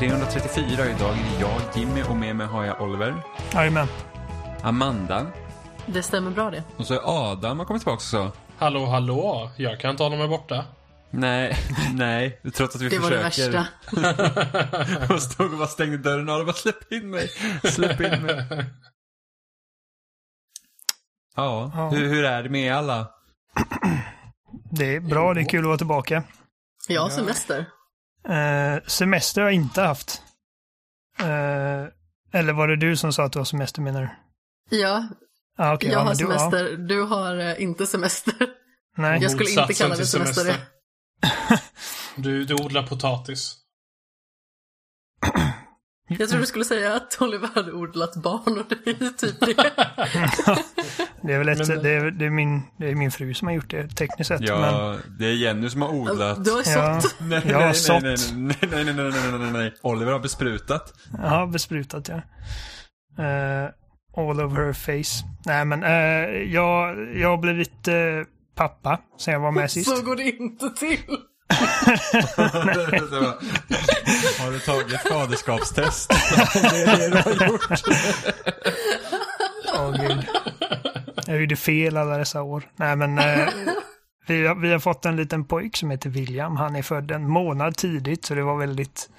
Spelsnack avsnitt 334. Idag är jag, Jimmy och med mig har jag Oliver, Jajamän. Amanda Det stämmer bra det. och så är Adam har kommit tillbaka också. Hallå, hallå. Jag kan inte hålla mig borta. Nej, nej, trots att vi Det var det försöker. värsta. och stod och bara stängde dörren och bara släpp in mig, släpp in mig. Ja, Ja. Hur, hur är det med alla? Det är bra, det är kul att vara tillbaka. Jag har semester. Eh, semester har jag inte haft. Eh, eller var det du som sa att du har semester menar du? Ja, Ah, okay, jag ja, har du- semester. Du har eh, inte semester. nej, Jag skulle inte kalla det semester det. Du, du odlar potatis. Jag tror du skulle säga att Oliver hade odlat barn och det är typ det. det är väl ett, det är, det, är, min, det är min fru som har gjort det tekniskt sett. Ja, men... det är Jenny som har odlat. Du har sått. Ja, nej, jag har nej, nej, Nej, nej, nej, nej, nej, nej, nej, nej. Oliver har besprutat. Ja, besprutat ja. Uh, all over her face. Nej men uh, jag, jag har blivit uh, pappa sen jag var med sist. Så går det inte till. Har du tagit faderskapstest? det är det du har gjort. Åh gud. Jag gjorde fel alla dessa år. Nej men eh, vi, har, vi har fått en liten pojk som heter William. Han är född en månad tidigt så det var väldigt,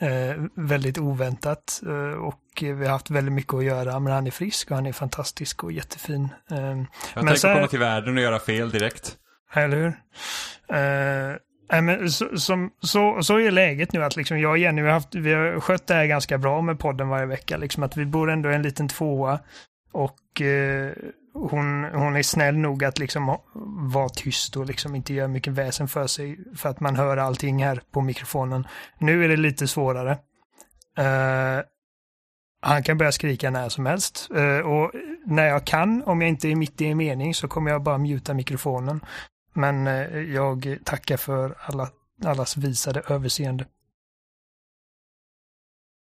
eh, väldigt oväntat. Eh, och vi har haft väldigt mycket att göra men han är frisk och han är fantastisk och jättefin. Eh, Jag Men tänker så här- komma till världen och göra fel direkt. eller hur? Nej, men så, som, så, så är läget nu att liksom jag och Jenny vi har, haft, vi har skött det här ganska bra med podden varje vecka. Liksom att vi bor ändå i en liten tvåa. Och eh, hon, hon är snäll nog att liksom vara tyst och liksom inte göra mycket väsen för sig. För att man hör allting här på mikrofonen. Nu är det lite svårare. Eh, han kan börja skrika när som helst. Eh, och när jag kan, om jag inte är mitt i en mening, så kommer jag bara mjuta mikrofonen. Men eh, jag tackar för alla, allas visade överseende.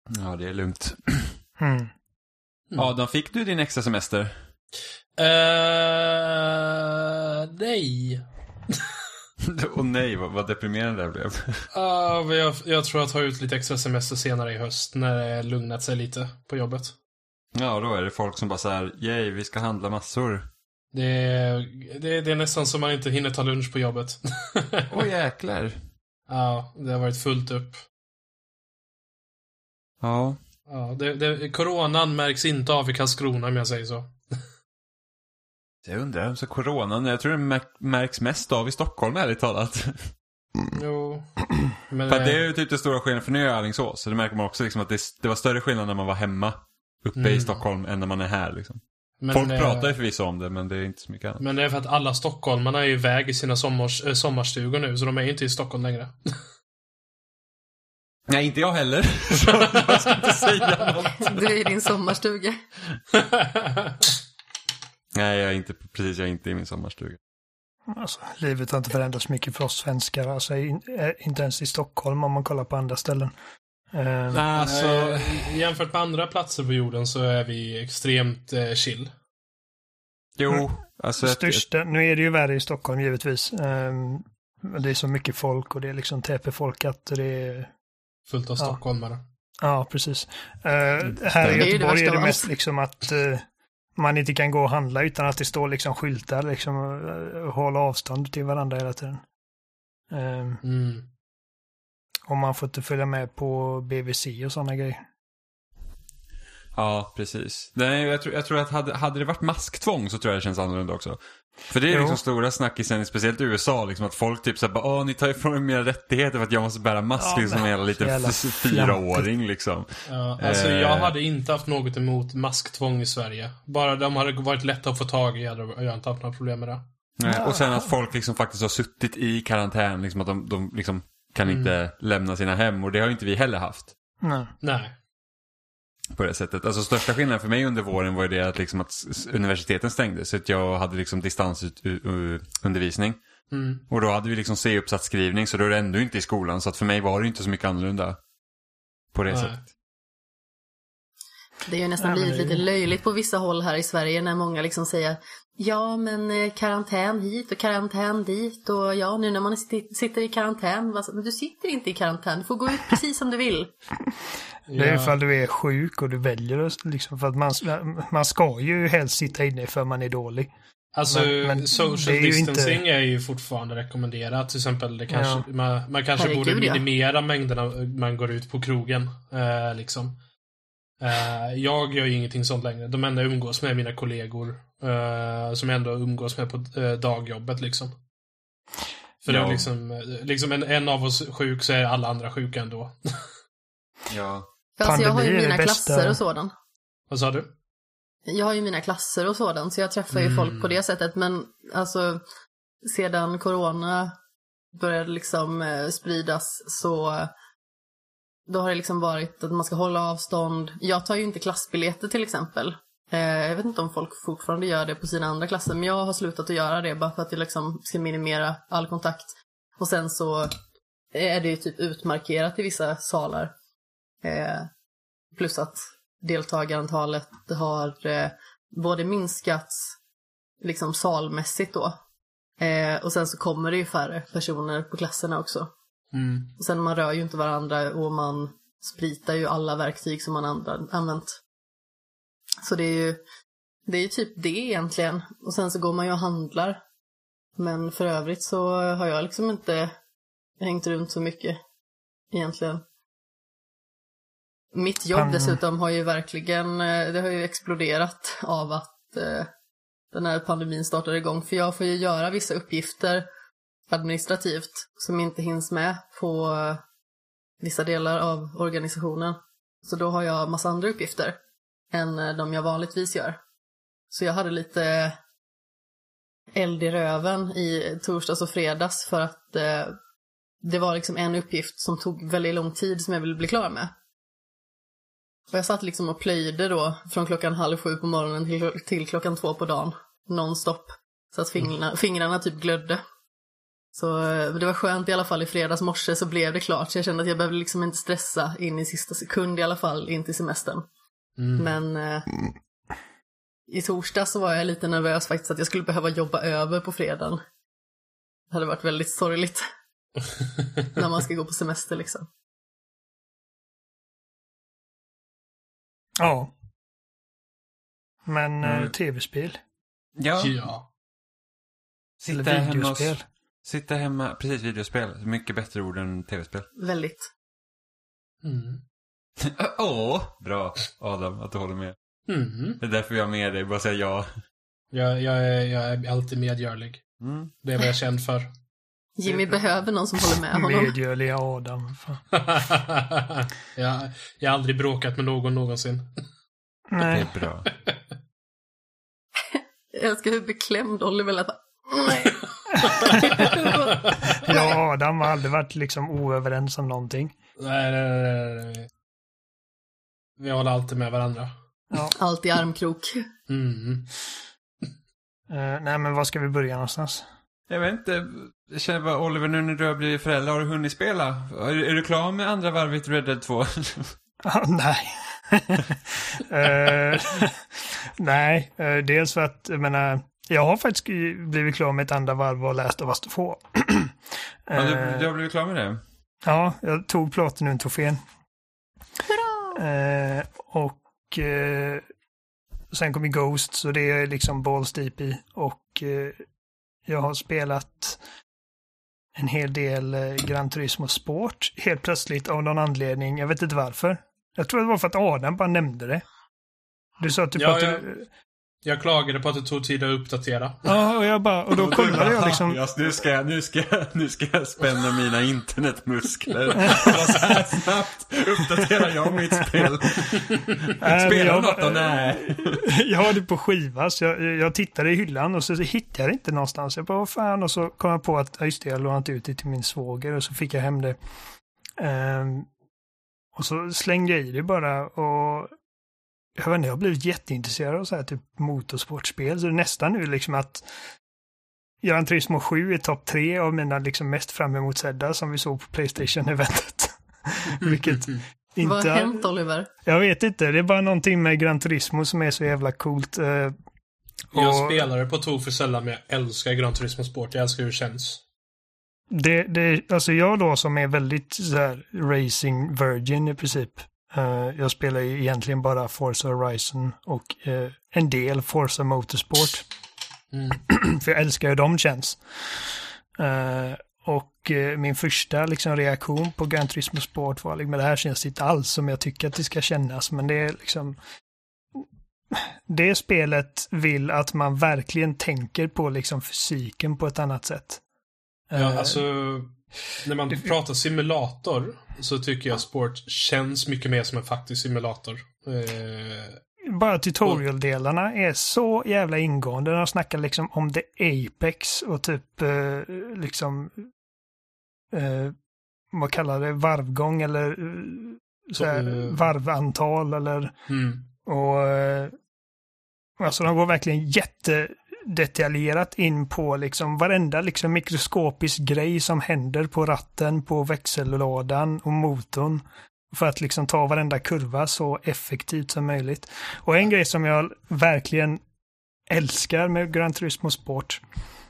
Ja, det är lugnt. Mm. Adam, fick du din extra semester? Uh, nej. Åh nej, vad, vad deprimerande det blev. Ja, men jag, jag tror jag tar ut lite extra semester senare i höst när det lugnat sig lite på jobbet. Ja, då är det folk som bara så här, yay, vi ska handla massor. Det är, det, det är nästan som man inte hinner ta lunch på jobbet. Åh jäklar. ja, det har varit fullt upp. Ja. Ja, det, det, coronan märks inte av i Karlskrona om jag säger så. Jag undrar, så coronan, jag tror den märk- märks mest av i Stockholm ärligt talat. Jo. Men, För det är ju typ det stora skillnaden, för nu är jag i Alingsås, så det märker man också liksom att det, det var större skillnad när man var hemma uppe i Mm. Stockholm än när man är här liksom. Men, Folk eh, pratar ju förvisso om det, men det är inte så mycket annat. Men det är för att alla stockholmarna är iväg i sina sommars, äh, sommarstugor nu, så de är ju inte i Stockholm längre. Nej, inte jag heller. Så jag ska inte säga något. Du är i din sommarstuga. Nej, jag är inte, precis, jag är inte i min sommarstuga. Alltså, livet har inte förändrats mycket för oss svenskar. Alltså, in, inte ens i Stockholm om man kollar på andra ställen. Eh, Alltså, Eh, Jämfört med andra platser på jorden så är vi extremt eh, chill. jo, alltså. ett- största, nu är det ju värre i Stockholm givetvis. Eh, det är så mycket folk och det är liksom täpefolkat och det är Fullt av Ja. stockholmare. Ja, precis. Uh, här i är ju det Göteborg är det mest liksom att eh, man inte kan gå och handla utan att det står liksom skyltar liksom uh, hålla avstånd till varandra hela tiden. Eh, Mm. Och man får inte följa med på BVC och sådana grejer. Ja, precis. Nej, jag tror, jag tror att hade, hade det varit masktvång så tror jag det känns annorlunda också. För det är Jo. liksom stora snackisen, speciellt i USA, liksom att folk typ såhär bara, åh, ni tar ifrån mig mina rättigheter för att jag måste bära mask Ja, liksom som en jävla liten fyraåring liksom. Ja, alltså Eh. jag hade inte haft något emot masktvång i Sverige. Bara de hade varit lätta att få tag i hade jag inte haft några problem med det. Nej, och sen att folk liksom faktiskt har suttit i karantän, liksom att de, de liksom kan Mm. inte lämna sina hem och det har ju inte vi heller haft. Nej. Nej. På det sättet. Alltså största skillnaden för mig under våren var ju det att, liksom att universiteten stängdes. Så att jag hade liksom distansundervisning. Mm. Och då hade vi liksom C-uppsatsskrivning så då är det ändå inte i skolan. Så att för mig var det inte så mycket annorlunda. På det Nej. sättet. Det är ju nästan blivit lite löjligt på vissa håll här i Sverige när många liksom säger Ja men eh, karantän hit och karantän dit och ja nu när man sitter- i karantän. Men du sitter inte i karantän, du får gå ut precis som du vill. Det är ifall du är sjuk och du väljer att liksom för att man, man ska ju helst sitta inne för man är dålig. Alltså, Men- men social är ju distancing inte- är ju fortfarande rekommenderat. Till exempel, det kanske, man, man kanske Herregud, borde ja. minimera mängderna man går ut på krogen. Eh, liksom. Eh, jag gör ju ingenting sånt längre. De enda jag umgås med är mina kollegor. Eh, som jag ändå umgås med på eh, dagjobbet liksom. För det Ja. är liksom, eh, liksom en, en av oss sjuk så är alla andra sjuka ändå. Ja. För alltså, jag har ju Pandemi mina det klasser och sådant. Vad sa du? Jag har ju mina klasser och sådant så jag träffar ju Mm. folk på det sättet men alltså sedan corona började liksom eh, spridas så då har det liksom varit att man ska hålla avstånd. Jag tar ju inte klassbiljetter till exempel. Eh, jag vet inte om folk fortfarande gör det på sina andra klasser men jag har slutat att göra det bara för att det liksom ska minimera all kontakt. Och sen så är det ju typ utmarkerat i vissa salar. Eh, plus att deltagarantalet har eh, både minskats liksom salmässigt då. Och sen så kommer det ju färre personer på klasserna också. Mm. Och sen man rör ju inte varandra och man spritar ju alla verktyg som man använt. Så det är ju det är ju typ det egentligen. Och sen så går man ju och handlar. Men för övrigt så har jag liksom inte hängt runt så mycket egentligen. Mitt jobb dessutom har ju verkligen, eh, det har ju exploderat av att eh, den här pandemin startade igång. För jag får ju göra vissa uppgifter administrativt som inte hinns med på eh, vissa delar av organisationen. Så då har jag massa andra uppgifter än eh, de jag vanligtvis gör. Så jag hade lite eld i röven i torsdags och fredags för att eh, det var liksom en uppgift som tog väldigt lång tid som jag ville bli klar med. Och jag satt liksom och plöjde då från klockan halv sju på morgonen till, till klockan två på dagen. Nonstop. Så att fingrarna, fingrarna typ glödde. Så eh, det var skönt i alla fall i fredags morse så blev det klart. Så jag kände att jag behövde liksom inte stressa in i sista sekund i alla fall in till semestern. Mm. Men eh, i torsdag så var jag lite nervös faktiskt att jag skulle behöva jobba över på fredagen. Det hade varit väldigt sorgligt när man ska gå på semester liksom. Ja. Men eh, Mm. tv-spel. Ja. ja. Eller Sitta hemma, och, videospel. sitta hemma, precis videospel. Mycket bättre ord än tv-spel. Väldigt. Mm. Åh, bra Adam att du håller med. Mm. Det är därför jag är med dig, bara säga ja. Jag, jag, är, jag är alltid medgörlig. Mm. Det är vad jag är känd för. Jimmy behöver någon som håller med honom. Medgörliga Adam. Jag, jag har aldrig bråkat med någon någonsin. Det Nej. är bra. Jag älskar hur beklämd Oliver lät. Nej. Och Adam har aldrig varit liksom oöverens om någonting. Nej, nej, nej, nej. Vi håller alltid med varandra. Allt i armkrok. Mm. Eh, nej, men var ska vi börja någonstans? Jag vet inte, jag känner bara Oliver, nu när du har blivit förälder, har du hunnit spela? Är, är du klar med andra varvet Red Dead 2? Ah, nej. Eh, nej, eh, dels för att, jag menar, jag har faktiskt blivit klar med ett andra varv och läst av Us 2. ja, du, du har blivit klar med det? Ja, jag tog Platinum-trofén. Eh, och eh, sen kom ju Ghost, så det är liksom balls deep i. Och eh, jag har spelat en hel del eh, Gran Turismo Sport helt plötsligt av någon anledning. Jag vet inte varför. Jag tror det var för att Adam bara nämnde det. Du sa typ Ja, att ja. du... Jag klagade på att det tog tid att uppdatera. Ja, och jag bara... Och då kollade jag liksom... Ja, nu, ska jag, nu, ska jag, nu ska jag spänna mina internetmuskler. Så här snabbt uppdaterar jag mitt spel. Spelar jag något då? Nej. jag har det på skiva, så jag, jag tittade i hyllan och så hittade jag det inte någonstans. Jag bara, vad fan? Och så kom jag på att, ja, just det, jag lånat ut det till min svåger och så fick jag hem det. Ehm, och så slängde jag i det bara och jag vet inte, jag har blivit jätteintresserad av så här typ motorsportspel. Så det är nästan nu liksom att Gran Turismo 7 är topp tre av mina liksom mest fram emot sedda som vi såg på Playstation-eventet. Vilket inte... Vad har hänt Oliver? Jag vet inte, det är bara någonting med Gran Turismo som är så jävla coolt. eh, Jag och spelar det på tok för sällan, men jag älskar Gran Turismo Sport. Jag älskar hur det känns. Det, det, alltså jag då som är väldigt så här, racing virgin i princip. Eh, jag spelar ju egentligen bara Forza Horizon och eh, en del Forza Motorsport. Mm. För jag älskar hur de känns. Eh, och min första liksom, reaktion på Gran Turismo Sport var liksom, det här känns inte alls som jag tycker att det ska kännas. Men det är liksom... Det spelet vill att man verkligen tänker på liksom fysiken på ett annat sätt. Ja, alltså, när man pratar simulator så tycker jag sport känns mycket mer som en faktisk simulator. Eh, Bara tutorial-delarna är så jävla ingående. De snackar liksom om the Apex och typ eh, liksom eh, vad kallar det, varvgång eller eh, så här, Eh. varvantal eller mm. och eh, alltså de går verkligen detaljerat in på liksom varenda liksom mikroskopisk grej som händer på ratten, på växellådan och motorn. För att liksom ta varenda kurva så effektivt som möjligt. Och en grej som jag verkligen älskar med Gran Turismo Sport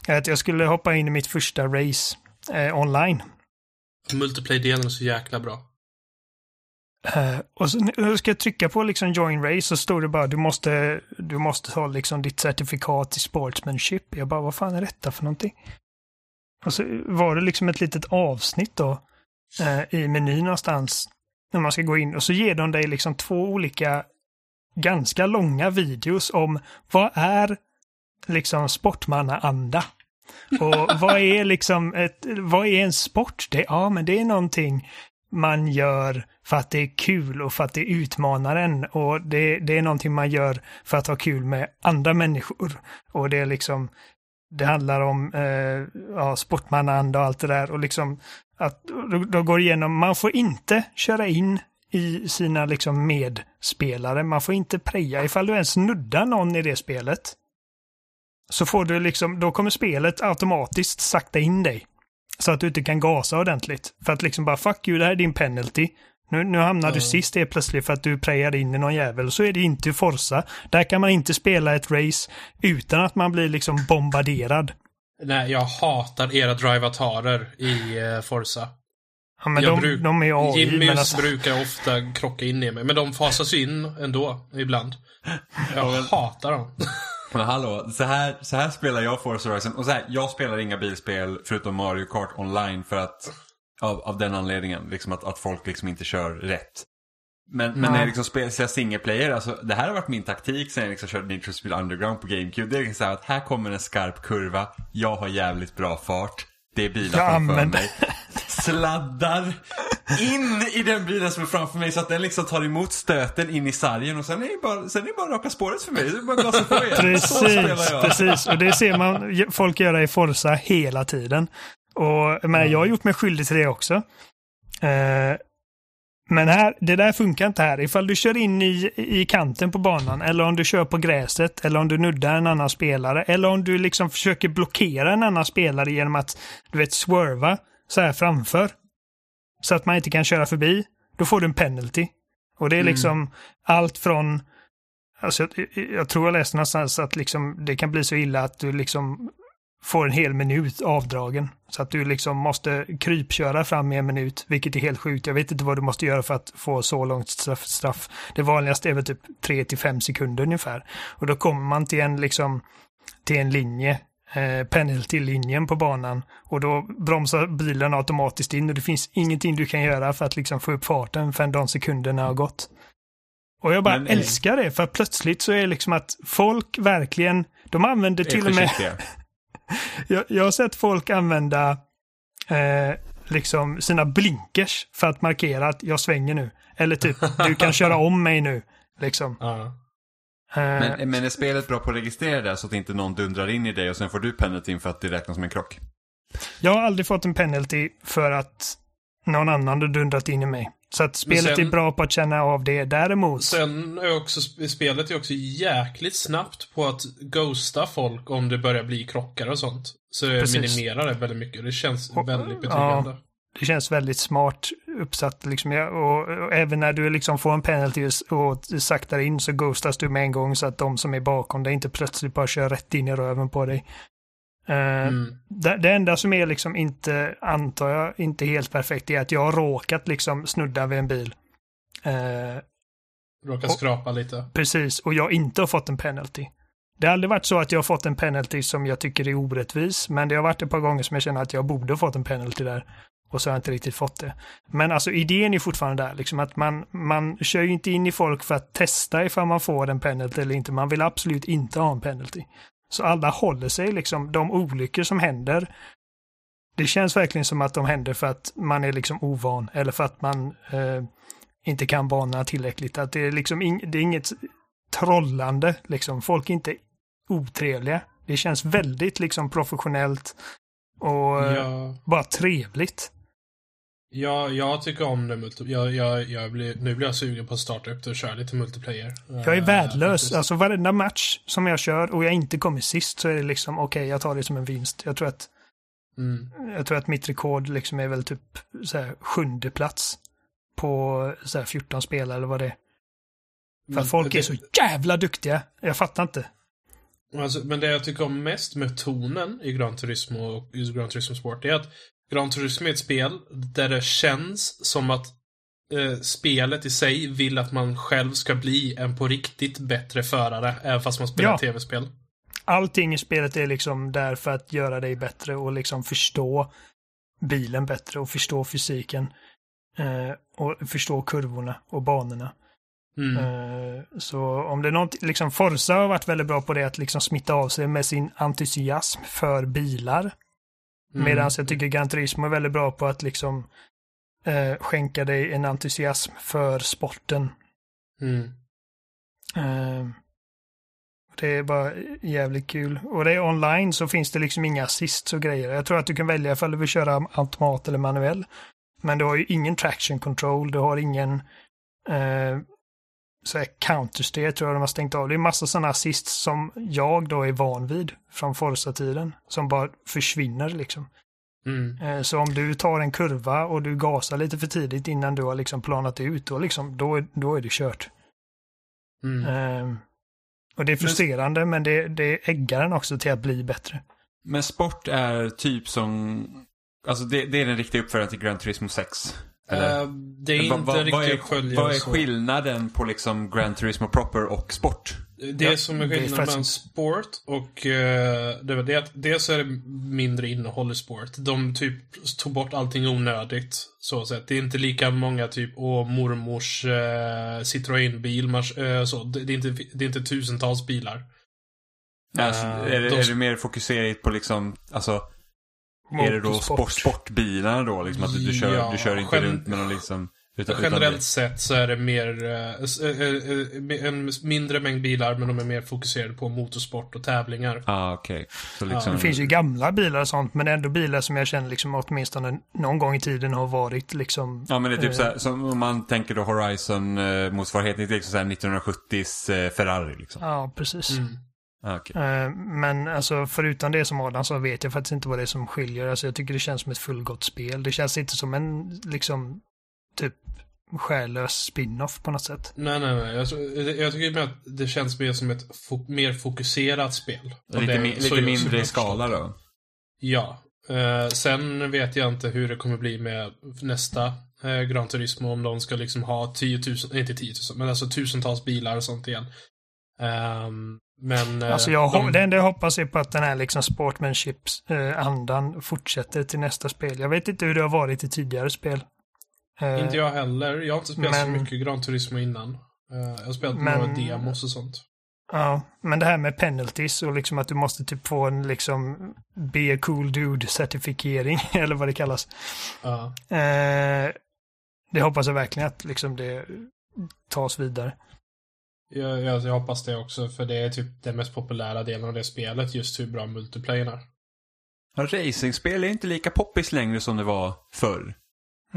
är att jag skulle hoppa in i mitt första race eh, online. Multiplay-delen är så jäkla bra. Uh, och så ska jag trycka på liksom join race så står det bara du måste, du måste ha liksom ditt certifikat i sportsmanship. Jag bara, vad fan är detta för någonting? Och så var det liksom ett litet avsnitt då uh, i menyn någonstans när man ska gå in och så ger de dig liksom två olika ganska långa videos om vad är liksom sportmannaanda? Och vad är liksom ett, vad är en sport? Det, ja, men det är någonting man gör för att det är kul och för att det utmanar en. Och det, det är någonting man gör för att ha kul med andra människor. Och det är liksom, det handlar om eh, ja, sportmannaanda och allt det där. Och liksom att de, går igenom, man får inte köra in i sina liksom medspelare. Man får inte preja ifall du ens nuddar någon i det spelet. Så får du liksom, då kommer spelet automatiskt sakta in dig. Så att du inte kan gasa ordentligt. För att liksom bara fuck you, det här är din penalty. Nu, nu hamnar du Ja. sist helt plötsligt för att du prejade in i någon jävel. Så är det inte i Forza. Där kan man inte spela ett race utan att man blir liksom bombarderad. Nej, jag hatar era drivatarer i uh, Forza. Ja, men Jag de, bruk- de är AI, Jimmys men alltså, brukar ofta krocka in i mig, men de fasas in ändå, ibland. Jag hatar dem. Men hallå, så här, så här spelar jag Forza Horizon. Och så här, jag spelar inga bilspel förutom Mario Kart online för att av, av den anledningen, liksom att, att folk liksom inte kör rätt. Men, men när jag liksom spelar single player, alltså det här har varit min taktik sen jag liksom körde Need for Speed Underground på GameCube. Det är liksom så här att här kommer en skarp kurva, jag har jävligt bra fart, det är bilar Jag framför använder- mig. Sladdar in i den bilen som är framför mig så att den liksom tar emot stöten in i sargen och sen är det bara, sen är det bara raka spåret för mig. Det är bara gasa på igen. Precis, precis. Och det ser man folk göra i Forza hela tiden. Och jag, menar, jag har gjort mig skyldig till det också. Eh, men här, det där funkar inte här. Ifall du kör in i, i kanten på banan, eller om du kör på gräset, eller om du nuddar en annan spelare, eller om du liksom försöker blockera en annan spelare genom att, du vet, swerva så här framför. Så att man inte kan köra förbi. Då får du en penalty. Och det är liksom allt från Alltså, jag, jag tror jag läste någonstans att liksom, det kan bli så illa att du liksom får en hel minut avdragen. Så att du liksom måste krypköra fram i en minut, vilket är helt sjukt. Jag vet inte vad du måste göra för att få så långt straff. straff. Det vanligaste är väl typ 3 till 5 sekunder ungefär. Och då kommer man till en liksom till en linje, eh, penalty-linjen på banan. Och då bromsar bilen automatiskt in och det finns ingenting du kan göra för att liksom få upp farten förrän de sekunderna har gått. Och jag bara Men, eh, älskar det, för plötsligt så är det liksom att folk verkligen, de använder till och med. jag, jag har sett folk använda eh, liksom sina blinkers för att markera att jag svänger nu. Eller typ, du kan köra om mig nu. Liksom. Ja. Eh, Men, men är spelet bra på att registrera det så att inte någon dundrar in i dig och sen får du penalty för att det räknas som en krock? jag har aldrig fått en penalty för att någon annan har dundrat in i mig. Så att spelet sen- är bra på att känna av det. Däremot, Sen är också, spelet är också jäkligt snabbt på att ghosta folk om det börjar bli krockar och sånt. Så Precis. minimerar det väldigt mycket. Det känns Och- väldigt ja. betryggande. det känns väldigt smart uppsatt. Liksom, ja, och, och, även när du liksom får en penalty och saktar in så ghostas du med en gång så att de som är bakom dig inte plötsligt bara kör rätt in i röven på dig. Uh, mm. det, det, enda som är liksom inte, antar jag, inte helt perfekt är att jag har råkat liksom snudda vid en bil. Uh, Råkat skrapa lite. Precis, och jag inte har fått en penalty. Det har aldrig varit så att jag har fått en penalty som jag tycker är orättvis, men det har varit ett par gånger som jag känner att jag borde ha fått en penalty där. Och så har jag inte riktigt fått det. Men alltså idén är fortfarande där, liksom att man, man kör ju inte in i folk för att testa ifall man får en penalty eller inte. Man vill absolut inte ha en penalty. Så alla håller sig liksom, de olyckor som händer, det känns verkligen som att de händer för att man är liksom ovan eller för att man eh, inte kan banorna tillräckligt. Att det är liksom ing, det är inget trollande liksom. Folk är inte otrevliga. Det känns väldigt liksom professionellt och ja. bara trevligt. Ja, jag tycker om det. Jag, jag, jag blir, nu blir jag sugen på att starta upp det och köra lite multiplayer. Jag är värdelös. Uh, alltså varenda match som jag kör och jag inte kommer sist så är det liksom okej, okay, jag tar det som en vinst. Jag tror att mm. jag tror att mitt rekord liksom är väl typ så här, sjunde plats på så här, 14 spelare eller vad det är. För att folk det, är så jävla duktiga. Jag fattar inte. Alltså, men det jag tycker om mest med tonen i Gran Turismo och Gran Turismo Sport är att Gran Turismo är ett spel där det känns som att eh, spelet i sig vill att man själv ska bli en på riktigt bättre förare, även fast man spelar ja. tv-spel. Allting i spelet är liksom där för att göra dig bättre och liksom förstå bilen bättre och förstå fysiken. Eh, och förstå kurvorna och banorna. Mm. Eh, så om det är något, liksom Forza har varit väldigt bra på det att liksom smitta av sig med sin entusiasm för bilar. Mm. Medan jag tycker Gran Turismo är väldigt bra på att liksom eh, skänka dig en entusiasm för sporten. Mm. Eh, det är bara jävligt kul. Och det är online så finns det liksom inga assists och grejer. Jag tror att du kan välja ifall du vill köra automat eller manuell. Men du har ju ingen traction control, du har ingen eh, så här countersteer tror jag de har stängt av. Det är massa sådana assist som jag då är van vid från Forza-tiden. Som bara försvinner liksom. Mm. Eh, så om du tar en kurva och du gasar lite för tidigt innan du har liksom planat ut, då, liksom, då, då är det kört. Mm. Um, och det är frustrerande, men, men det, det äggar den också till att bli bättre. Men sport är typ som, alltså det, det är den riktiga uppföljaren till Gran Turismo 6. Uh, det är inte va, riktigt är, Vad är skillnaden på liksom Gran Turismo Proper och sport? Det ja, som är skillnaden mellan sport och uh, det, det är att dels är det mindre innehåll i sport. De typ tog bort allting onödigt. Så sett. Det är inte lika många typ, åh mormors uh, Citroën-bil. Uh, så. Det, det, är inte, det är inte tusentals bilar. Alltså, är, det, de, är det mer fokuserat på liksom, alltså är det då sport, sportbilar då? Liksom, att du, du, kör, ja, du kör inte runt med någon liksom... Utan, generellt utan sett så är det mer, äh, äh, en mindre mängd bilar men de är mer fokuserade på motorsport och tävlingar. Ah, okay. Så liksom... Det finns ju gamla bilar och sånt men ändå bilar som jag känner liksom åtminstone någon gång i tiden har varit liksom. Ja men det är typ äh... så här, som om man tänker då Horizon äh, motsvarigheten till liksom 1970s äh, Ferrari liksom. Ja precis. Mm. Ah, okay. Eh, men alltså förutom det som Adam sa vet jag faktiskt inte vad det är som skiljer. Alltså jag tycker det känns som ett fullgott spel. Det känns inte som en liksom typ själlös spin-off på något sätt. Nej, nej, nej. Jag, jag tycker att det känns mer som ett fo mer fokuserat spel. Lite, det, mi lite mindre i skala då? Ja. Uh, sen vet jag inte hur det kommer bli med nästa uh, Gran Turismo. Om de ska liksom ha 10 000, inte 10 000, men alltså tusentals bilar och sånt igen. Um, men, eh, alltså jag, de... Det enda jag hoppas är på att den här liksom sportsmanship-andan eh, fortsätter till nästa spel. Jag vet inte hur det har varit i tidigare spel. Eh, inte jag heller. Jag har inte spelat men... så mycket Gran Turismo innan. Jag har spelat men... några demos och sånt. Ja, men det här med penalties och liksom att du måste typ få en liksom be a cool dude-certifiering, eller vad det kallas. Ja. det hoppas jag verkligen att liksom det tas vidare. Jag, jag, jag, hoppas det också, för det är typ den mest populära delen av det spelet, just hur bra multiplayer är. Ja, racingspel är inte lika poppis längre som det var förr.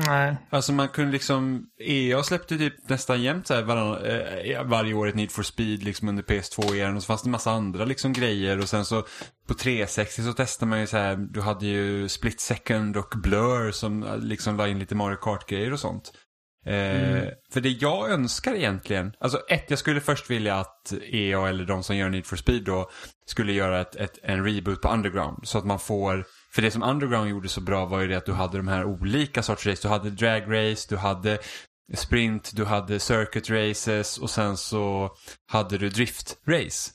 Nej. Alltså man kunde liksom, EA släppte typ nästan jämt så här varann, eh, varje år ett Need for Speed liksom under PS2-eran och så fanns det massa andra liksom grejer och sen så på 360 så testade man ju så här, du hade ju Split Second och Blur som eh, liksom la in lite Mario Kart-grejer och sånt. Mm. Eh, För det jag önskar egentligen, alltså ett, jag skulle först vilja att EA eller de som gör Need for Speed då skulle göra ett, ett, en reboot på Underground så att man får för det som Underground gjorde så bra var ju det att du hade de här olika sorters race. Du hade drag race, du hade sprint, du hade circuit races och sen så hade du drift race.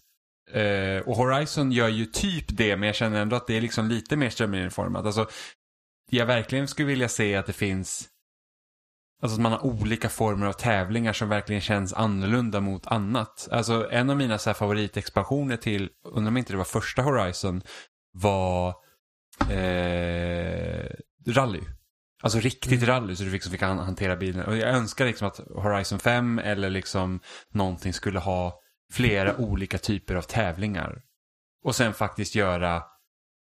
Eh, och Horizon gör ju typ det men jag känner ändå att det är liksom lite mer strömlinjeformat. Alltså, jag verkligen skulle vilja se att det finns Alltså att man har olika former av tävlingar som verkligen känns annorlunda mot annat. Alltså en av mina så favoritexpansioner till, undrar om inte det var första Horizon, var eh, rally. Alltså riktigt rally så du liksom fick han- hantera bilen. Och jag önskar liksom att Horizon 5 eller liksom någonting skulle ha flera olika typer av tävlingar. Och sen faktiskt göra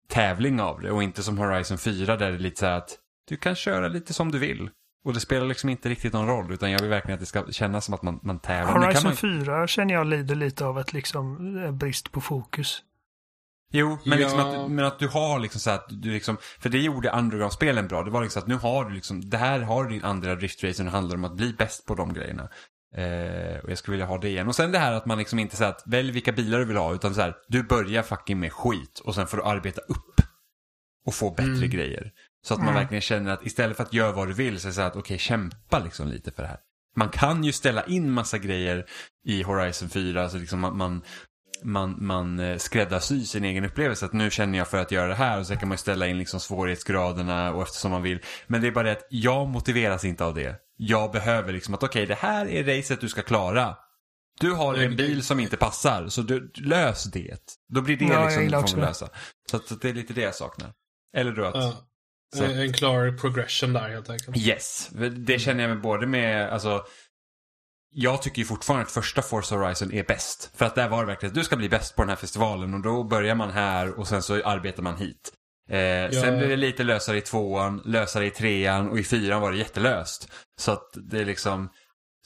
tävling av det och inte som Horizon 4 där det är lite så här att du kan köra lite som du vill. Och det spelar liksom inte riktigt någon roll utan jag vill verkligen att det ska kännas som att man, man tävlar. Horizon man... 4 känner jag lider lite av ett liksom eh, brist på fokus. Jo, men, liksom Ja. att, men att du har liksom så att du liksom, för det gjorde Underground-spelen bra. Det var liksom att nu har du liksom, det här har du din andra driftrace och det handlar om att bli bäst på de grejerna. Eh, och jag skulle vilja ha det igen. Och sen det här att man liksom inte säger att välj vilka bilar du vill ha, utan så här, du börjar fucking med skit och sen får du arbeta upp och få bättre Mm. grejer. Så att man Mm. verkligen känner att istället för att göra vad du vill så är det så att okej, kämpa liksom lite för det här. Man kan ju ställa in massa grejer i Horizon 4, så liksom man, man man, man eh, skräddarsyr sin egen upplevelse. Att nu känner jag för att göra det här och så kan man ju ställa in liksom svårighetsgraderna och eftersom man vill. Men det är bara det att jag motiveras inte av det. Jag behöver liksom att okej, det här är racet du ska klara. Du har en bil som inte passar, så du, lös det. Då blir det Ja, liksom gillar du det. lösa. Så, att, så att det är lite det jag saknar. Eller du att... Ja. Så. En klar progression där helt enkelt. Yes, det känner jag med både med, alltså jag tycker ju fortfarande att första Forza Horizon är bäst. För att där var det verkligen att du ska bli bäst på den här festivalen och då börjar man här och sen så arbetar man hit. Eh, Sen blir det lite lösare i tvåan, lösare i trean och i fyran var det jättelöst. Så att det är liksom,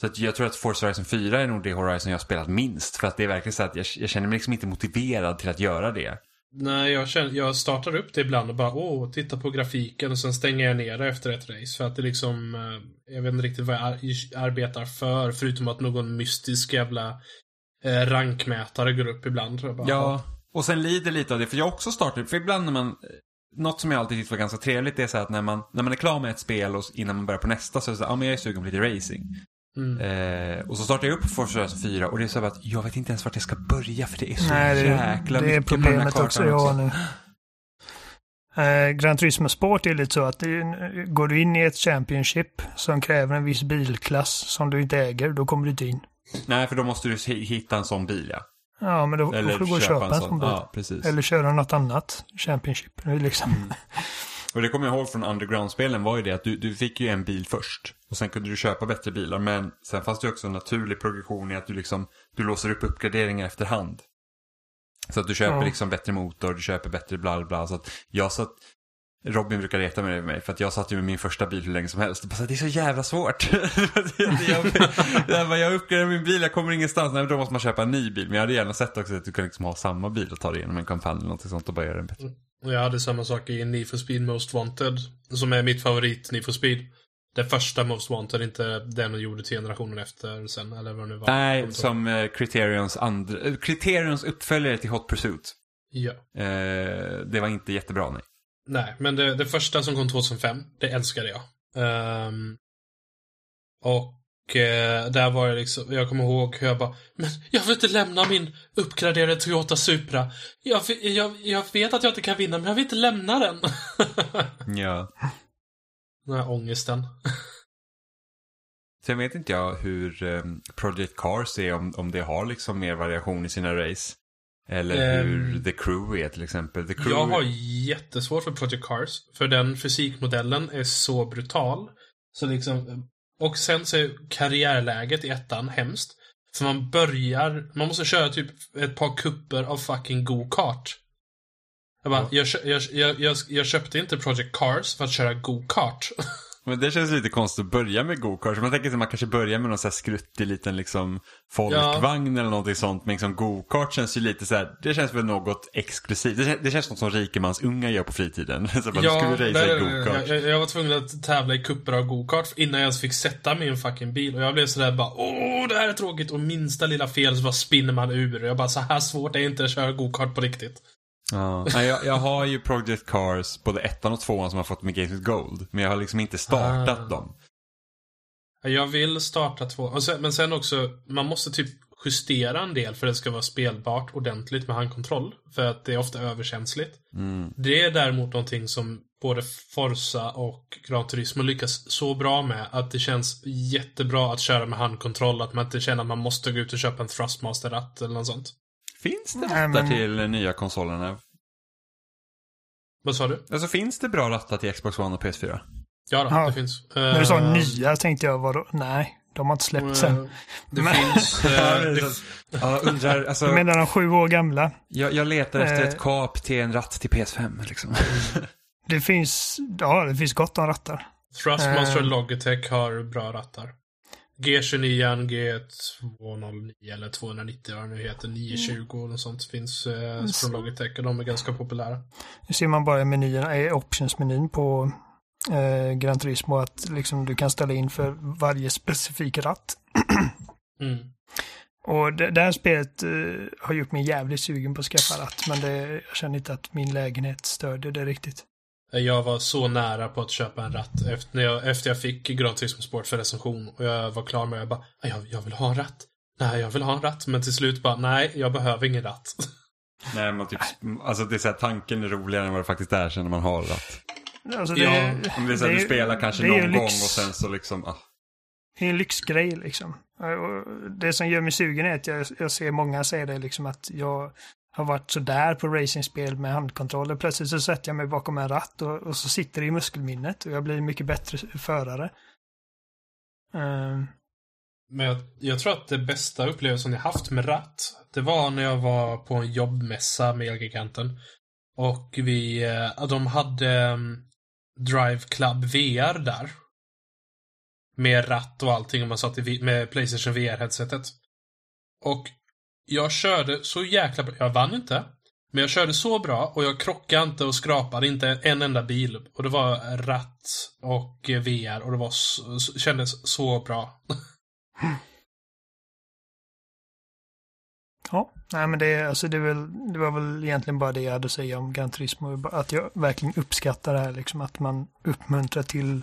så att jag tror att Forza Horizon 4 är nog det Horizon jag har spelat minst. För att det är verkligen så att jag, jag känner mig liksom inte motiverad till att göra det. Nej, jag, känner, jag startar upp det ibland och bara åh, titta på grafiken och sen stänger jag ner det efter ett race. För att det liksom, eh, jag vet inte riktigt vad jag ar arbetar för, förutom att någon mystisk jävla eh, rankmätare går upp ibland. Bara, Ja, och sen lider lite av det. För jag också startat, för ibland när man, något som jag alltid tyckt var ganska trevligt är så att när man, när man är klar med ett spel och innan man börjar på nästa så är det så här, ja men jag är sugen på lite racing. Mm. Eh, och så startar jag upp Forza Horizon 4 och det är så att jag vet inte ens vart jag ska börja för det är så Nej, det, jäkla det är den här problemet också jag har nu. Eh, Gran Turismo Sport är lite så att det, går du in i ett Championship som kräver en viss bilklass som du inte äger, då kommer du inte in. Nej, för då måste du hi- hitta en sån bil ja. Ja, men då, då Eller får du gå och köpa en sån bil. Ja. Eller köra något annat Championship. Det är Liksom. Mm. Och det kommer jag ihåg från Underground-spelen var ju det att du, du fick ju en bil först. Och sen kunde du köpa bättre bilar. Men sen fanns det också en naturlig progression i att du liksom, du låser upp uppgraderingar efterhand. Så att du köper Ja. liksom bättre motor, du köper bättre bla bla. Så att jag satt, Robin brukar reta med mig för att jag satt ju med min första bil hur länge som helst. Bara, det är så jävla svårt. jag, jag, bara, jag uppgraderar min bil, jag kommer ingenstans. Nej, då måste man köpa en ny bil. Men jag hade gärna sett också att du kan liksom ha samma bil och ta dig igenom en kampanj eller något sånt och bara göra den bättre. Och jag hade samma sak i Need for Speed Most Wanted, som är mitt favorit Need for Speed. Den första Most Wanted, inte den de gjorde till generationen efter sen, eller vad det nu var. Nej, som eh, Criterions, andra, eh, Criterions uppföljare till Hot Pursuit. Ja. Eh, det var inte jättebra, nej. Nej, men det, det första som kom 2005, det älskade jag. Ehm, och eh, där var det liksom, jag kommer ihåg hur jag bara, men jag vill inte lämna min uppgraderade Toyota Supra. Jag, jag, jag vet att jag inte kan vinna, men jag vill inte lämna den. Ja. Den här ångesten. Sen vet inte jag hur eh, Project Cars är, om, om det har liksom mer variation i sina race. Eller Ehm. hur The Crew är till exempel. The Crew Jag har jättesvårt för Project Cars, för den fysikmodellen är så brutal. Så liksom, och sen så är karriärläget i ettan hemskt. För man börjar, man måste köra typ ett par kupper av fucking go-kart. Jag bara, kö- jag, jag, jag, jag köpte inte Project Cars för att köra go-kart. Men det känns lite konstigt att börja med go-kart. Man tänker att man kanske börjar med någon så här skruttig liten liksom folkvagn eller någonting sånt. Men liksom go-kart känns ju lite så här, det känns väl något exklusivt. Det, känns, det känns något som rikemansunga gör på fritiden. så bara, Ja, i där- go-kart. jag, jag var tvungen att tävla i kupper av go-kart innan jag ens fick sätta mig i en fucking bil. Och jag blev sådär bara åh, det här är tråkigt. Och minsta lilla fel så bara spinner man ur. Och jag bara, så här svårt är inte att köra go-kart på riktigt. Ja. Nej, jag, jag har ju Project Cars, både ettan och tvåan som har fått med with Gold. Men jag har liksom inte startat Ah. dem. Jag vill starta två. Sen, men sen också, man måste typ justera en del för att det ska vara spelbart ordentligt med handkontroll. För att det är ofta överkänsligt. Mm. Det är däremot någonting som både Forza och Gran Turismo lyckas så bra med att det känns jättebra att köra med handkontroll. Att man inte känner att man måste gå ut och köpa en Thrustmaster-ratt eller något sånt. Finns det Nej, rattar men- till nya konsolerna? Vad sa du? Alltså finns det bra rattar till Xbox One och PS4? Ja, då, Ja. det finns. När du sa Eh, nya tänkte jag, vadå? Nej, de har inte släppt sen. eh, Det Men- finns... det, Ja, undrar, alltså, Du menar de sju år gamla? jag, jag letar efter ett kap till en ratt till PS5 liksom. Det finns, ja, det finns gott om rattar. Thrustmaster och Eh. Logitech har bra rattar. G29, G209 eller 290 vad det nu heter, 920 och något sånt finns eh, från Logitech och de är ganska populära. Nu ser man bara i menyerna, i options-menyn på eh, Gran Turismo att liksom du kan ställa in för varje specifik ratt. Mm. Och det, det här spelet eh, har gjort mig jävligt sugen på att skaffa ratt, men det, jag känner inte att min lägenhet stödjer det riktigt. Jag var så nära på att köpa en ratt efter, när jag, efter jag fick Gran Turismo Sport för recension och jag var klar med det. Jag bara, "Ah, jag, jag vill ha en ratt. Nej, jag vill ha en ratt. Men till slut bara, nej, jag behöver ingen ratt. Nej, men typ, alltså det är så här, tanken är roligare än vad det faktiskt är sen när man har ratt. Alltså det, Ja, Om det är så här, det du är- spelar kanske är någon gång och sen så liksom, ah. Det är en lyxgrej liksom. Det som gör mig sugen är att jag, jag ser många säga det liksom att jag har varit sådär på racingspel med handkontroller. Plötsligt så sätter jag mig bakom en ratt och, och så sitter det i muskelminnet och jag blir mycket bättre förare. Um. Men jag, jag tror att det bästa upplevelsen jag haft med ratt, det var när jag var på en jobbmässa med Elgiganten. Och vi, eh, de hade ehm, Drive Club VR där. Med ratt och allting, och man satt i, med Playstation VR-headsetet. Och jag körde så jäkla bra. Jag vann inte. Men jag körde så bra och jag krockade inte och skrapade inte en enda bil. Och det var ratt och VR och det var så, så, kändes så bra. ja, nej men det, alltså det, är väl, det var väl egentligen bara det jag hade att säga om Gran Turismo. Att jag verkligen uppskattar det här liksom. Att man uppmuntrar till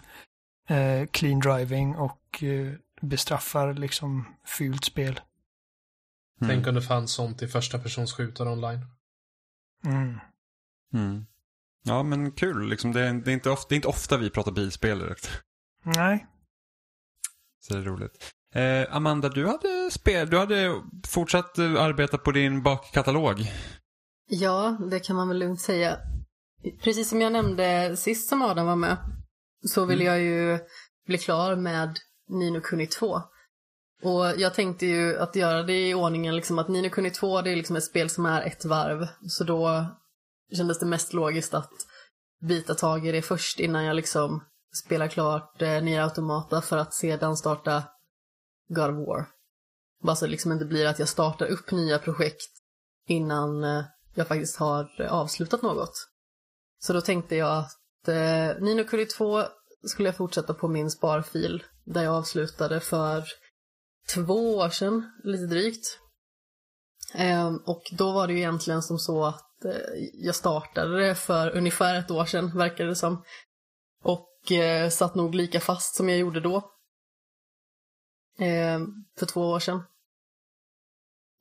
eh, clean driving och eh, bestraffar liksom fult spel. Mm. Tänk om det fanns sånt i första persons skjutare online. Mm. Mm. Ja, men kul. Liksom, det, är, det, är inte ofta, det är inte ofta vi pratar bilspel direkt. Nej, Så det är roligt. Eh, Amanda, du hade, spel, du hade fortsatt eh, arbeta på din bakkatalog. Ja, det kan man väl lugnt säga. Precis som jag nämnde sist som Adam var med, så vill jag ju bli klar med Nino Kuni 2. Och jag tänkte ju att göra det i ordningen liksom att Nino Kuni 2 det är liksom ett spel som är ett varv. Så då kändes det mest logiskt att bita tag i det först innan jag liksom spelar klart eh, Nier Automata för att sedan starta God of War. Bara så det liksom inte blir att jag startar upp nya projekt innan eh, jag faktiskt har eh, avslutat något. Så då tänkte jag att eh, Nino Kuni 2 skulle jag fortsätta på min sparfil där jag avslutade för två år sedan, lite drygt. Ehm, och då var det ju egentligen som så att eh, jag startade det för ungefär ett år sedan, verkade det som. Och eh, satt nog lika fast som jag gjorde då. Ehm, för två år sedan.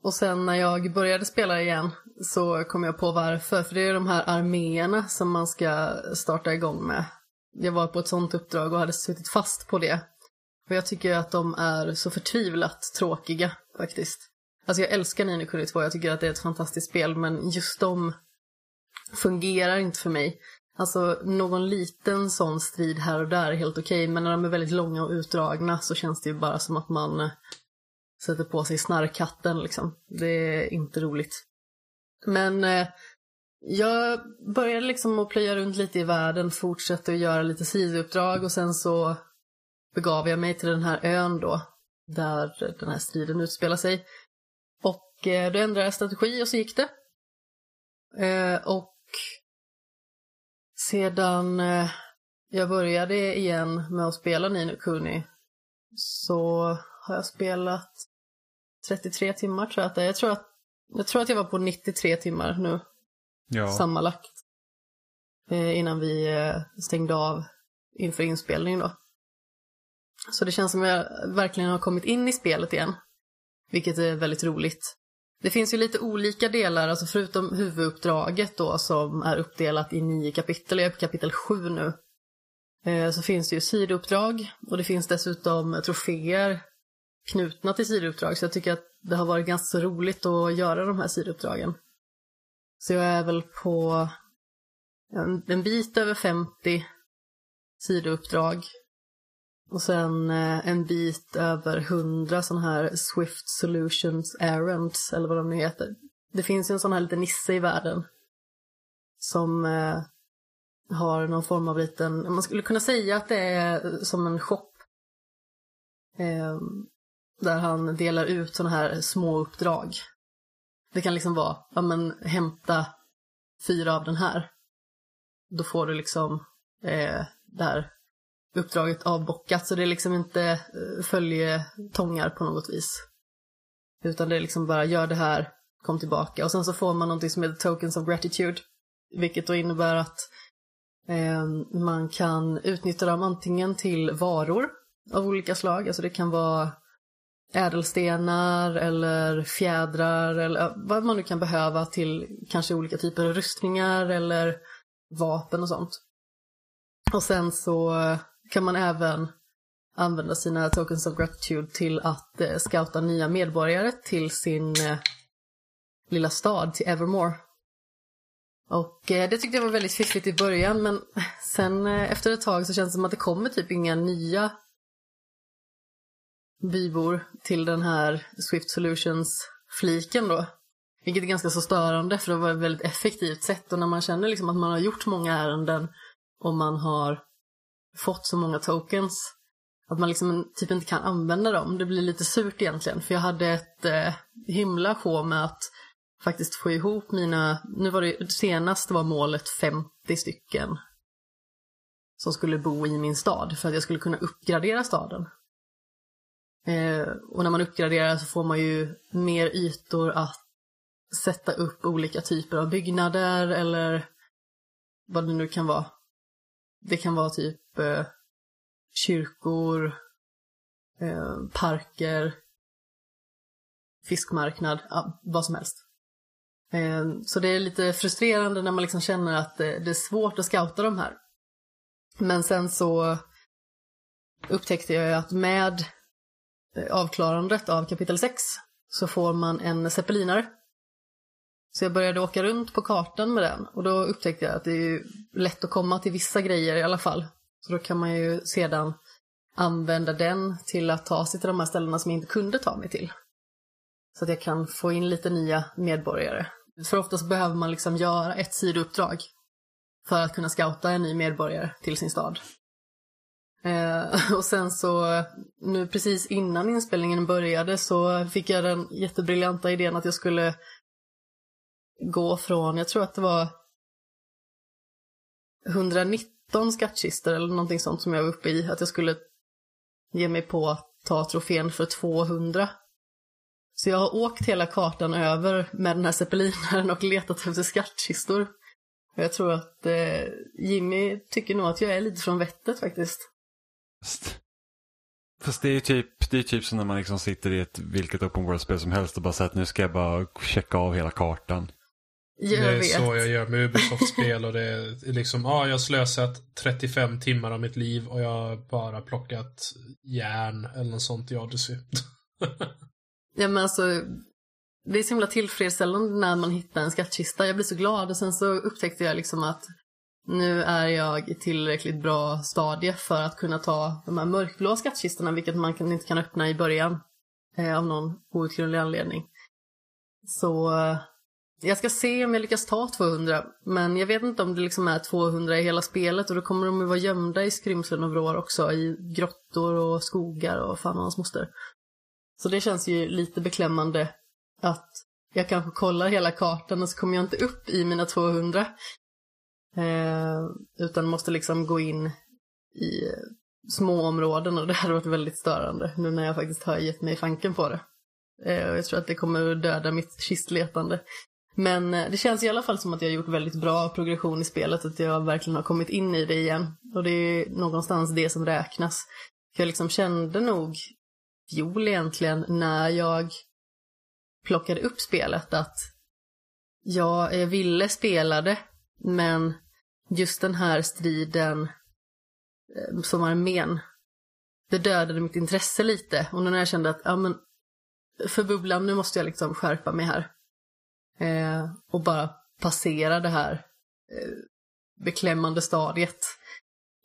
Och sen när jag började spela igen så kom jag på varför. För det är de här arméerna som man ska starta igång med. Jag var på ett sånt uppdrag och hade suttit fast på det. Och jag tycker att de är så förtvivlat tråkiga faktiskt. Alltså jag älskar Nino Kuni 2, jag tycker att det är ett fantastiskt spel men just de fungerar inte för mig. Alltså någon liten sån strid här och där är helt okej men när de är väldigt långa och utdragna så känns det ju bara som att man eh, sätter på sig snarkatten liksom. Det är inte roligt. Men eh, jag började liksom att plöja runt lite i världen, fortsatte att göra lite sidouppdrag och sen så begav jag mig till den här ön då, där den här striden utspelar sig. Och eh, då ändrade jag strategi och så gick det. Eh, och sedan eh, jag började igen med att spela Nino Kuni så har jag spelat 33 timmar tror jag att det är. Jag tror att, jag tror att jag var på 93 timmar nu Ja. sammanlagt. Eh, innan vi eh, stängde av inför inspelningen då. Så det känns som att jag verkligen har kommit in i spelet igen. Vilket är väldigt roligt. Det finns ju lite olika delar, alltså förutom huvuduppdraget då som är uppdelat i nio kapitel, jag är på kapitel sju nu. Eh, så finns det ju sidouppdrag och det finns dessutom troféer knutna till sidouppdrag. Så jag tycker att det har varit ganska roligt att göra de här sidouppdragen. Så jag är väl på en, en bit över 50 sidouppdrag. Och sen eh, en bit över 100 sådana här Swift Solutions Errands, eller vad de nu heter. Det finns ju en sån här liten nisse i världen. Som eh, har någon form av liten, man skulle kunna säga att det är som en shop. Eh, där han delar ut sådana här små uppdrag. Det kan liksom vara, ja men hämta fyra av den här. Då får du liksom eh, det här uppdraget avbockat. Så det är liksom inte eh, följetongar på något vis. Utan det är liksom bara, gör det här, kom tillbaka. Och sen så får man någonting som heter Tokens of Gratitude. Vilket då innebär att eh, man kan utnyttja dem antingen till varor av olika slag. Alltså det kan vara ädelstenar eller fjädrar eller vad man nu kan behöva till kanske olika typer av rustningar eller vapen och sånt. Och sen så kan man även använda sina tokens of gratitude till att eh, scouta nya medborgare till sin eh, lilla stad, till Evermore. Och eh, det tyckte jag var väldigt fiffigt i början men sen eh, efter ett tag så känns det som att det kommer typ inga nya bybor till den här Swift Solutions-fliken då. Vilket är ganska så störande för det var ett väldigt effektivt sätt och när man känner liksom att man har gjort många ärenden och man har fått så många tokens att man liksom typ inte kan använda dem. Det blir lite surt egentligen för jag hade ett eh, himla sjå med att faktiskt få ihop mina, nu var det senast var målet 50 stycken som skulle bo i min stad för att jag skulle kunna uppgradera staden. Eh, och när man uppgraderar så får man ju mer ytor att sätta upp olika typer av byggnader eller vad det nu kan vara. Det kan vara typ eh, kyrkor, eh, parker, fiskmarknad, ja, vad som helst. Eh, så det är lite frustrerande när man liksom känner att det, det är svårt att scouta de här. Men sen så upptäckte jag ju att med eh, avklarandet av kapitel 6 så får man en zeppelinare. Så jag började åka runt på kartan med den och då upptäckte jag att det är ju lätt att komma till vissa grejer i alla fall. Så då kan man ju sedan använda den till att ta sig till de här ställena som jag inte kunde ta mig till. Så att jag kan få in lite nya medborgare. För oftast behöver man liksom göra ett sidouppdrag för att kunna scouta en ny medborgare till sin stad. Eh, och sen så, nu precis innan inspelningen började så fick jag den jättebriljanta idén att jag skulle gå från, jag tror att det var 119 skattkistor eller någonting sånt som jag var uppe i, att jag skulle ge mig på att ta trofén för 200. Så jag har åkt hela kartan över med den här zeppelinaren och letat efter skattkistor. Och jag tror att eh, Jimmy tycker nog att jag är lite från vettet faktiskt. Fast, fast det är ju typ, det är typ som när man liksom sitter i ett vilket open world-spel som helst och bara säger att nu ska jag bara checka av hela kartan. Jag det är vet. så jag gör med Ubisoft-spel och det är liksom, ja, jag har slösat 35 timmar av mitt liv och jag har bara plockat järn eller något sånt i Odyssey. Ja men alltså, det är så himla tillfredsställande när man hittar en skattkista. Jag blir så glad och sen så upptäckte jag liksom att nu är jag i tillräckligt bra stadie för att kunna ta de här mörkblå skattkistorna, vilket man kan, inte kan öppna i början. Eh, av någon outgrundlig anledning. Så eh, jag ska se om jag lyckas ta 200, men jag vet inte om det liksom är 200 i hela spelet och då kommer de ju vara gömda i skrymslen och vrår också, i grottor och skogar och fan och hans moster. Så det känns ju lite beklämmande att jag kanske kollar hela kartan och så kommer jag inte upp i mina 200. Eh, utan måste liksom gå in i små områden och det hade varit väldigt störande nu när jag faktiskt har gett mig fanken på det. Eh, jag tror att det kommer döda mitt kistletande. Men eh, det känns i alla fall som att jag har gjort väldigt bra progression i spelet, att jag verkligen har kommit in i det igen. Och det är någonstans det som räknas. För jag liksom kände nog fjol egentligen när jag plockade upp spelet att ja, jag ville spela det, men just den här striden eh, som armén, det dödade mitt intresse lite. Och nu när jag kände att, ja men, för bubblan, nu måste jag liksom skärpa mig här. Eh, och bara passera det här eh, beklämmande stadiet.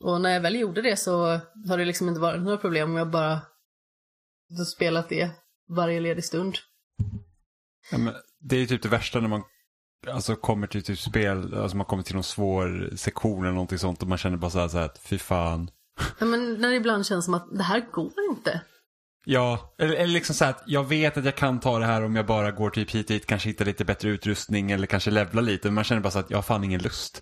Och när jag väl gjorde det så har det liksom inte varit några problem om jag bara spelat det varje ledig stund. Ja, det är ju typ det värsta när man alltså, kommer till typ spel, alltså man kommer till någon svår sektion eller någonting sånt och man känner bara så här, så här fy fan. Ja, men när det ibland känns som att det här går inte. Ja, eller, eller liksom så här att jag vet att jag kan ta det här om jag bara går typ hit och kanske hittar lite bättre utrustning eller kanske levla lite. Men man känner bara så att jag har fan ingen lust.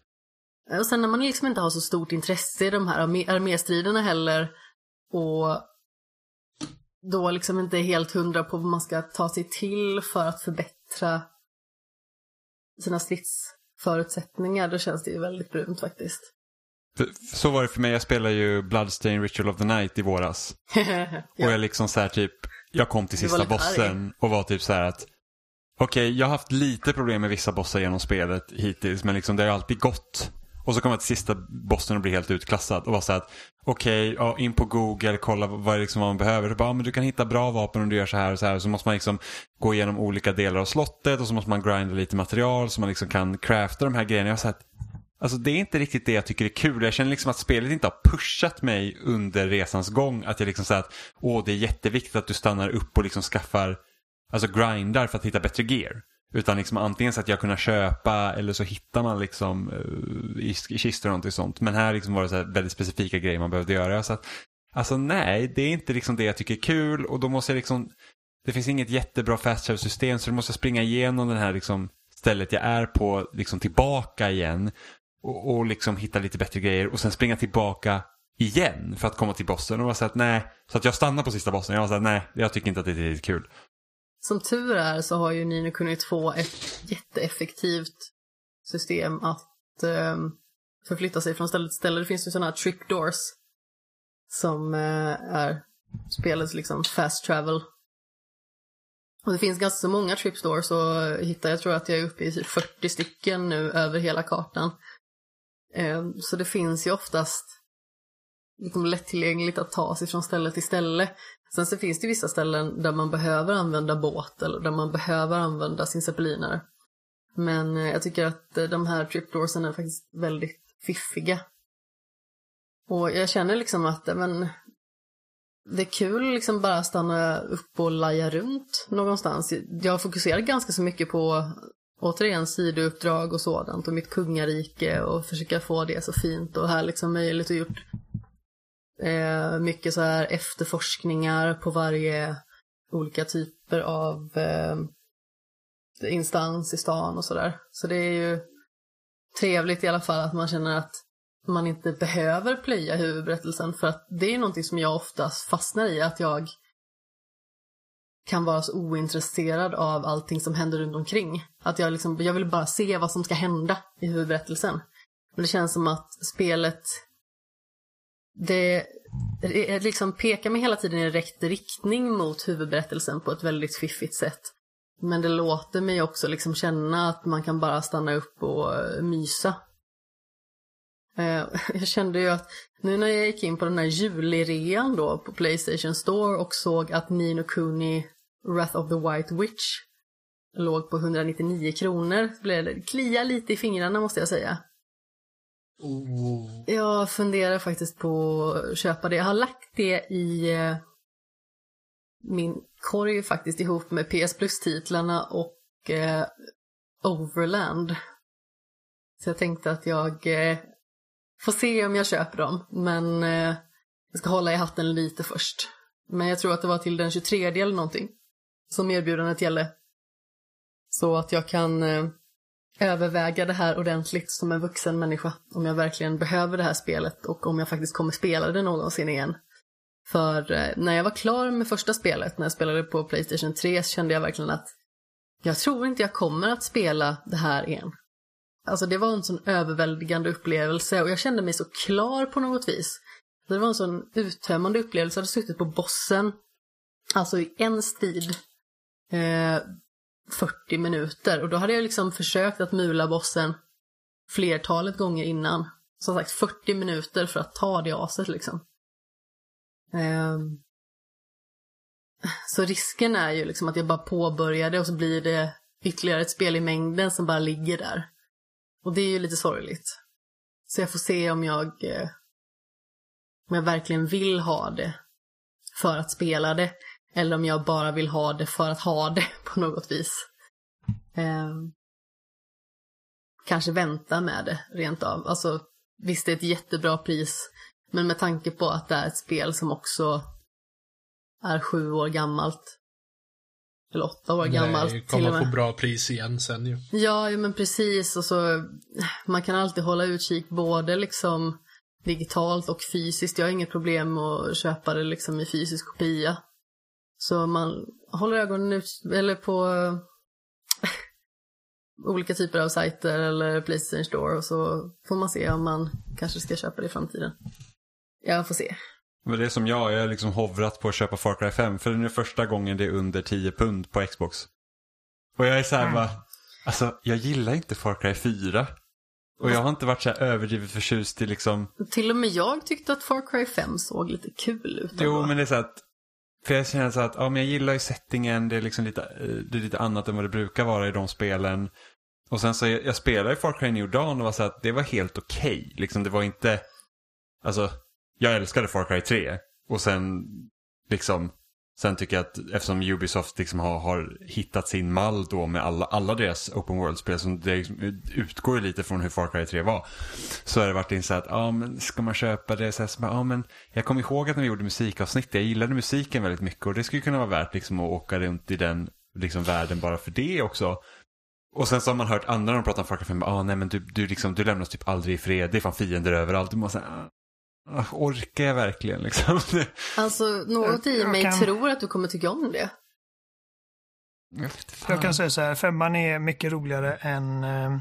Och sen när man liksom inte har så stort intresse i de här arméstriderna heller och då liksom inte är helt hundra på vad man ska ta sig till för att förbättra sina stridsförutsättningar, då känns det ju väldigt brunt faktiskt. Så var det för mig, jag spelade ju Bloodstain Ritual of the Night i våras. ja. Och jag liksom så här typ, jag kom till sista bossen arg. och var typ så här att Okej, okay, jag har haft lite problem med vissa bossar genom spelet hittills, men liksom det har alltid gått. Och så kommer jag till sista bossen och blir helt utklassad och var så att okej, okay, ja, in på Google, kolla vad, liksom vad man behöver. Så bara, ja, men du kan hitta bra vapen om du gör så här och så här. Så måste man liksom gå igenom olika delar av slottet och så måste man grinda lite material så man liksom kan crafta de här grejerna. Jag har sagt, Alltså det är inte riktigt det jag tycker är kul. Jag känner liksom att spelet inte har pushat mig under resans gång. Att jag liksom säger att åh det är jätteviktigt att du stannar upp och liksom skaffar, alltså grindar för att hitta bättre gear. Utan liksom antingen så att jag kunde köpa eller så hittar man liksom uh, i, i kistor och någonting sånt. Men här liksom var det så väldigt specifika grejer man behövde göra. Så att, alltså nej, det är inte liksom det jag tycker är kul och då måste jag liksom, det finns inget jättebra fast travel system så då måste jag springa igenom den här liksom stället jag är på liksom tillbaka igen och, och liksom hitta lite bättre grejer och sen springa tillbaka igen för att komma till bossen och var så att nej, så att jag stannar på sista bossen. Jag var så att nej, jag tycker inte att det är riktigt kul. Som tur är så har ju Nino kunnat få ett jätteeffektivt system att eh, förflytta sig från ställe till ställe. Det finns ju sådana här trick doors som eh, är spelets liksom fast travel. Och det finns ganska så många trip doors och hittar, jag tror att jag är uppe i typ 40 stycken nu över hela kartan. Ehm, så det finns ju oftast liksom lättillgängligt att ta sig från ställe till ställe. Sen så finns det vissa ställen där man behöver använda båt eller där man behöver använda sin zeppelinare. Men eh, jag tycker att eh, de här tripdoorsen är faktiskt väldigt fiffiga. Och jag känner liksom att eh, men, det är kul liksom bara stanna upp och laja runt någonstans. Jag fokuserar ganska så mycket på återigen sidouppdrag och sådant och mitt kungarike och försöka få det så fint och härligt som möjligt och gjort eh, mycket så här efterforskningar på varje olika typer av eh, instans i stan och sådär. Så det är ju trevligt i alla fall att man känner att man inte behöver plöja huvudberättelsen för att det är någonting som jag oftast fastnar i, att jag kan vara så ointresserad av allting som händer runt omkring. Att jag, liksom, jag vill bara se vad som ska hända i huvudberättelsen. Men det känns som att spelet, det, det liksom pekar mig hela tiden i rätt riktning mot huvudberättelsen på ett väldigt fiffigt sätt. Men det låter mig också liksom känna att man kan bara stanna upp och mysa. Eh, jag kände ju att nu när jag gick in på den här julirean då på Playstation Store och såg att Nino Kuni Wrath of the White Witch låg på 199 kronor blev det klia lite i fingrarna måste jag säga. Oh. Jag funderar faktiskt på att köpa det. Jag har lagt det i eh, min korg faktiskt ihop med PS Plus-titlarna och eh, Overland. Så jag tänkte att jag eh, får se om jag köper dem, men eh, jag ska hålla i hatten lite först. Men jag tror att det var till den 23 eller någonting som erbjudandet gällde. Så att jag kan eh, överväga det här ordentligt som en vuxen människa. Om jag verkligen behöver det här spelet och om jag faktiskt kommer spela det någonsin igen. För eh, när jag var klar med första spelet, när jag spelade på Playstation 3, så kände jag verkligen att jag tror inte jag kommer att spela det här igen. Alltså det var en sån överväldigande upplevelse och jag kände mig så klar på något vis. Det var en sån uttömmande upplevelse. Jag hade suttit på bossen, alltså i en strid, eh, 40 minuter. Och då hade jag liksom försökt att mula bossen flertalet gånger innan. Som sagt 40 minuter för att ta det aset liksom. Eh, så risken är ju liksom att jag bara påbörjade och så blir det ytterligare ett spel i mängden som bara ligger där. Och det är ju lite sorgligt. Så jag får se om jag eh, om jag verkligen vill ha det för att spela det. Eller om jag bara vill ha det för att ha det på något vis. Eh, kanske vänta med det rent av. Alltså visst det är ett jättebra pris. Men med tanke på att det är ett spel som också är sju år gammalt. Eller åtta år. Nej, till kommer och med. få bra pris igen sen ju. Ja, ja, men precis. Och så, man kan alltid hålla utkik både liksom digitalt och fysiskt. Jag har inget problem med att köpa det liksom i fysisk kopia. Så man håller ögonen ut, eller på olika typer av sajter eller Playstation Store och så får man se om man kanske ska köpa det i framtiden. Jag får se. Men det är som jag, jag har liksom hovrat på att köpa Far Cry 5 för det är nu första gången det är under 10 pund på Xbox. Och jag är så här Mm. bara, alltså jag gillar inte Far Cry 4. Och jag har inte varit så här överdrivet förtjust i liksom, Till och med jag tyckte att Far Cry 5 såg lite kul ut. jo men det är så att, för jag känner så att, ja men jag gillar ju settingen, det är liksom lite, eh, det är lite annat än vad det brukar vara i de spelen. Och sen så, jag, jag spelade i Far Cry New Dawn och var så att det var helt okej. Liksom det var inte, alltså, jag älskade Far Cry 3. Och sen, liksom, sen tycker jag att eftersom Ubisoft liksom har, har hittat sin mall då med alla, alla deras open world-spel som det liksom utgår ju lite från hur Far Cry 3 var. Så har det varit in så att, ja men ska man köpa det? Så här, så bara, ah, men jag kommer ihåg att när vi gjorde musikavsnitt, jag gillade musiken väldigt mycket och det skulle kunna vara värt liksom att åka runt i den liksom världen bara för det också. Och sen så har man hört andra när de pratar om Far Cry 5, ah, nej men du, du, liksom, du lämnas typ aldrig i fred, det är fan fiender överallt. Du måste ah, orkar jag verkligen liksom? Alltså, något i Jag mig kan- tror att du kommer tycka om det. Jag kan säga så här, femman är mycket roligare än eh,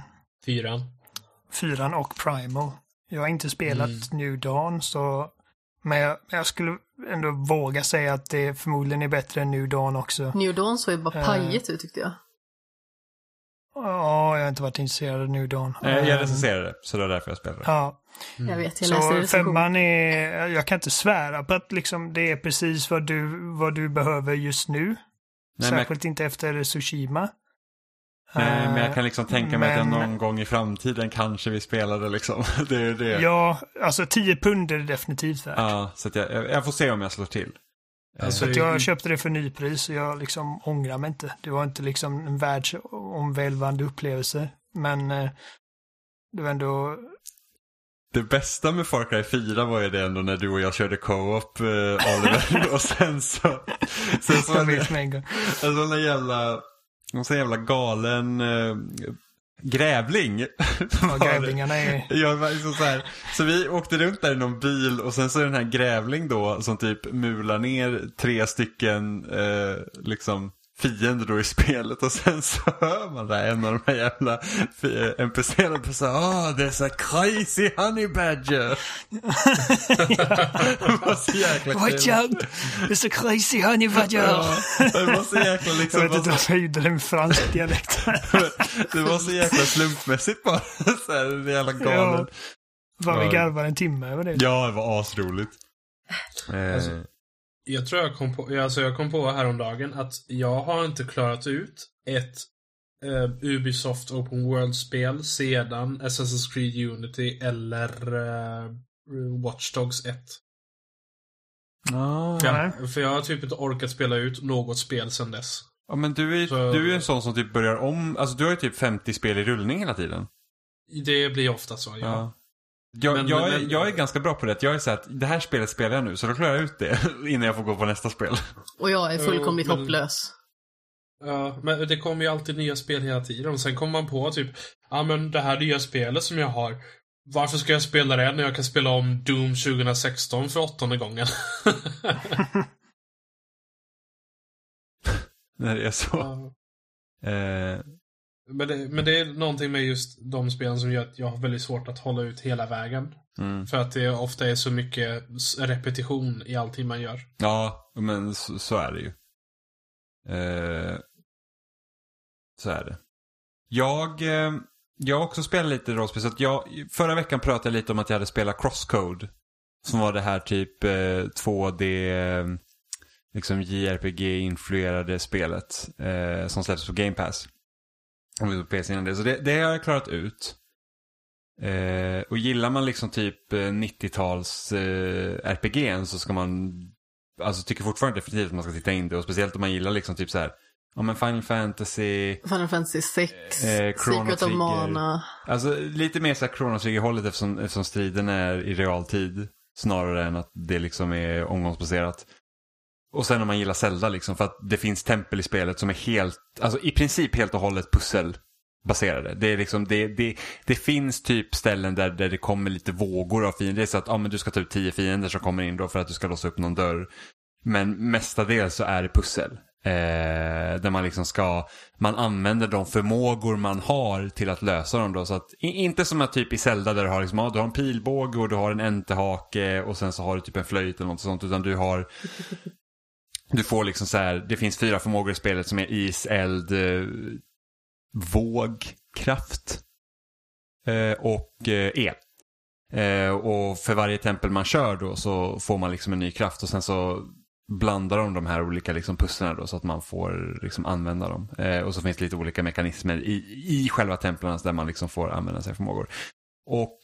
Fyran. fyran och Primal. Jag har inte spelat Mm. New Dawn, så... Men jag, jag skulle ändå våga säga att det förmodligen är bättre än New Dawn också. New Dawn såg ju bara Eh. pajigt ut tyckte jag. Ja, jag har inte varit intresserad av New Dawn. Nej, jag Ehm, recenserade det, så det var därför jag spelade. Ja, Jag vet, jag så femman är... Jag kan inte svära på att liksom det är precis vad du, vad du behöver just nu. Nej, men jag, Särskilt inte efter Tsushima. nej, men jag kan Eh, liksom tänka mig att jag men- någon gång i framtiden kanske vi spelade liksom. Det är det. Ja, alltså 10 pund är det definitivt värt. Ja, så att jag, jag får se om jag slår till. Alltså, Så att jag köpte det för nypris och jag liksom ångrar mig inte. Det var inte liksom en världsomvälvande upplevelse. Men eh, det var ändå... Det bästa med Far Cry 4 var ju det ändå när du och jag körde co-op, eh, Oliver. och sen så... Sen så Jag vet med en gång. en sån jävla... En sån jävla galen eh, grävling. Ja, grävlingarna är... Ja, liksom så, här. så vi åkte runt där i någon bil och sen så är den här grävling då som typ mular ner tre stycken eh, liksom fiender då i spelet och sen så hör man där en av de här jävla NPCerna på så ah there's a crazy honey badger. det var så jäkla Watch kul. out! It's a crazy honey badger! Ja, det var så jäkla Jag liksom, vet inte varför jag gjorde det med fransk dialekt. det var så jäkla slumpmässigt bara. Så här, det jävla galen. Var vi Ja. garvade en timme över det. Ja, det var asroligt. Eh, Alltså, Jag tror jag kom på, alltså jag kom på häromdagen att jag har inte klarat ut ett eh, Ubisoft Open World-spel sedan Assassin's Creed Unity eller eh, Watch Dogs 1. ah, Nej. För jag har typ inte orkat spela ut något spel sedan dess. Ja, men du är, Så- du är en sån som typ börjar om, alltså du har ju typ 50 spel i rullning hela tiden. Det blir ofta så, ja. Ja. Jag, Men- jag, men- är, jag är ganska bra på det. Jag är så att det här spelet spelar jag nu, så då klarar jag ut det innan jag får gå på nästa spel. Och jag är fullkomligt Jo, men- hopplös. Ja, men det kommer ju alltid nya spel hela tiden. Och sen kommer man på typ, ja men det här nya spelet som jag har. Varför ska jag spela det när jag kan spela om Doom 2016 för åttonde gången? När det är så. Ja. Eh, men, det, men det är någonting med just de spelen som gör att jag har väldigt svårt att hålla ut hela vägen. mm. För att det ofta är så mycket repetition i allting man gör. Ja, men så, så är det ju. Eh, så är det. Jag, eh, jag har också spelat lite rollspel. Så att jag, förra veckan pratade jag lite om att jag hade spelat Crosscode. Som var det här typ eh, 2D, eh, liksom JRPG-influerade spelet. Eh, som släpptes på Game Pass. Om vi på PC innan det. Så det, det har jag klarat ut. Eh, och gillar man liksom typ eh, 90-tals eh, RPG'n så ska man Alltså tycker fortfarande definitivt att man ska titta in det och speciellt om man gillar liksom typ så här Ja men Final Fantasy Final Fantasy 6, Eh, Chrono Secret of. Mana. Alltså lite mer så här Chrono Trigger-hållet eftersom, eftersom striden är i realtid. Snarare än att det liksom är omgångsbaserat. Och sen om man gillar Zelda liksom för att det finns tempel i spelet som är helt, alltså i princip helt och hållet pusselbaserade. Det är liksom, det, det, det finns typ ställen där, där det kommer lite vågor av fiender. Det är så att ja, men du ska ta ut tio fiender som kommer in då för att du ska låsa upp någon dörr. Men mestadels så är det pussel. Eh, där man liksom ska, man använder de förmågor man har till att lösa dem då. Så att, inte som att typ i Zelda där du har liksom, ja, du har en pilbåge och du har en entehake och sen så har du typ en flöjt eller något sånt. Utan du har, du får liksom så här, det finns fyra förmågor i spelet som är is, eld, eh, våg, kraft eh, och eh, el. Eh, och för varje tempel man kör då så får man liksom en ny kraft och sen så blandar de de här olika liksom pusslarna då så att man får liksom använda dem. Eh, och så finns det lite olika mekanismer i, i själva templen där man liksom får använda sig av förmågor. Och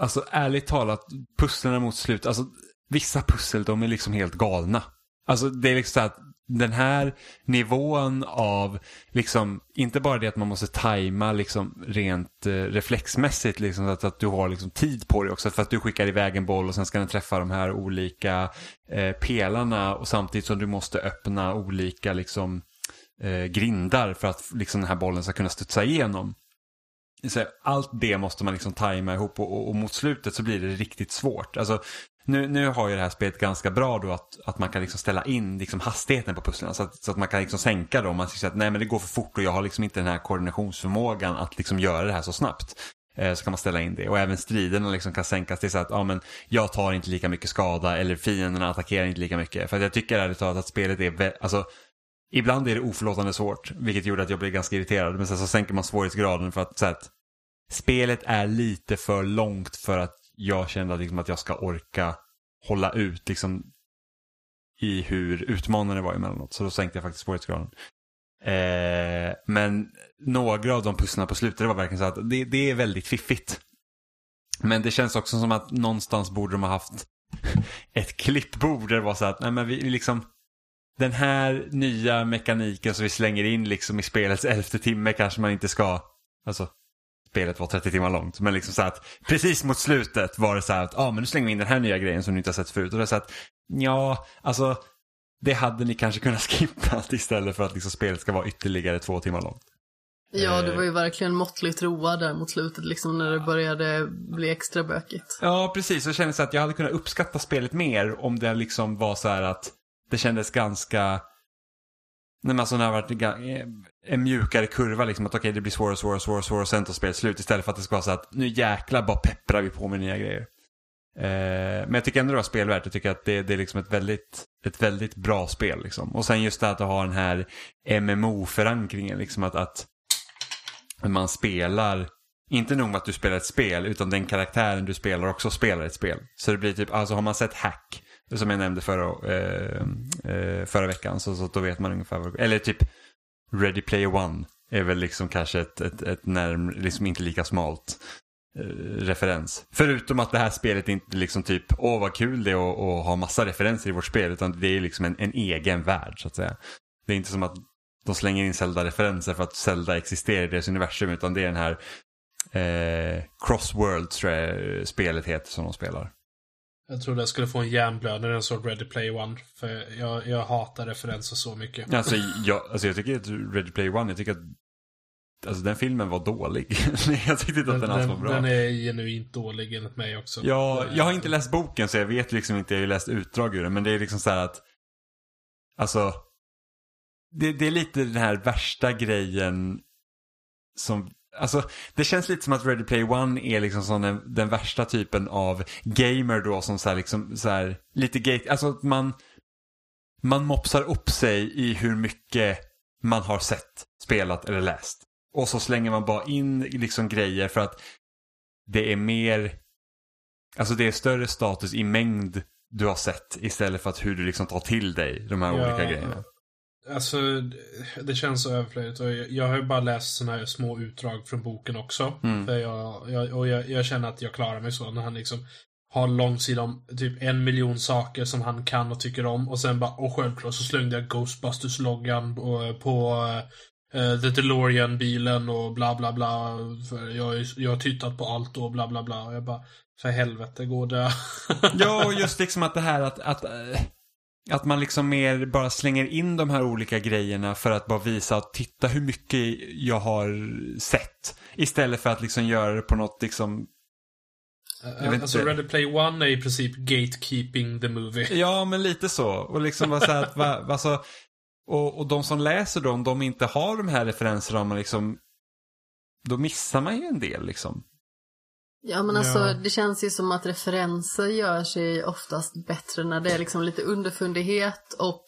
alltså ärligt talat, pusslen mot slut, alltså vissa pussel de är liksom helt galna. Alltså det är liksom så att den här nivån av, liksom, inte bara det att man måste tajma liksom rent eh, reflexmässigt, liksom, så att, att du har liksom tid på dig också. För att du skickar iväg en boll och sen ska den träffa de här olika eh, pelarna och samtidigt som du måste öppna olika liksom, eh, grindar för att liksom, den här bollen ska kunna studsa igenom. Så allt det måste man liksom tajma ihop och, och, och mot slutet så blir det riktigt svårt. Alltså, nu, nu har ju det här spelet ganska bra då att, att man kan liksom ställa in liksom hastigheten på pusslen. Så att, så att man kan liksom sänka dem. Man säger att nej men det går för fort och jag har liksom inte den här koordinationsförmågan att liksom göra det här så snabbt. Eh, så kan man ställa in det. Och även striderna liksom kan sänkas till så att ja, men jag tar inte lika mycket skada eller fienderna attackerar inte lika mycket. För att jag tycker ärligt talat att spelet är, alltså Ibland är det oförlåtande svårt, vilket gjorde att jag blev ganska irriterad. Men sen så sänker man svårighetsgraden för att, så att spelet är lite för långt för att jag kände att, liksom, att jag ska orka hålla ut liksom, i hur utmanande det var emellanåt. Så då sänkte jag faktiskt svårighetsgraden. Eh, men några av de pusslarna på slutet det var verkligen så att det, det är väldigt fiffigt. Men det känns också som att någonstans borde de ha haft ett klippbord där det var så att nej men vi liksom den här nya mekaniken som vi slänger in liksom i spelets elfte timme kanske man inte ska, alltså spelet var 30 timmar långt, men liksom så att precis mot slutet var det så här att, ja ah, men nu slänger vi in den här nya grejen som ni inte har sett förut. Och det är så att, ja, alltså det hade ni kanske kunnat skippa istället för att liksom spelet ska vara ytterligare två timmar långt. Ja, det Eh. var ju verkligen måttligt roa där mot slutet, liksom när det började bli extra bökigt. Ja, precis. Så kändes det att jag hade kunnat uppskatta spelet mer om det liksom var så här att det kändes ganska... Nej, men alltså när det varit en mjukare kurva, liksom att okej det blir svårare och svårare och svårare, svårare och sen tar spelet slut istället för att det ska vara så att nu jäklar bara pepprar vi på med nya grejer. Eh, men jag tycker ändå det var spelvärt. Jag tycker att det, det är liksom ett väldigt, ett väldigt bra spel. Liksom. Och sen just det att ha den här MMO-förankringen. Liksom att, att man spelar, inte nog med att du spelar ett spel, utan den karaktären du spelar också spelar ett spel. Så det blir typ, alltså har man sett Hack, som jag nämnde förra, eh, eh, förra veckan, så, så då vet man ungefär vad Eller typ Ready Player One är väl liksom kanske ett, ett, ett närm, liksom inte lika smalt eh, referens. Förutom att det här spelet inte liksom typ, åh vad kul det är att, att ha massa referenser i vårt spel, utan det är liksom en, en egen värld så att säga. Det är inte som att de slänger in Zelda-referenser för att Zelda existerar i deras universum utan det är den här eh, Crossworld tror jag eh, spelet heter som de spelar. Jag trodde jag skulle få en hjärnblödning när jag såg Ready Player One. För jag, jag hatar referenser så mycket. Alltså jag, alltså jag tycker att Ready Player One, jag tycker att Alltså den filmen var dålig. jag tyckte inte att den, alls var bra. Den är genuint dålig enligt mig också. Ja, jag har inte läst boken så jag vet liksom inte, jag har ju läst utdrag ur den. Men det är liksom så här att, alltså, det, det är lite den här värsta grejen som Alltså, det känns lite som att Ready Player One är liksom som den, den värsta typen av gamer då som så här, liksom, så här, lite gate, alltså att man, man mopsar upp sig i hur mycket man har sett, spelat eller läst. Och så slänger man bara in liksom grejer för att det är mer, alltså det är större status i mängd du har sett istället för att hur du liksom tar till dig de här ja, olika grejerna. Alltså, det känns så överflödigt. Och jag, har ju bara läst sådana här små utdrag från boken också. Mm. För jag, jag, och jag, jag, känner att jag klarar mig så när han liksom har långsida om typ en miljon saker som han kan och tycker om. Och sen bara, och självklart så slängde jag Ghostbusters-loggan på, på uh, The DeLorean-bilen och bla bla bla. För jag, jag har tittat på allt och bla bla bla. Och jag bara, för helvete, går det? ja, och just liksom att det här att, att uh att man liksom mer bara slänger in de här olika grejerna för att bara visa att titta hur mycket jag har sett. Istället för att liksom göra det på något liksom jag vet alltså Ready Play One är i princip gatekeeping the movie. Ja, men lite så. Och liksom bara så här att, va, alltså, och, och de som läser dem, de inte har de här referenserna, man liksom, då missar man ju en del liksom. Ja men alltså ja. det känns ju som att referenser gör sig oftast bättre när det är liksom lite underfundighet och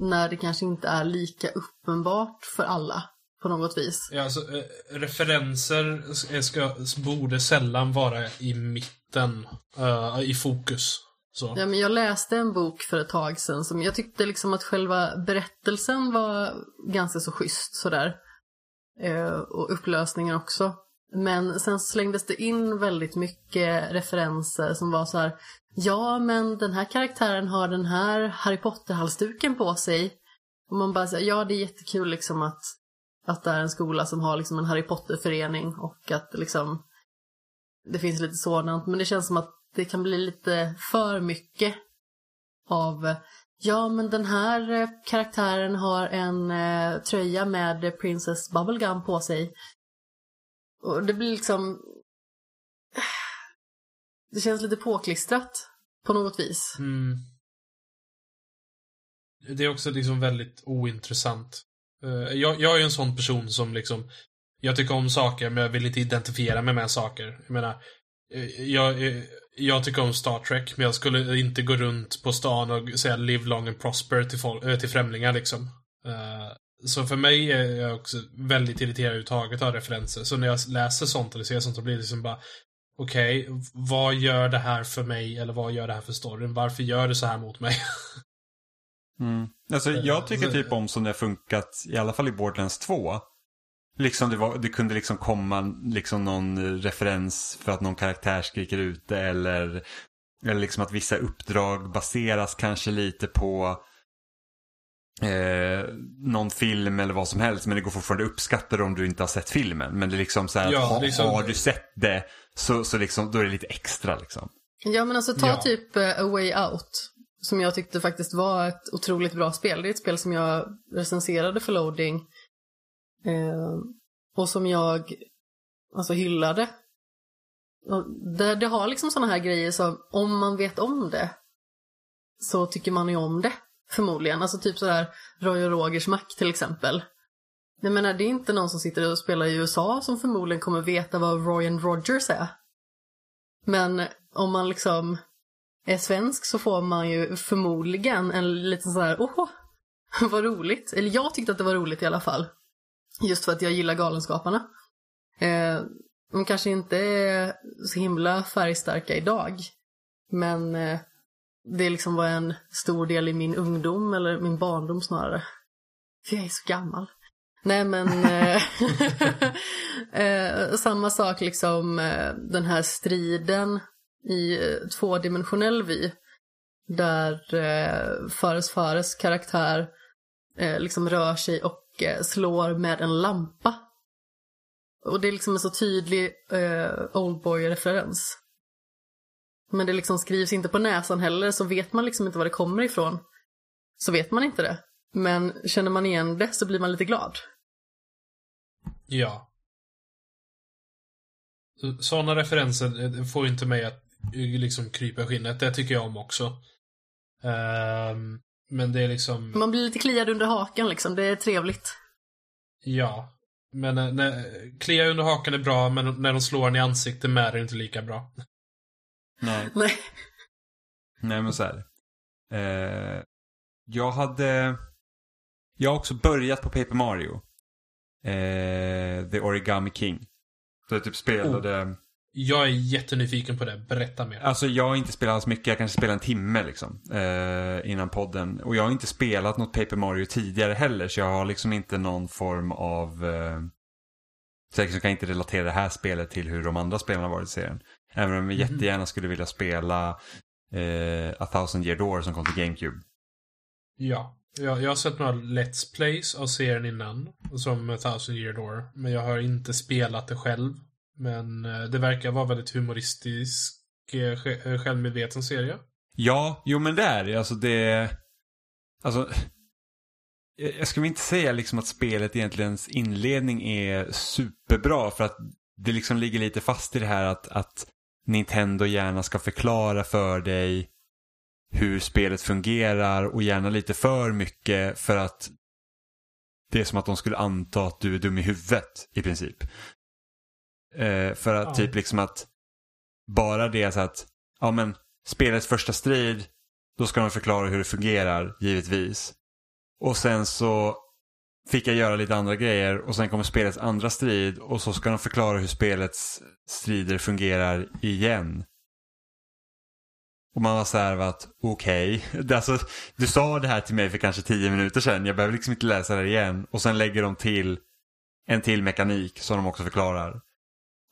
när det kanske inte är lika uppenbart för alla på något vis. Ja, alltså, äh, referenser ska, borde sällan vara i mitten, äh, i fokus. Så. Ja, men jag läste en bok för ett tag sedan som jag tyckte liksom att själva berättelsen var ganska så schysst sådär. Äh, och upplösningen också. Men sen slängdes det in väldigt mycket referenser som var så här. Ja, men den här karaktären har den här Harry Potter-halsduken på sig. Och man bara säger, ja det är jättekul liksom att, att det är en skola som har liksom en Harry Potter-förening och att liksom det finns lite sådant. Men det känns som att det kan bli lite för mycket av Ja, men den här eh, karaktären har en eh, tröja med Princess Bubblegum på sig. Och det blir liksom... Det känns lite påklistrat på något vis. Mm. Det är också liksom väldigt ointressant. Eh, jag, jag är en sån person som liksom Jag tycker om saker men jag vill inte identifiera mig med saker. Jag menar eh, jag, eh, jag tycker om Star Trek men jag skulle inte gå runt på stan och säga live long and prosper till, folk, till främlingar liksom. Så för mig är jag också väldigt irriterad överhuvudtaget av referenser. Så när jag läser sånt eller ser sånt så blir det liksom bara Okej, okay, vad gör det här för mig eller vad gör det här för storyn? Varför gör det så här mot mig? mm. Alltså jag tycker typ om som det har funkat, i alla fall i Borderlands 2. Liksom det, var, det kunde liksom komma liksom någon referens för att någon karaktär skriker ut det eller, eller liksom att vissa uppdrag baseras kanske lite på eh, någon film eller vad som helst men det går fortfarande att uppskatta det om du inte har sett filmen. Men det är liksom så här ja, ha, liksom... har du sett det så, så liksom, då är det lite extra liksom. Ja men alltså ta ja. typ uh, A Way Out. Som jag tyckte faktiskt var ett otroligt bra spel. Det är ett spel som jag recenserade för loading. Eh, och som jag alltså hyllade. Det, det har liksom sådana här grejer som om man vet om det så tycker man ju om det. Förmodligen. Alltså typ sådär Roy och Rogers Mac till exempel. Jag menar, det är inte någon som sitter och spelar i USA som förmodligen kommer veta vad Roy and Rogers är. Men om man liksom är svensk så får man ju förmodligen en liten sån här, åh, vad roligt. Eller jag tyckte att det var roligt i alla fall. Just för att jag gillar Galenskaparna. Eh, de kanske inte är så himla färgstarka idag. Men eh, det liksom var en stor del i min ungdom, eller min barndom snarare. För jag är så gammal. Nej men, eh, eh, samma sak liksom eh, den här striden i tvådimensionell vy. Där eh, Fares Fares karaktär eh, liksom rör sig och eh, slår med en lampa. Och det är liksom en så tydlig eh, Oldboy-referens. Men det liksom skrivs inte på näsan heller, så vet man liksom inte var det kommer ifrån. Så vet man inte det. Men känner man igen det så blir man lite glad. Ja. Sådana referenser får inte mig att liksom krypa i skinnet. Det tycker jag om också. Um, men det är liksom... Man blir lite kliad under hakan liksom. Det är trevligt. Ja. Men eh, när, klia under hakan är bra, men när de slår en i ansiktet med är det inte lika bra. Nej. Nej. Nej, men så här. Eh, jag hade... Jag har också börjat på Paper Mario. Eh, The Origami King. Så jag typ spelade... Jag är jättenyfiken på det. Berätta mer. Alltså jag har inte spelat alls mycket. Jag kanske spelade en timme liksom. Eh, innan podden. Och jag har inte spelat något Paper Mario tidigare heller. Så jag har liksom inte någon form av... Eh, så jag liksom kan inte relatera det här spelet till hur de andra spelarna varit i serien. Även om jag Mhm. jättegärna skulle vilja spela eh, A Thousand Year Door som kom till GameCube. Ja. Jag, jag har sett några Let's Plays av serien innan. Som A Thousand Year Door. Men jag har inte spelat det själv. Men eh, det verkar vara väldigt humoristisk, eh, eh, självmedveten serie. Ja, jo men det är det. Alltså det... Alltså... Jag jag skulle inte säga liksom att spelet egentligens inledning är superbra för att det liksom ligger lite fast i det här att, att Nintendo gärna ska förklara för dig hur spelet fungerar och gärna lite för mycket för att det är som att de skulle anta att du är dum i huvudet i princip. Eh, för att Ja. typ liksom att bara det så att ja men spelets första strid då ska de förklara hur det fungerar givetvis. Och sen så fick jag göra lite andra grejer och sen kommer spelets andra strid och så ska de förklara hur spelets strider fungerar igen. Och man var så här att okej, okay. alltså, du sa det här till mig för kanske tio minuter sedan, jag behöver liksom inte läsa det igen. Och sen lägger de till en till mekanik som de också förklarar.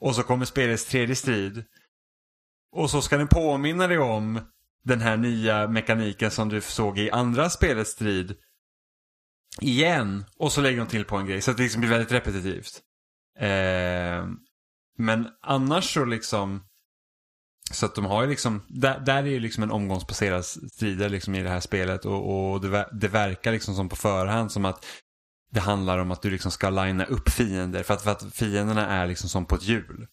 Och så kommer spelets tredje strid. Och så ska den påminna dig om den här nya mekaniken som du såg i andra spelets strid. Igen. Och så lägger de till på en grej. Så att det liksom blir väldigt repetitivt. Eh, men annars så liksom. Så att de har ju liksom. Där, där är ju liksom en omgångsbaserad strider liksom i det här spelet. Och, och det, det verkar liksom som på förhand som att. Det handlar om att du liksom ska linea upp fiender. För att, för att fienderna är liksom som på ett hjul.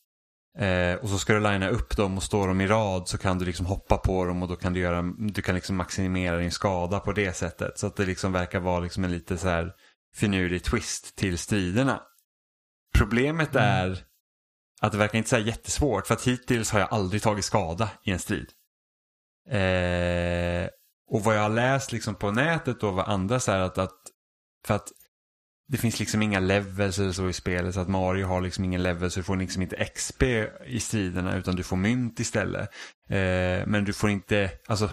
Eh, och så ska du linea upp dem och står de i rad så kan du liksom hoppa på dem och då kan du göra, du kan liksom maximera din skada på det sättet. Så att det liksom verkar vara liksom en lite så här finurlig twist till striderna. Problemet är att det verkar inte så jättesvårt för att hittills har jag aldrig tagit skada i en strid. Eh, och vad jag har läst liksom på nätet och vad andra så här att, att för att det finns liksom inga levels eller så i spelet så att Mario har liksom ingen level så du får liksom inte XP i striderna utan du får mynt istället. Eh, men du får inte, alltså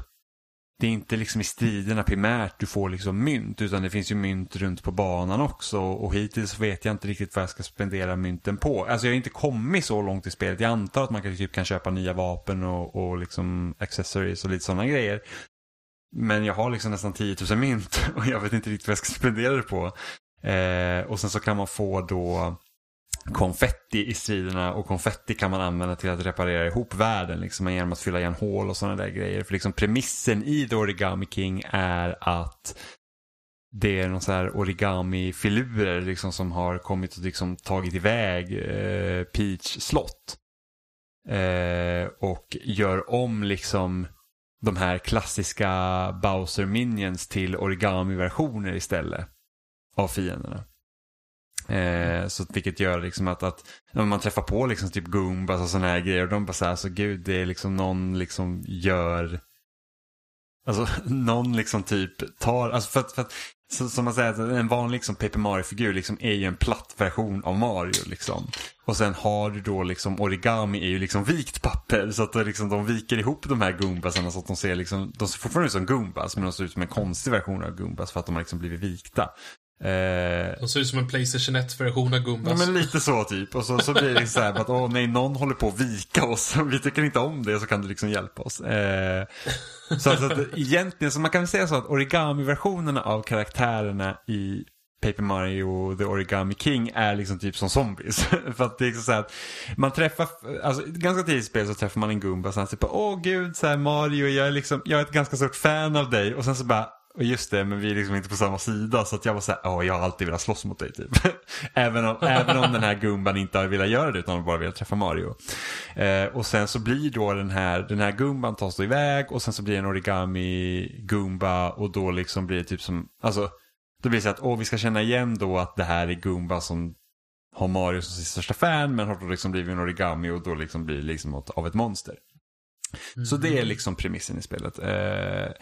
det är inte liksom i striderna primärt du får liksom mynt utan det finns ju mynt runt på banan också och hittills vet jag inte riktigt vad jag ska spendera mynten på. Alltså jag har inte kommit så långt i spelet. Jag antar att man kan, typ kan köpa nya vapen och, och liksom accessories och lite sådana grejer. Men jag har liksom nästan 10 000 mynt och jag vet inte riktigt vad jag ska spendera det på. Eh, och sen så kan man få då konfetti i striderna och konfetti kan man använda till att reparera ihop världen liksom genom att fylla igen hål och sådana där grejer. För liksom premissen i The Origami King är att det är någon så här origami-filurer liksom som har kommit och liksom tagit iväg eh, Peach slott. Eh, och gör om liksom de här klassiska Bowser Minions till origami-versioner istället av fienderna. Eh, så vilket gör liksom att, att när man träffar på liksom typ Goombas och sådana här grejer och de bara så här, så gud det är liksom någon liksom gör Alltså någon liksom typ tar, alltså för att, för att så, som man säger, en vanlig liksom Paper Mario-figur liksom är ju en platt version av Mario liksom. Och sen har du då liksom origami är ju liksom vikt papper så att liksom, de viker ihop de här Goombasarna så att de ser liksom, de ser fortfarande ut som Goombas men de ser ut som en konstig version av Goombas för att de har liksom blivit vikta. Eh, De ser ut som en Playstation 1-version av Ja, Gumbas. men lite så typ. Och så, så blir det så här att åh nej, någon håller på att vika oss. Vi tycker inte om det så kan du liksom hjälpa oss. Eh, så, alltså, att egentligen, så man kan väl säga så att origami-versionerna av karaktärerna i Paper Mario The Origami King är liksom typ som zombies. För att det är liksom så här att man träffar, alltså ganska tidigt i spelet så träffar man en Goomba och säger på åh gud så här Mario, jag är liksom, jag är ett ganska stort fan av dig. Och sen så bara, och just det, men vi är liksom inte på samma sida. Så att jag var såhär, ja jag har alltid velat slåss mot dig typ. även, om, även om den här Gumban inte har velat göra det utan bara velat träffa Mario. Eh, och sen så blir då den här, den här Gumban tas då iväg och sen så blir det en origami Goomba och då liksom blir det typ som, alltså då blir det så att, åh vi ska känna igen då att det här är Goomba som har Mario som sin största fan men har då liksom blivit en origami och då liksom blir det liksom av ett monster. Så det är liksom premissen i spelet. Eh,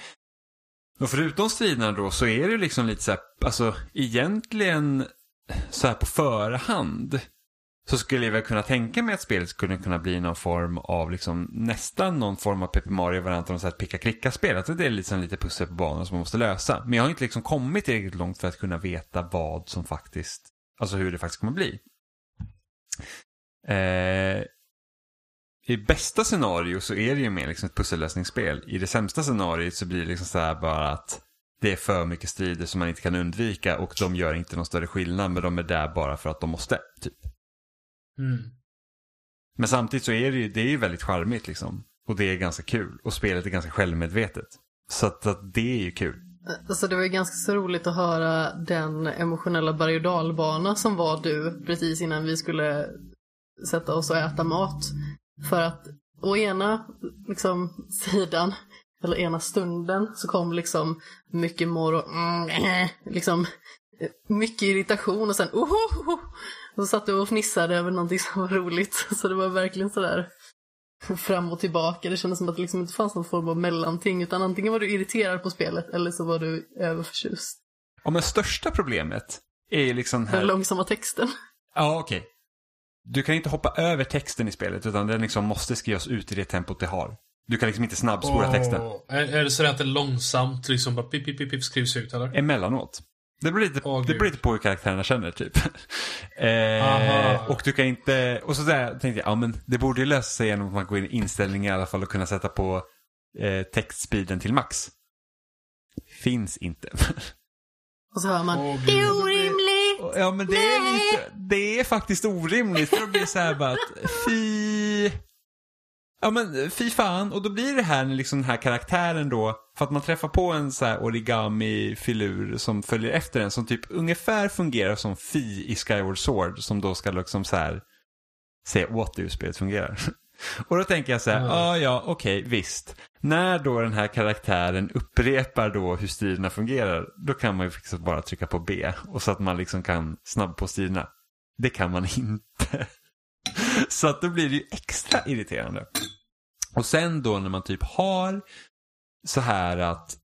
och förutom striderna då så är det liksom lite så här, alltså egentligen så här på förhand så skulle jag väl kunna tänka mig att spelet skulle kunna bli någon form av liksom nästan någon form av Paper Mario-variant av ett picka-klicka-spel. Alltså det är liksom lite pussel på banan som man måste lösa. Men jag har inte liksom kommit tillräckligt långt för att kunna veta vad som faktiskt, alltså hur det faktiskt kommer bli. Eh, i bästa scenario så är det ju mer liksom ett pussellösningsspel. I det sämsta scenariot så blir det liksom så här bara att det är för mycket strider som man inte kan undvika och de gör inte någon större skillnad men de är där bara för att de måste. Typ. Mm. Men samtidigt så är det ju, det är ju väldigt charmigt liksom. Och det är ganska kul. Och spelet är ganska självmedvetet. Så att, att det är ju kul. Alltså det var ju ganska så roligt att höra den emotionella berg och dalbana som var du precis innan vi skulle sätta oss och äta mat. För att å ena liksom, sidan, eller ena stunden, så kom liksom mycket morr och mm, liksom mycket irritation och sen oh, oh. Och så satt du och fnissade över någonting som var roligt. Så det var verkligen sådär fram och tillbaka. Det kändes som att det liksom inte fanns någon form av mellanting. Utan antingen var du irriterad på spelet eller så var du överförtjust. Ja men största problemet är ju liksom Den här... långsamma texten. Ja okej. Du kan inte hoppa över texten i spelet utan den liksom måste skrivas ut i det tempot det har. Du kan liksom inte snabbspola texten. Åh, Är, är det så att det långsamt liksom bara pip, pip, pip, pip skrivs ut eller? Emellanåt. Det beror lite, Åh, det beror lite på hur karaktärerna känner typ. eh, och du kan inte, och så där tänkte jag, ja men det borde ju lösa sig genom att man går in i inställningar i alla fall och kunna sätta på eh, textspeeden till max. Finns inte. Och så hör man Åh, Det är orimligt! Ja men det är lite, det är faktiskt orimligt för då blir det så här bara att fy... Ja men fy fan, och då blir det här liksom den här karaktären då, för att man träffar på en så här origami-filur som följer efter en som typ ungefär fungerar som Fi i Skyward Sword som då ska liksom så här säga åt dig hur spelet fungerar. Och då tänker jag så här, Mm. ah, ja okej visst. När då den här karaktären upprepar då hur striderna fungerar, då kan man ju faktiskt bara trycka på B och så att man liksom kan snabba på striderna. Det kan man inte. Så att då blir det ju extra irriterande. Och sen då när man typ har så här att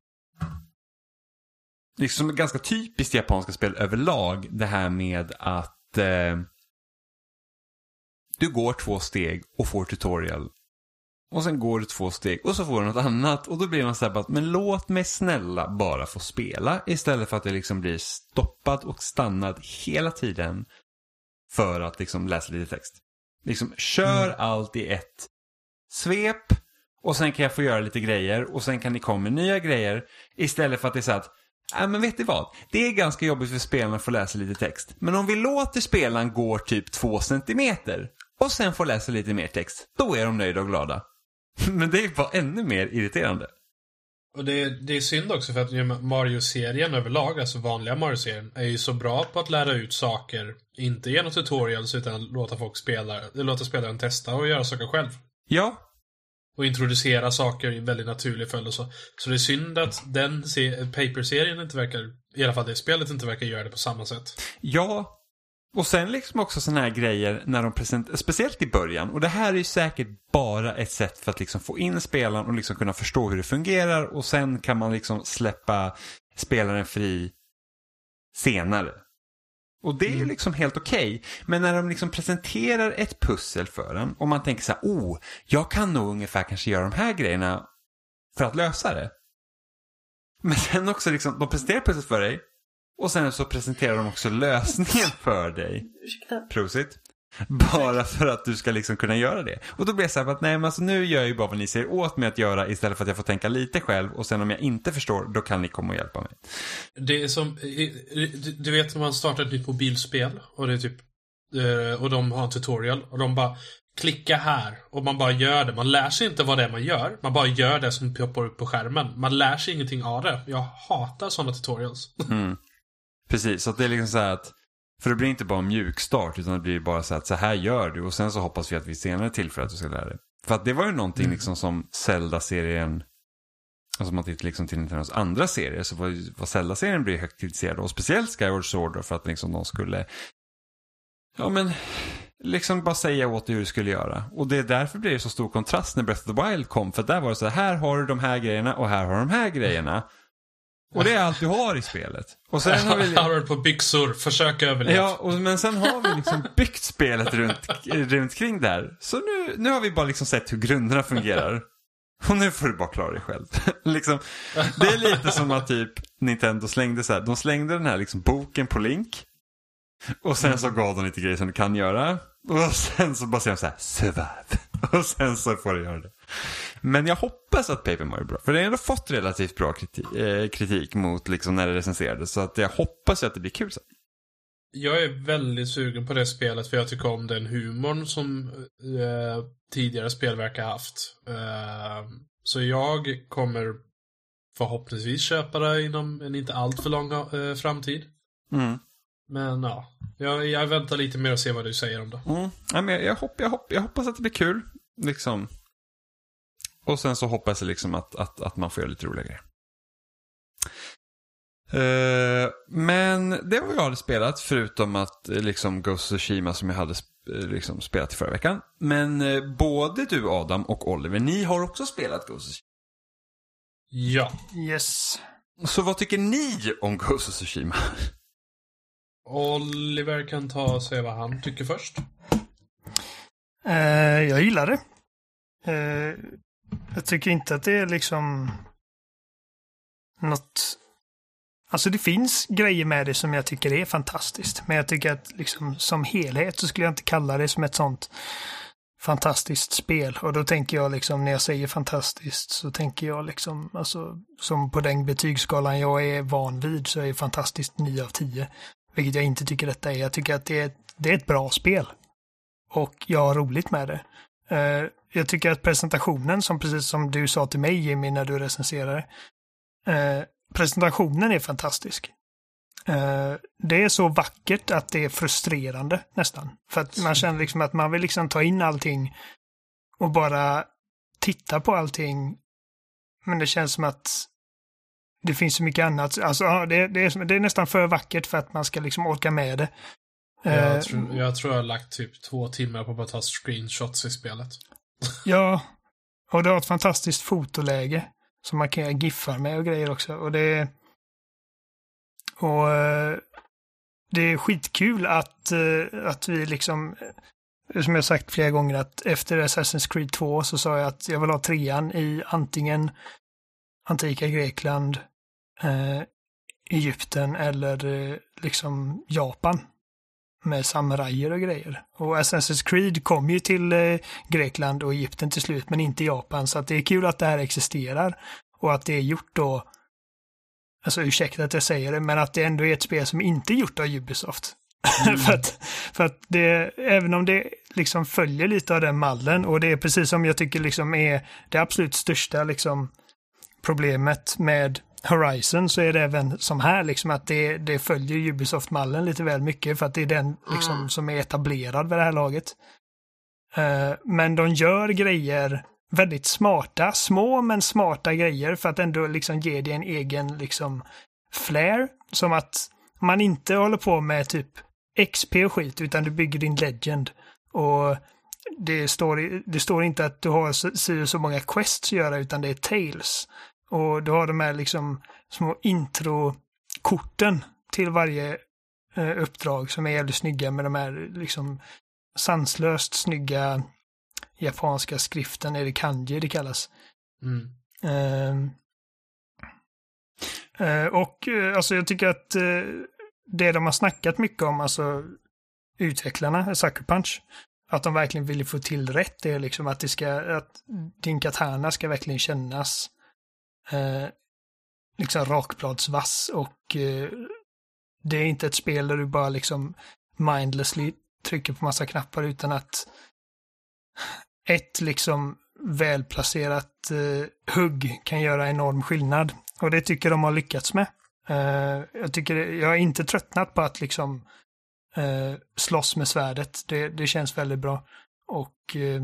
liksom ganska typiskt japanska spel överlag det här med att eh, du går två steg och får tutorial. Och sen går du två steg och så får du något annat och då blir man så här bara, men låt mig snälla bara få spela istället för att det liksom blir stoppad och stannad hela tiden för att liksom läsa lite text. Liksom kör allt i ett svep och sen kan jag få göra lite grejer och sen kan ni komma med nya grejer istället för att det är så att Nej men vet du vad? Det är ganska jobbigt för spelarna att få läsa lite text. Men om vi låter spelaren gå typ två centimeter och sen får läsa lite mer text, då är de nöjda och glada. Men det är bara ännu mer irriterande. Och det, det är synd också för att Mario-serien överlag, alltså vanliga Mario-serien, är ju så bra på att lära ut saker. Inte genom tutorials utan låta folk spela, låta spelaren testa och göra saker själv. Ja, Och introducera saker i väldigt naturlig följd och så. Så det är synd att den se- Paper-serien inte verkar, i alla fall det spelet inte verkar göra det på samma sätt. Ja, och sen liksom också sådana här grejer när de presenterar, speciellt i början. Och det här är ju säkert bara ett sätt för att liksom få in spelaren och liksom kunna förstå hur det fungerar. Och sen kan man liksom släppa spelaren fri senare. Och det är ju liksom helt okej. Men när de liksom presenterar ett pussel för en och man tänker så här, oh, jag kan nog ungefär kanske göra de här grejerna för att lösa det. Men sen också liksom, de presenterar pusslet för dig Och sen så presenterar de också lösningen för dig. Ursäkta. Prosit. Bara för att du ska liksom kunna göra det. Och då blir jag så här att nej men alltså nu gör jag ju bara vad ni säger åt mig att göra istället för att jag får tänka lite själv och sen om jag inte förstår då kan ni komma och hjälpa mig. Det är som, du- vet när man startar ett nytt mobilspel och det är typ, eh, och de har en tutorial och de bara klicka här och man bara gör det. Man lär sig inte vad det är man gör. Man bara gör det som poppar upp på skärmen. Man lär sig ingenting av det. Jag hatar sådana tutorials. Mm. Precis, så att det är liksom så här att för det blir inte bara en mjukstart utan det blir bara så att så här gör du och sen så hoppas vi att vi senare tillför att du ska lära dig. För att det var ju någonting liksom som Zelda-serien Alltså om man tittar liksom till Nintendos andra serier så var, var Zelda-serien blev högt kritiserad och speciellt Skyward Sword då för att liksom de skulle Ja men liksom bara säga åt dig hur du skulle göra. Och det är därför blir det så stor kontrast när Breath of the Wild kom för där var det så här, här har du de här grejerna och här har du de här grejerna. Och det är allt du har i spelet. Och sen har vi... Har du på byxor, försök överleva. Ja, och, men sen har vi liksom byggt spelet runt, runt kring där. Så nu, nu har vi bara liksom sett hur grunderna fungerar. Och nu får du bara klara dig själv. liksom, det är lite som att typ Nintendo slängde så här, de slängde den här liksom boken på Link. Och sen så gav de lite grejer som du kan göra. Och sen så bara säger de så här, survive. Och sen så får du göra det. Men jag hoppas att Paper Mario är bra. För det har ändå fått relativt bra kritik, eh, kritik mot liksom när det recenserades. Så att jag hoppas att det blir kul sen. Jag är väldigt sugen på det spelet för jag tycker om den humorn som eh, tidigare spel verkar ha haft. Eh, så jag kommer förhoppningsvis köpa det inom en inte alltför lång eh, framtid. Mm. Men ja, jag, jag väntar lite mer och ser vad du säger om det. Mm. Ja, men jag, jag, hopp, jag, hopp, jag hoppas att det blir kul. Liksom. Och sen så hoppas jag liksom att, att, att man får göra lite roliga grejer. Eh, men det var jag hade spelat förutom att eh, liksom Ghost of Tsushima som jag hade sp- eh, liksom spelat i förra veckan. Men eh, både du Adam och Oliver, ni har också spelat Ghost of Tsushima. Ja. Yes. Så vad tycker ni om Ghost of Tsushima? Oliver kan ta och säga vad han tycker först. Eh, jag gillar det. Jag tycker inte att det är liksom något... Alltså det finns grejer med det som jag tycker är fantastiskt. Men jag tycker att liksom som helhet så skulle jag inte kalla det som ett sånt fantastiskt spel. Och då tänker jag liksom när jag säger fantastiskt så tänker jag liksom alltså som på den betygsskalan jag är van vid så är fantastiskt 9 av 10. Vilket jag inte tycker detta är. Jag tycker att det är, det är ett bra spel. Och jag har roligt med det. Eh, jag tycker att presentationen, som precis som du sa till mig Jimmy när du recenserade, eh, presentationen är fantastisk. Eh, det är så vackert att det är frustrerande nästan. För att man känner liksom att man vill liksom ta in allting och bara titta på allting. Men det känns som att det finns så mycket annat. Alltså, det, det, är, det är nästan för vackert för att man ska liksom orka med det. Eh, Jag tror, jag tror jag har lagt typ två timmar på att bara ta screenshots i spelet. Ja, och det har ett fantastiskt fotoläge som man kan göra giffar med och grejer också. Och det och eh, det är skitkul att, eh, att vi liksom, eh, som jag sagt flera gånger, att efter Assassin's Creed 2 så sa jag att jag vill ha trean i antingen antika Grekland, eh, Egypten eller eh, liksom Japan med samurajer och grejer. Och Assassin's Creed kom ju till eh, Grekland och Egypten till slut, men inte Japan. Så att det är kul att det här existerar. Och att det är gjort då, alltså ursäkta att jag säger det, men att det ändå är ett spel som inte är gjort av Ubisoft. för att, för att det, även om det liksom följer lite av den mallen och det är precis som jag tycker liksom är det absolut största liksom problemet med Horizon så är det även som här liksom att det, det följer Ubisoft-mallen lite väl mycket för att det är den liksom som är etablerad vid det här laget. Eh, men de gör grejer väldigt smarta, små men smarta grejer för att ändå liksom ge det en egen liksom flair. Som att man inte håller på med typ XP och skit utan du bygger din legend. Och det står, det står inte att du har så, så, så många quests att göra utan det är tales. Och du har de här liksom små introkorten till varje eh, uppdrag som är jävligt snygga med de här liksom sanslöst snygga japanska skriften, är det kanji det kallas. Mm. Ehm, Eh, och eh, alltså jag tycker att eh, det de har snackat mycket om, alltså utvecklarna, Sucker Punch, att de verkligen vill få till rätt, det är liksom att det ska, att din katana ska verkligen kännas eh, liksom rakbladsvass och eh, det är inte ett spel där du bara liksom mindlessly trycker på massa knappar utan att ett liksom välplacerat eh, hugg kan göra enorm skillnad. Och det tycker de har lyckats med. Eh, jag tycker, jag har inte tröttnat på att liksom eh, slåss med svärdet. Det, det känns väldigt bra. Och eh,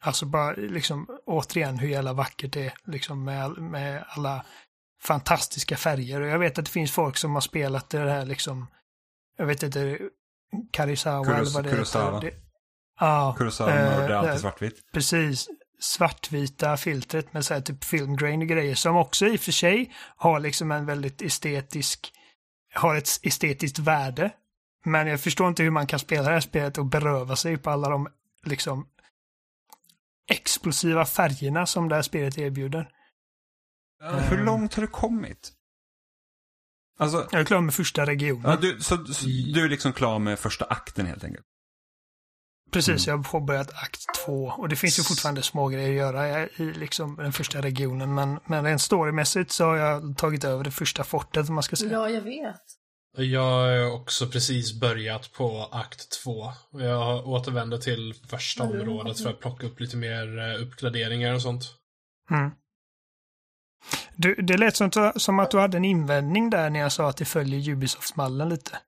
alltså bara liksom återigen hur jävla vackert det är liksom med, med alla fantastiska färger. Och jag vet att det finns folk som har spelat det här liksom, jag vet inte, Karisawa Kuros- eller vad det Kurosawa. heter. Ja. Kurosawa eh, mördar det- alltid svartvitt. Precis. Svartvita filtret med så här typ filmgrain och grejer som också i och för sig har liksom en väldigt estetisk, har ett estetiskt värde. Men jag förstår inte hur man kan spela det här spelet och beröva sig på alla de liksom explosiva färgerna som det här spelet erbjuder. Hur långt har du kommit? Alltså, Jag är klar med första regionen. ja, du, så, så, du är liksom klar med första akten helt enkelt? Precis, jag har påbörjat akt två. Och det finns ju fortfarande små grejer att göra i liksom den första regionen. Men, men rent storymässigt så har jag tagit över det första fortet, om man ska säga. Ja, jag vet. Jag har också precis börjat på akt två. Jag återvänder till första Mm. området för att plocka upp lite mer eh, uppgraderingar och sånt. Mm. Du, det lät som, att- som att du hade en invändning där när jag sa att det följer Ubisoft-mallen lite.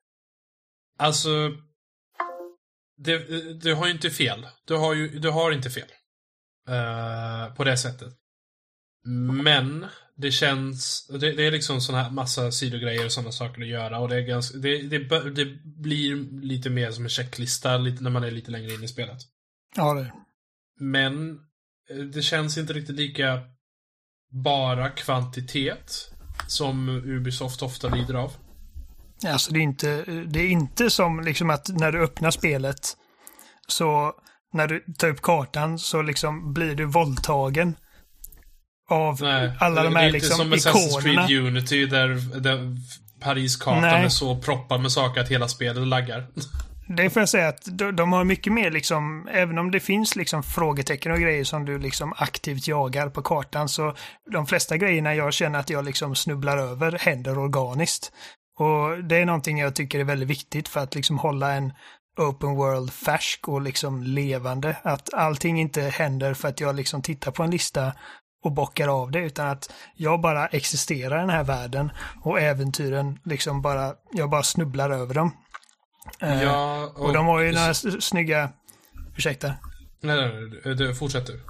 Alltså, det, du har ju inte fel. Du har ju, du har inte fel. Eh, på det sättet. Men, det känns, det, det är liksom såna här massa sidogrejer och sådana saker att göra och det är ganska, det, det, det blir lite mer som en checklista lite, när man är lite längre in i spelet. Ja, det. Men eh, det känns inte riktigt lika bara kvantitet som Ubisoft ofta lider av. Alltså det är inte, det är inte som liksom att när du öppnar spelet så när du tar upp kartan så liksom blir du våldtagen av Nej, alla de det är här inte liksom som Assassin's ikonerna. Creed Unity där, där Paris-kartan är så proppad med saker att hela spelet laggar. Det får jag säga att de, de har mycket mer liksom, även om det finns liksom frågetecken och grejer som du liksom aktivt jagar på kartan så de flesta grejerna jag känner att jag liksom snubblar över händer organiskt. Och det är någonting jag tycker är väldigt viktigt för att liksom hålla en open world färsk och liksom levande. Att allting inte händer för att jag liksom tittar på en lista och bockar av det utan att jag bara existerar i den här världen och äventyren liksom bara, jag bara snubblar över dem. Eh, Ja, och de har ju några snygga, ursäkta, Nej, nej, nej, du, fortsätt du.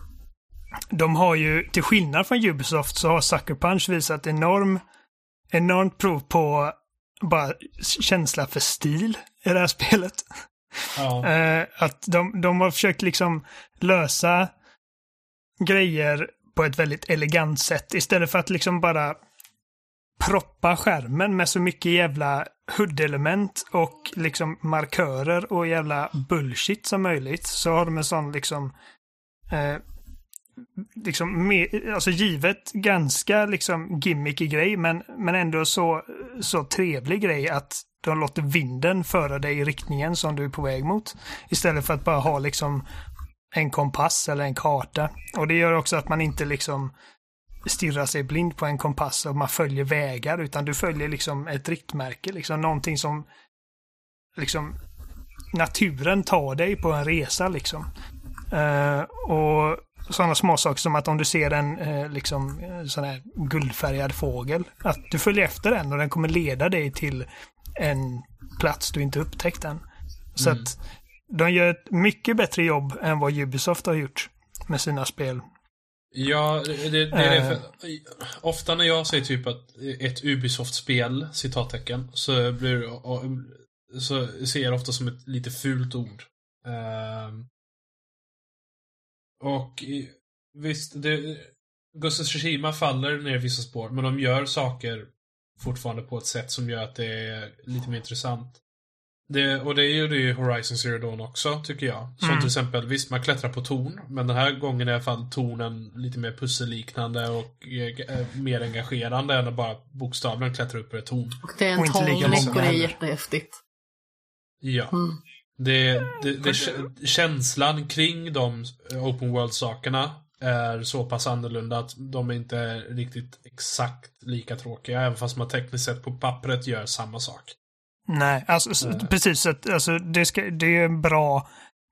de har ju, till skillnad från Ubisoft så har Sucker Punch visat enorm, enormt prov på bara känsla för stil i det här spelet. Ja. Eh, att de, de har försökt liksom lösa grejer på ett väldigt elegant sätt istället för att liksom bara proppa skärmen med så mycket jävla HUD-element och liksom markörer och jävla bullshit som möjligt så har de en sån liksom eh, liksom med, alltså givet ganska liksom gimmicky grej men, men ändå så, så trevlig grej att de låter vinden föra dig i riktningen som du är på väg mot. Istället för att bara ha liksom en kompass eller en karta. Och det gör också att man inte liksom stirrar sig blind på en kompass och man följer vägar utan du följer liksom ett riktmärke, liksom någonting som liksom naturen tar dig på en resa liksom. Eh, och sådana små saker som att om du ser en eh, liksom eh, sån här guldfärgad fågel, att du följer efter den och den kommer leda dig till en plats du inte upptäckt än. Så Mm. att de gör ett mycket bättre jobb än vad Ubisoft har gjort med sina spel. Ja, det, det, det är det Eh. för, Ofta när jag säger typ att ett Ubisoft-spel, citattecken, så blir så ser jag det ofta som ett lite fult ord. Ehm, och visst, det, Ghost Tsushima faller ner i vissa spår, men de gör saker fortfarande på ett sätt som gör att det är lite mer intressant. Det, och det gjorde ju Horizon Zero Dawn också, tycker jag. Som Mm. till exempel, visst man klättrar på torn, men den här gången är i alla fall tornen lite mer pusselliknande och eh, mer engagerande än att bara bokstavligen klättra upp på ett torn. Och det är en inte lika tallrik många och det är jättehäftigt. Ja. Mm. Det, det, det, känslan kring de open world-sakerna är så pass annorlunda att de är inte riktigt exakt lika tråkiga, även fast man tekniskt sett på pappret gör samma sak. Nej, alltså Nej. precis. Att, alltså, det, ska, det är en bra,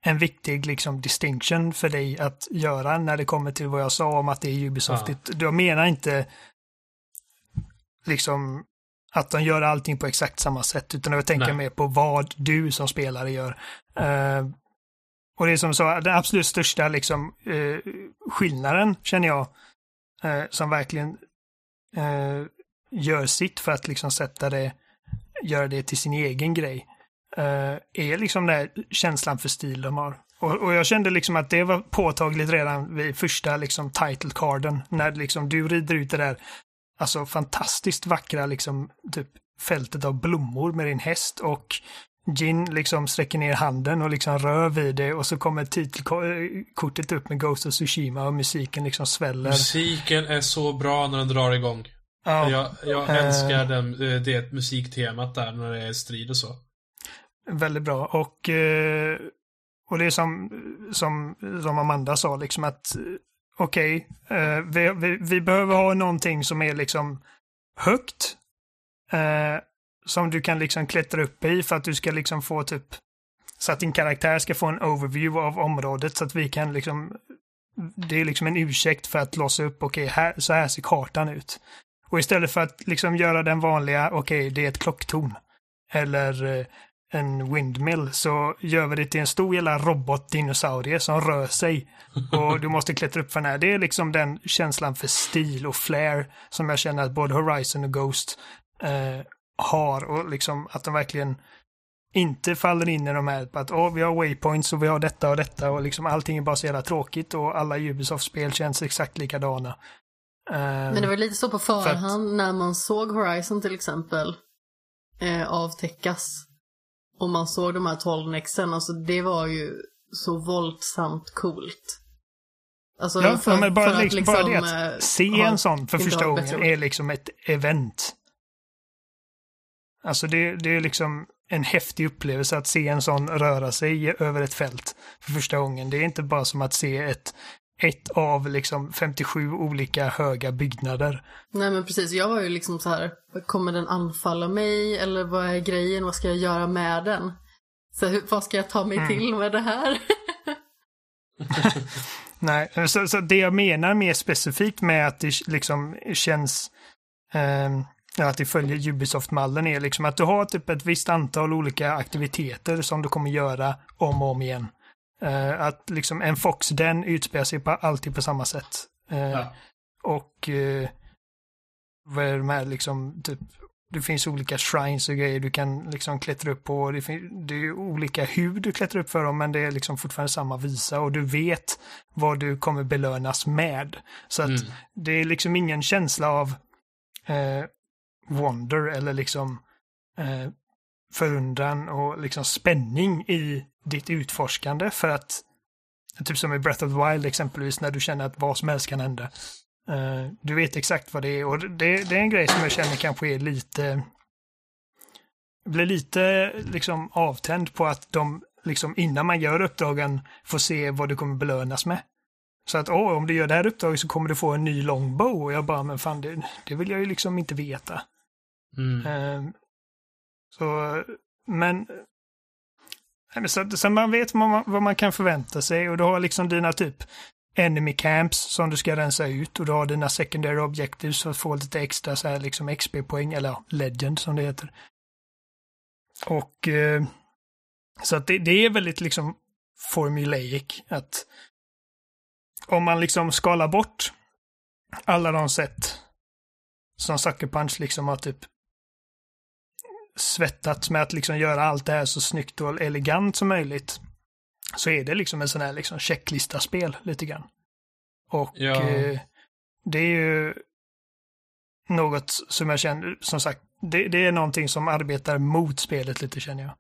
en viktig liksom distinction för dig att göra när det kommer till vad jag sa om att det är Ubisoftigt. Jag menar inte liksom att de gör allting på exakt samma sätt, utan jag tänker Nej. mer på vad du som spelare gör. Eh, och det är som så, den absolut största liksom eh, skillnaden känner jag, eh, som verkligen gör sitt för att liksom sätta det, göra det till sin egen grej, eh, är liksom den här känslan för stil de har. Och, och jag kände liksom att det var påtagligt redan vid första liksom title carden, när liksom du rider ut det där alltså fantastiskt vackra liksom typ fältet av blommor med din häst och Gin liksom sträcker ner handen och liksom rör vid det och så kommer titelkortet upp med Ghost of Tsushima och musiken liksom sväller. Musiken är så bra när den drar igång. Ja, Jag, jag Eh. älskar den, eh, det musiktemat där när det är strid och så. väldigt bra. Och, eh, och det är som, som, som Amanda sa, liksom att okej, eh, vi, vi, vi behöver ha någonting som är liksom högt. Som du kan liksom klättra upp i för att du ska liksom få typ så att din karaktär ska få en overview av området så att vi kan liksom det är liksom en ursäkt för att låsa upp, okej, här, så här ser kartan ut. Och istället för att liksom göra den vanliga, okej, det är ett klocktorn. Eller eh, en windmill så gör vi det till en stor jävla robotdinosaurie som rör sig. Och du måste klättra upp för den här. Det är liksom den känslan för stil och flair som jag känner att både Horizon och Ghost eh, har. Och liksom att de verkligen inte faller in i de här att oh, vi har waypoints och vi har detta och detta och liksom allting är bara så jävla tråkigt och alla Ubisoft-spel känns exakt likadana. Eh, Men det var lite så på förhand när man såg Horizon till exempel eh, avtäckas. Och man såg de här 12 nexen, alltså det var ju så våldsamt coolt. Alltså Ja, för, men bara, för liksom, bara det eh, att se ha- en sån för första gången är liksom ett event. Alltså det, det är liksom en häftig upplevelse att se en sån röra sig över ett fält för första gången. Det är inte bara som att se ett, ett av liksom 57 olika höga byggnader. Nej men precis, jag var ju liksom så här, kommer den anfalla mig eller vad är grejen, vad ska jag göra med den? Så hur, vad ska jag ta mig Mm. till med det här? Nej, så, så det jag menar mer specifikt med att det liksom känns ja, att det följer Ubisoft-mallen är liksom att du har typ ett visst antal olika aktiviteter som du kommer göra om och om igen. Eh, att liksom en Fox den utspelar sig på, alltid på samma sätt. Eh, Ja. Och eh, vad är de här liksom, typ, det finns olika shrines och grejer du kan liksom klättra upp på. Det, det är olika hur du klättrar upp för dem, men det är liksom fortfarande samma visa och du vet vad du kommer belönas med. Så att Mm. det är liksom ingen känsla av eh, wonder eller liksom eh, förundran och liksom spänning i ditt utforskande för att Typ som i Breath of the Wild exempelvis när du känner att vad som helst kan hända. Eh, du vet exakt vad det är och det, det är en grej som jag känner kanske är lite blir lite liksom avtänd på att de liksom innan man gör uppdragen får se vad du kommer belönas med. Så att åh, om du gör det här uppdraget så kommer du få en ny longbow och jag bara, men fan det, det vill jag ju liksom inte veta. Mm. Ehm, så, men så, så man vet vad man, vad man kan förvänta sig och du har liksom dina typ enemy camps som du ska rensa ut och du har dina secondary objectives för att få lite extra så här liksom XP-poäng, eller ja, legend som det heter. Och eh, så att det, det är väldigt liksom formulaic att om man liksom skalar bort alla de sätt som Sucker Punch liksom har typ svettats med att liksom göra allt det här så snyggt och elegant som möjligt. Så är det liksom en sån här liksom checklista-spel lite grann. Och Ja. eh, det är ju något som jag känner, som sagt, det, det är någonting som arbetar mot spelet lite känner jag.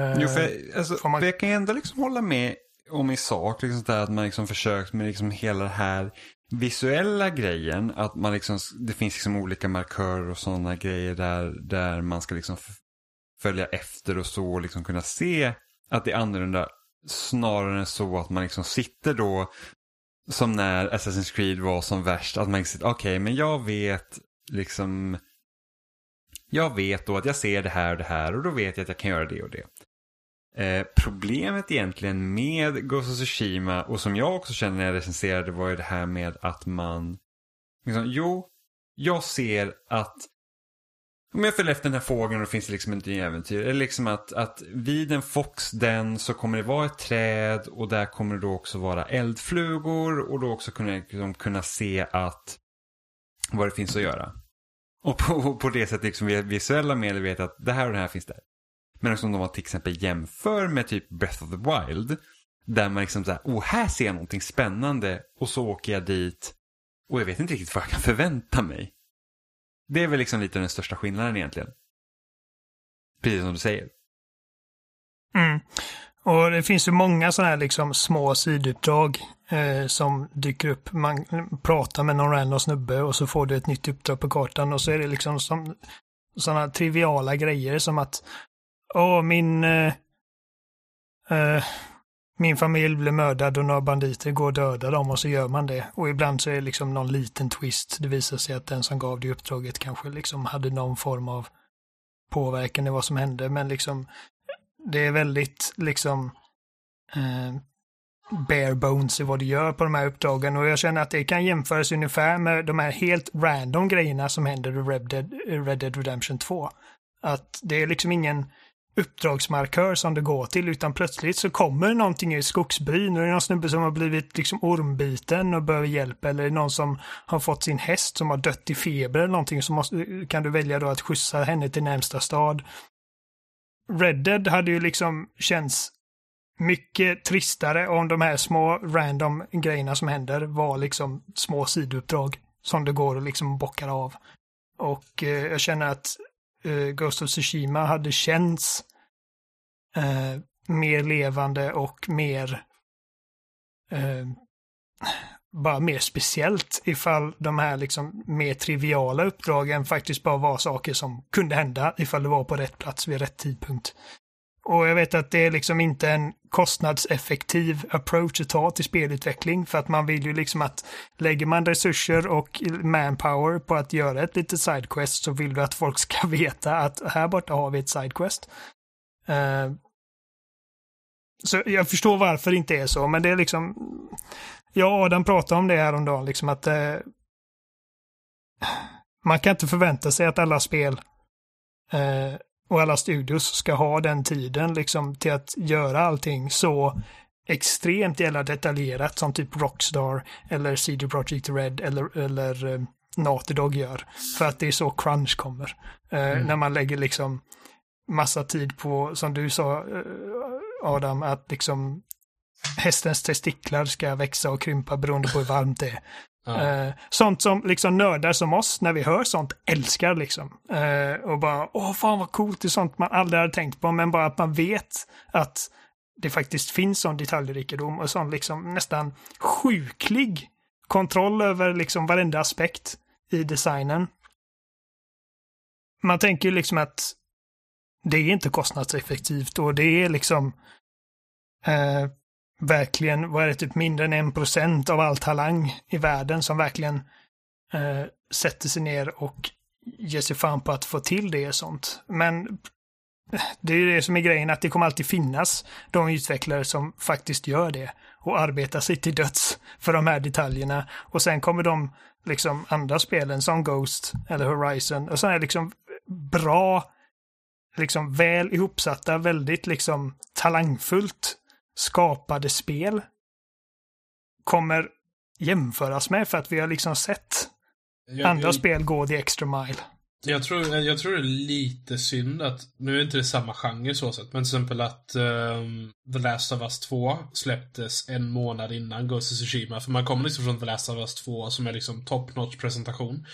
Eh, Jo, för, jag- alltså, man- jag kan ändå liksom hålla med om i sak liksom sådär, att man liksom försökt med liksom hela det här visuella grejen. Att man liksom, det finns liksom olika markörer och sådana grejer där, där man ska liksom följa efter och så och liksom kunna se att det är annorlunda. Snarare än så att man liksom sitter då som när Assassin's Creed var som värst. Att man sitter, okej men jag vet liksom jag vet då att jag ser det här och det här och då vet jag att jag kan göra det och det. Eh, problemet egentligen med Ghost of Tsushima och som jag också kände när jag recenserade var ju det här med att man, liksom, jo, jag ser att om jag följer efter den här fågeln och det finns liksom ett nytt äventyr. Eller liksom att, att vid en fox den så kommer det vara ett träd och där kommer det då också vara eldflugor och då också kunna, liksom, kunna se att vad det finns att göra. Och på, på det sättet liksom visuella medel vet att det här och det här finns där. Men också om de till exempel jämför med typ Breath of the Wild. Där man liksom såhär, åh oh, här ser jag någonting spännande och så åker jag dit och jag vet inte riktigt vad jag kan förvänta mig. Det är väl liksom lite den största skillnaden egentligen. Precis som du säger. Mm. Och det finns ju många sådana här liksom små sidouppdrag eh, som dyker upp. Man pratar med någon random snubbe och så får du ett nytt uppdrag på kartan och så är det liksom som sådana triviala grejer som att Åh, min eh, eh, min familj blev mördad och några banditer går och dödar dem och så gör man det. Och ibland så är det liksom någon liten twist. Det visar sig att den som gav det uppdraget kanske liksom hade någon form av påverkan i vad som hände. Men liksom det är väldigt liksom eh, bare bones i vad du gör på de här uppdragen och jag känner att det kan jämföras ungefär med de här helt random grejerna som händer i Red Dead, Red Dead Redemption 2. Att det är liksom ingen uppdragsmarkör som det går till utan plötsligt så kommer någonting i skogsbyn och det är någon snubbe som har blivit liksom ormbiten och behöver hjälp eller är någon som har fått sin häst som har dött i feber eller någonting så måste, kan du välja då att skjutsa henne till närmsta stad. Red Dead hade ju liksom känts mycket tristare om de här små random grejerna som händer var liksom små sidouppdrag som det går och liksom bockar av. Och eh, jag känner att uh, Ghost of Tsushima hade känts uh, mer levande och mer uh, bara mer speciellt ifall de här liksom mer triviala uppdragen faktiskt bara var saker som kunde hända ifall det var på rätt plats vid rätt tidpunkt. Och jag vet att det är liksom inte en kostnadseffektiv approach att ta till spelutveckling för att man vill ju liksom att lägger man resurser och manpower på att göra ett litet sidequest så vill du att folk ska veta att här borta har vi ett sidequest. Uh, så jag förstår varför det inte är så, men det är liksom jag och Adam pratade om det häromdagen, liksom att uh, man kan inte förvänta sig att alla spel uh, och alla studios ska ha den tiden liksom till att göra allting så extremt jävla detaljerat som typ Rockstar eller CD Projekt Red eller, eller uh, Naughty Dog gör. För att det är så crunch kommer. Uh, mm. När man lägger liksom massa tid på, som du sa uh, Adam, att liksom hästens testiklar ska växa och krympa beroende på hur varmt det är. Ja. Eh, sånt som liksom nördar som oss, när vi hör sånt, älskar liksom. Eh, och bara, åh fan vad coolt, det är sånt man aldrig hade tänkt på, men bara att man vet att det faktiskt finns sån detaljrikedom och sån liksom nästan sjuklig kontroll över liksom varenda aspekt i designen. Man tänker ju liksom att det är inte kostnadseffektivt och det är liksom eh, verkligen, vad är det, typ mindre än en procent av all talang i världen som verkligen eh, sätter sig ner och ger sig fan på att få till det och sånt. Men eh, det är ju det som är grejen, att det kommer alltid finnas de utvecklare som faktiskt gör det och arbetar sig till döds för de här detaljerna. Och sen kommer de liksom andra spelen som Ghost eller Horizon och sen är liksom bra, liksom väl ihopsatta, väldigt liksom talangfullt skapade spel kommer jämföras med för att vi har liksom sett jag, andra jag, spel gå the extra mile. Jag tror, jag tror det är lite synd att, nu är inte det samma genre så sett, men till exempel att um, The Last of Us 2 släpptes en månad innan Ghost of Tsushima. För man kommer liksom från The Last of Us 2 som är liksom top notch presentation.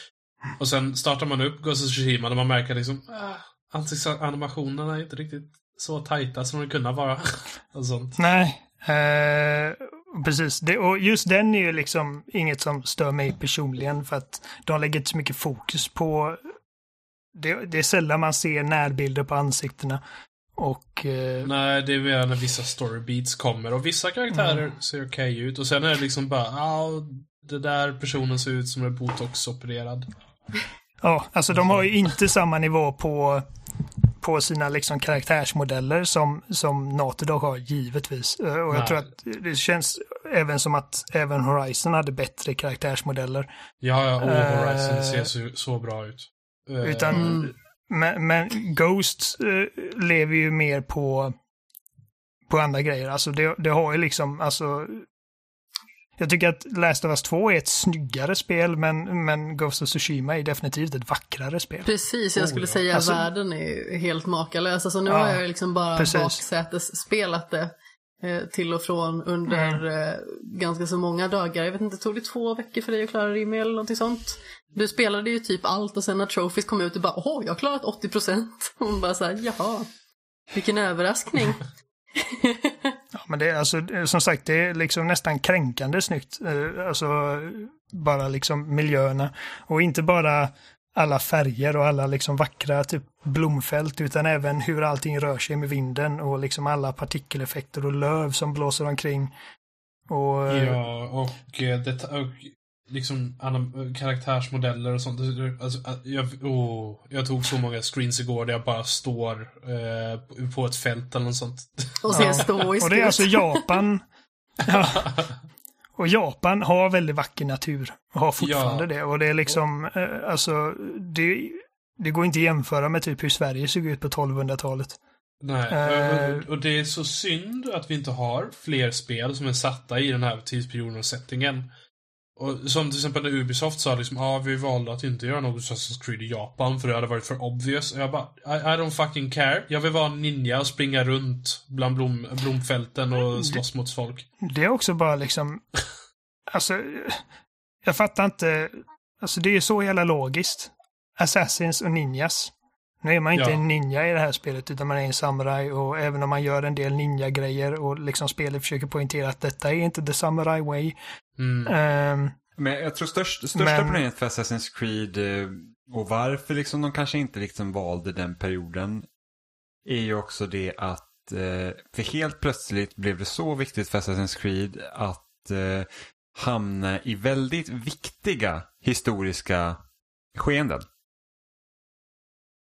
Och sen startar man upp Ghost of Tsushima och man märker liksom, ah, animationerna är inte riktigt så tajta som de kunde vara. och sånt. Nej, eh, precis. Det, och just den är ju liksom inget som stör mig personligen för att de lägger inte så mycket fokus på... Det, det är sällan man ser närbilder på ansiktena. Och... Eh, Nej, det är väl när vissa storybeats kommer och vissa karaktärer Mm. ser okej ut och sen är det liksom bara, ja, det där personen ser ut som är botox-opererad. Ja, alltså de har ju inte samma nivå på, på sina liksom karaktärsmodeller som, som Naughty Dog har, givetvis. Eh, Och jag Nej. tror att det känns även som att även Horizon hade bättre karaktärsmodeller. Ja, ja, och Eh. Horizon ser så, så bra ut. Eh, Utan, Mm. men, men Ghost eh, lever ju mer på, på andra grejer. Alltså det, det har ju liksom, alltså jag tycker att Last of Us 2 är ett snyggare spel, men, men Ghost of Tsushima är definitivt ett vackrare spel. Precis, jag skulle Oh, säga att Alltså- världen är helt makalös. Alltså nu Ja, har jag liksom bara baksätesspelat det eh, till och från under Mm. eh, ganska så många dagar. Jag vet inte, tog det två veckor för dig att klara med eller någonting sånt? Du spelade ju typ allt och sen när Trophies kom ut, du bara åh, jag har klarat 80 procent. Och man bara såhär, jaha, vilken överraskning. Men det är alltså, som sagt, det är liksom nästan kränkande snyggt. Eh, alltså, bara liksom miljöerna. Och inte bara alla färger och alla liksom vackra typ blomfält, utan även hur allting rör sig med vinden och liksom alla partikeleffekter och löv som blåser omkring. Och, eh, Ja, och, eh, det, och liksom anim- karaktärsmodeller och sånt. Alltså, eh, jag, oh, jag tog så många screens igår där jag bara står eh, på ett fält eller något sånt. Och ser Ja. stoiskt och det är alltså Japan. ja. Och Japan har väldigt vacker natur. Och har fortfarande Ja. det. Och det är liksom, eh, alltså, det, det går inte att jämföra med typ hur Sverige såg ut på 1200-talet. Nej, Eh. och, och det är så synd att vi inte har fler spel som är satta i den här tidsperioden och settingen. Och som till exempel när Ubisoft sa liksom, ja ah, vi valde att inte göra något Assassin's Creed i Japan för det hade varit för obvious. Och jag bara, I, I don't fucking care. Jag vill vara en ninja och springa runt bland blom, blomfälten och slåss mot folk. Det är också bara liksom, alltså, jag fattar inte, alltså det är så jävla logiskt. Assassins och ninjas. Nu är man inte Ja. en ninja i det här spelet utan man är en samuraj och även om man gör en del ninja-grejer och liksom spelet försöker poängtera att detta är inte the samurai way. Mm. Ehm, Men jag tror störst, största Men- problemet för Assassin's Creed eh, och varför liksom de kanske inte liksom valde den perioden är ju också det att eh, för helt plötsligt blev det så viktigt för Assassin's Creed att eh, hamna i väldigt viktiga historiska skeenden.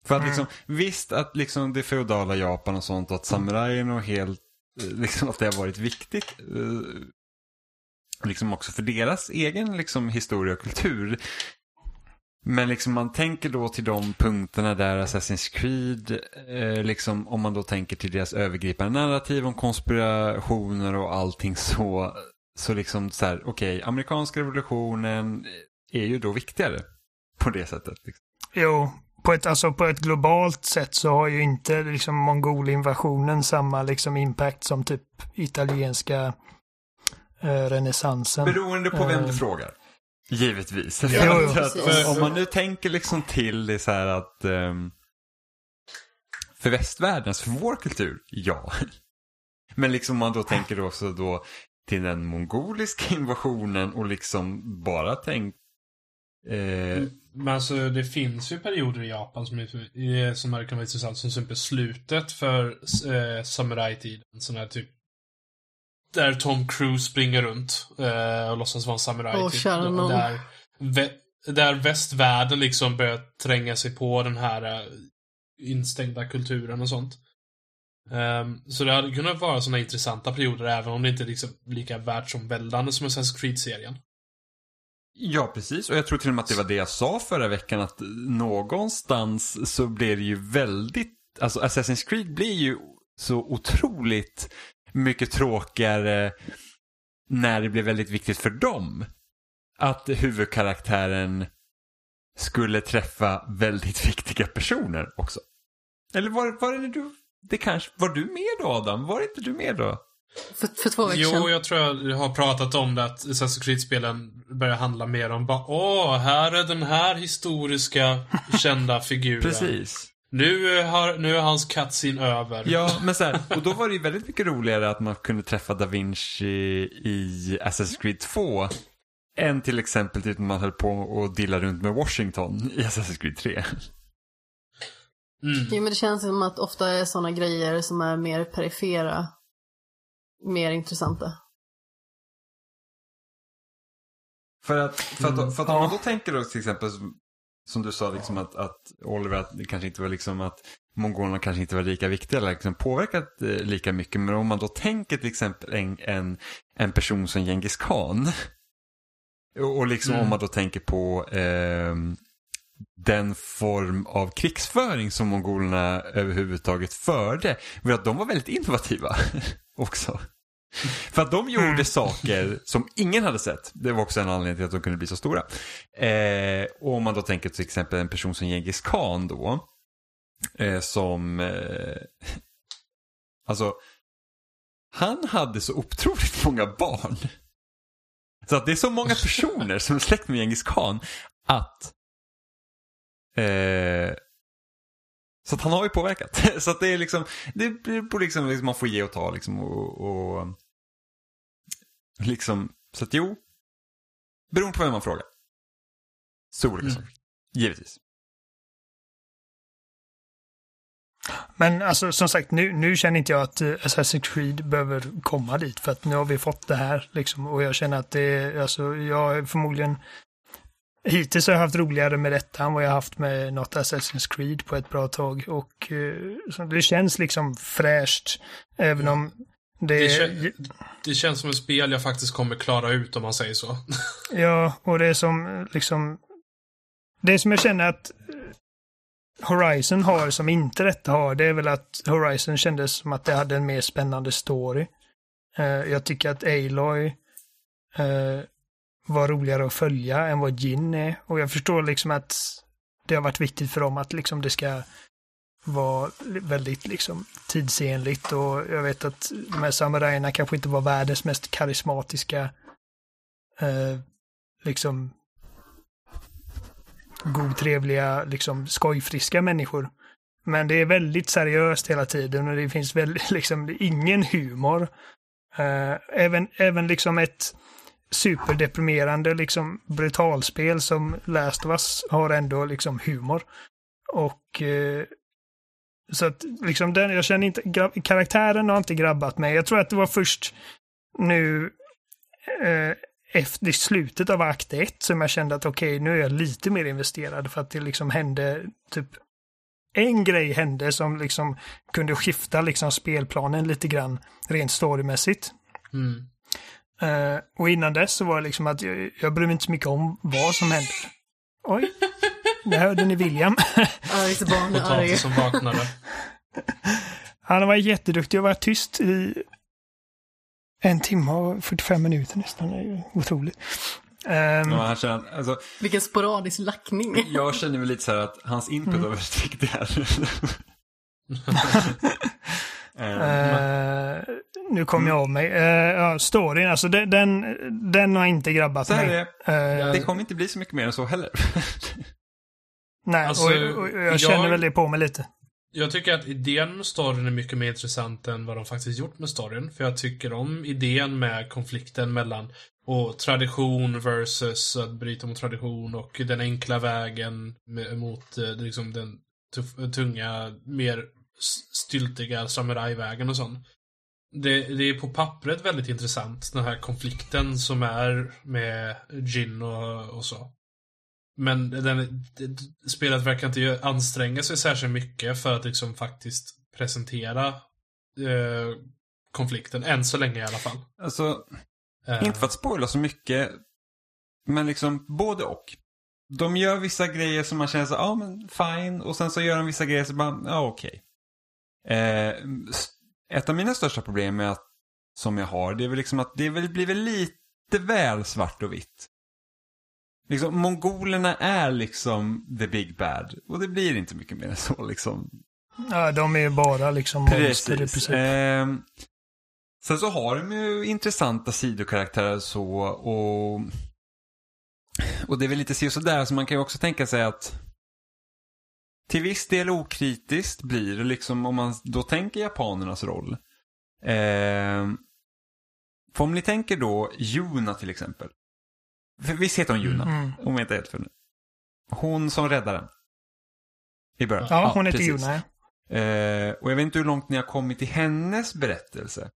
För att Mm. liksom, visst att liksom det feodala Japan och sånt, att samurajen och helt, eh, liksom att det har varit viktigt. eh, Liksom också för deras egen liksom historia och kultur. Men liksom man tänker då till de punkterna där Assassin's Creed, eh, liksom om man då tänker till deras övergripande narrativ om konspirationer och allting så, så liksom så här, okej, amerikanska revolutionen är ju då viktigare på det sättet. Liksom. jo, på ett, alltså på ett globalt sätt så har ju inte liksom mongolinvasionen samma liksom impact som typ italienska eh, renässansen. Beroende på vem du Eh. frågar. Givetvis. Jo. att Precis. om, om man nu tänker liksom till det så här att ehm, för västvärlden, alltså för vår kultur, ja. Men liksom om man då tänker också då till den mongoliska invasionen och liksom bara tänk eh, Men alltså det finns ju perioder i Japan som, är, som är kan vara intressant. Som till exempel slutet för eh, samurajtiden. Sån här typ där Tom Cruise springer runt eh, och låtsas vara en samuraj. Åh, typ. där, vä, där västvärlden liksom börjar tränga sig på den här eh, instängda kulturen och sånt. Ehm, så det hade kunnat vara såna intressanta perioder även om det inte är liksom lika världsomvälvande som Assassin's Creed-serien. Ja, precis. Och jag tror till och med att det var det jag sa förra veckan. Att någonstans så blir det ju väldigt... Alltså Assassin's Creed blir ju så otroligt mycket tråkigare när det blev väldigt viktigt för dem. Att huvudkaraktären skulle träffa väldigt viktiga personer också. Eller var, var det du... Det kanske, var du med då Adam? Var inte du med då? För, för två veckor Jo, sedan. jag tror jag har pratat om det, att Assassin's Creed-spelen börjar handla mer om bara Åh, här är den här historiska kända figuren. Precis. Nu, har, nu är hans cutscene över. Ja, men så här, och då var det ju väldigt mycket roligare att man kunde träffa Da Vinci i Assassin's Creed 2 än till exempel typ när man höll på och dilla runt med Washington i Assassin's Creed 3. Mm. Jo, men det känns som att ofta är sådana grejer som är mer perifera mer intressanta. För att, för att, för att om Ja. man då tänker då till exempel som- du sa liksom att, att Oliver att det kanske inte var liksom att mongolerna kanske inte var lika viktiga eller liksom påverkat eh, lika mycket. Men om man då tänker till exempel en, en, en person som Genghis khan. Och, och liksom Mm. om man då tänker på ehm, den form av krigsföring som mongolerna överhuvudtaget förde. Var att de var väldigt innovativa också. För att de gjorde Mm. saker som ingen hade sett. Det var också en anledning till att de kunde bli så stora. Eh, och om man då tänker till exempel en person som Genghis khan då. Eh, som, eh, alltså, han hade så otroligt många barn. Så att det är så många personer som är släkt med Genghis khan att eh, så att han har ju påverkat. Så att det är liksom, det blir liksom, liksom man får ge och ta liksom och, och liksom, så att jo, beroende på vem man frågar. Så olika Mm. saker. Givetvis. Men alltså som sagt, nu, nu känner inte jag att eh, Assassin's Creed behöver komma dit för att nu har vi fått det här liksom och jag känner att det är, alltså jag är förmodligen Hittills har jag haft roligare med detta än vad jag haft med något Assassin's Creed på ett bra tag och eh, det känns liksom fräscht även om det, Det, kän- det känns som ett spel jag faktiskt kommer klara ut om man säger så. Ja, och det är som liksom det som jag känner att Horizon har som inte detta har, det är väl att Horizon kändes som att det hade en mer spännande story. Eh, jag tycker att Aloy eh, var roligare att följa än vad Gin är. Och jag förstår liksom att det har varit viktigt för dem att liksom det ska vara väldigt liksom tidsenligt och jag vet att de här samurajerna kanske inte var världens mest karismatiska eh, liksom godtrevliga, liksom skojfriska människor. Men det är väldigt seriöst hela tiden och det finns väldigt, liksom, ingen humor. Eh, även, även liksom ett superdeprimerande, liksom brutalspel som Last of Us har ändå liksom humor. Och eh, så att liksom den, jag känner inte, karaktären har inte grabbat mig. Jag tror att det var först nu eh, efter slutet av akt 1 som jag kände att okej, nu är jag lite mer investerad för att det liksom hände typ en grej hände som liksom kunde skifta liksom spelplanen lite grann rent storymässigt. Mm. Eh, och innan dess så var det liksom att jag, jag bryr mig inte så mycket om vad som hände. Oj, där hörde ni William. Argt barn är arg. Potatis som vaknade. Han var jätteduktig och var tyst i en timme och 45 minuter nästan. Det är ju otroligt. Ehm, Ja, känner, alltså, Vilken sporadisk lackning. jag känner väl lite så här att hans input var väldigt viktig här. Eh, nu kom jag av mig. Uh, ja, storyn, alltså den, den, den har inte grabbat så här mig. är det. Eh, Det kommer inte bli så mycket mer än så heller. nej, Alltså, och, och, jag jag- känner väl det på mig lite. Jag tycker att idén med storyn är mycket mer intressant än vad de faktiskt gjort med storyn. För jag tycker om idén med konflikten mellan och tradition versus att bryta mot tradition och den enkla vägen mot liksom den tuff, tunga, mer styltiga samurajvägen och sånt. Det, det är på pappret väldigt intressant, den här konflikten som är med Jin och, och så. Men den, det, spelet verkar inte anstränga sig särskilt mycket för att liksom faktiskt presentera eh, konflikten, än så länge i alla fall. alltså, Eh, inte för att spoila så mycket, men liksom både och. De gör vissa grejer som man känner så, ja ah, men fine, och sen så gör de vissa grejer som bara, ja okej. Eh, ett av mina största problem är att, som jag har, det är väl liksom att det väl, blir väl lite väl svart och vitt. Liksom, mongolerna är liksom the big bad. Och det blir inte mycket mer än så liksom. Ja, de är ju bara liksom monster Precis. Ehm, sen så har de ju intressanta sidokaraktärer så och och det är väl lite si och sådär så man kan ju också tänka sig att till viss del okritiskt blir det liksom om man då tänker japanernas roll. Eh, för om ni tänker då Juna till exempel. För visst heter hon Juna? Mm. Hon heter helt fel. Hon som räddade den. I början. Ja, hon heter precis. Juna. Eh, och jag vet inte hur långt ni har kommit i hennes berättelse.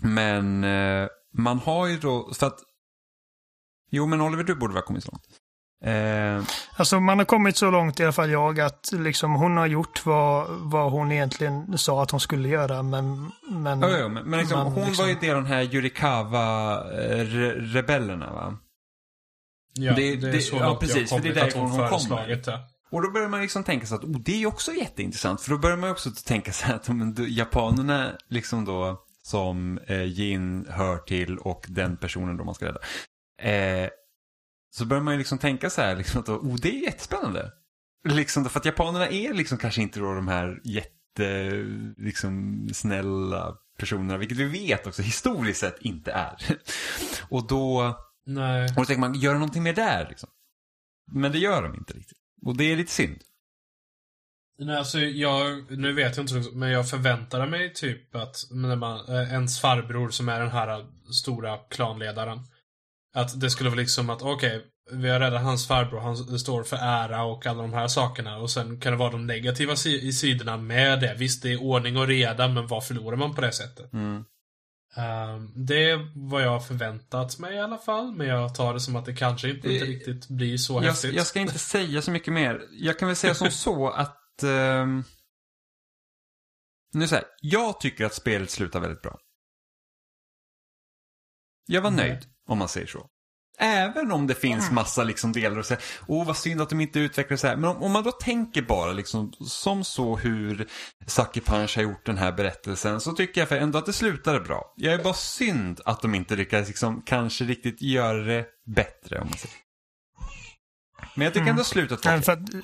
Men eh, man har ju då, för att... Jo, men Oliver, du borde ha kommit så långt. Eh, Alltså man har kommit så långt i alla fall jag att liksom hon har gjort vad, vad hon egentligen sa att hon skulle göra men... men ja, ja, men, men liksom, man hon liksom- var ju del av de här Yurikawa-rebellerna, va? Ja, Det- det, är det- så ja, långt precis, för jag det är kommit att därifrån hon hon kommer. föreslagit det. Och då börjar man liksom tänka så att oh, det är också jätteintressant. För då börjar man också tänka så att men, japanerna liksom då som eh, Jin hör till och den personen då man ska rädda. Eh, så börjar man ju liksom tänka så här liksom att oh, det är jättespännande. Liksom för att japanerna är liksom kanske inte då de här jätte liksom snälla personerna, vilket vi vet också historiskt sett inte är. och då Nej. och då tänker man, gör de någonting mer där liksom? Men det gör de inte riktigt. Och det är lite synd. Nej, alltså jag, nu vet jag inte, men jag förväntade mig typ att när man, eh, ens farbror som är den här stora klanledaren. Att det skulle vara liksom att, okej, vi har räddat hans farbror, han står för ära och alla de här sakerna. Och sen kan det vara de negativa si sidorna med det. Visst, det är ordning och reda, men vad förlorar man på det sättet? Mm. Ehm, det är vad jag har förväntat mig i alla fall, men jag tar det som att det kanske inte, inte Eh, riktigt blir så Jag, häftigt. jag ska inte säga så mycket mer. Jag kan väl säga som så att... ehm, nu så här, jag tycker att spelet slutar väldigt bra. Jag var Mm. nöjd, om man säger så. Även om det finns massa liksom delar och säga, åh vad synd att de inte utvecklar så här. Men om, om man då tänker bara liksom som så hur Sucker Punch har gjort den här berättelsen så tycker jag för ändå att det slutade bra. Jag är bara synd att de inte lyckades liksom kanske riktigt göra det bättre om man säger. Men jag tycker Mm. ändå slutet var Nej, för att, eh,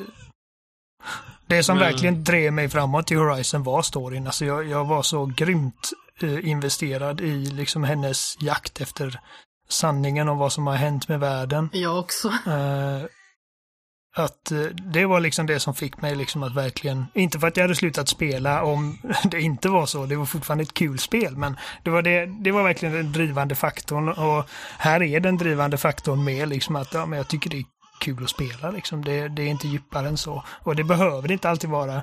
det som Men- verkligen drev mig framåt i Horizon var storyn. Alltså jag, jag var så grymt eh, investerad i liksom hennes jakt efter sanningen om vad som har hänt med världen. Jag också. Eh, att eh, det var liksom det som fick mig liksom att verkligen, inte för att jag hade slutat spela om det inte var så, det var fortfarande ett kul spel, men det var, det, det var verkligen den drivande faktorn och här är den drivande faktorn med liksom att ja, men jag tycker det är kul att spela liksom. Det, det är inte djupare än så. Och det behöver det inte alltid vara,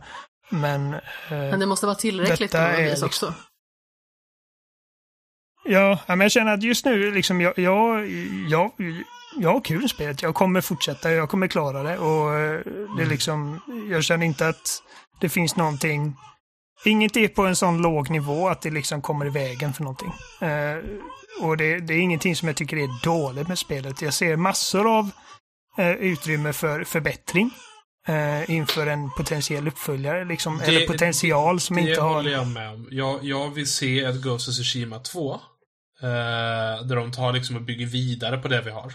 men eh, Men det måste vara tillräckligt Detta är liksom- också. Ja, men jag känner att just nu, liksom, jag, jag, jag, jag har kul i spelet. Jag kommer fortsätta, jag kommer klara det. Och eh, det är liksom, jag känner inte att det finns någonting, inget är på en sån låg nivå att det liksom kommer i vägen för någonting. Eh, och det, det är ingenting som jag tycker är dåligt med spelet. Jag ser massor av eh, utrymme för förbättring. Eh, inför en potentiell uppföljare, liksom, Det- eller potential som det inte har... håller jag med om. Jag, jag vill se ett Ghost of Tsushima 2. Eh, där de tar liksom och bygger vidare på det vi har.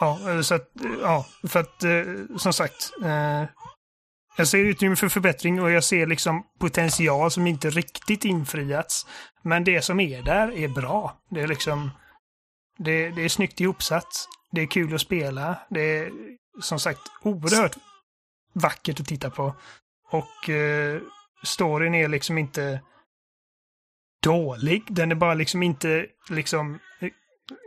Ja, eh, så att, eh, ja, för att eh, som sagt. Eh, jag ser utrymme för förbättring och jag ser liksom potential som inte riktigt infriats. Men det som är där är bra. Det är liksom, det, det är snyggt ihopsatt. Det är kul att spela. Det är som sagt oerhört vackert att titta på. Och eh, storyn är liksom inte dålig. Den är bara liksom inte liksom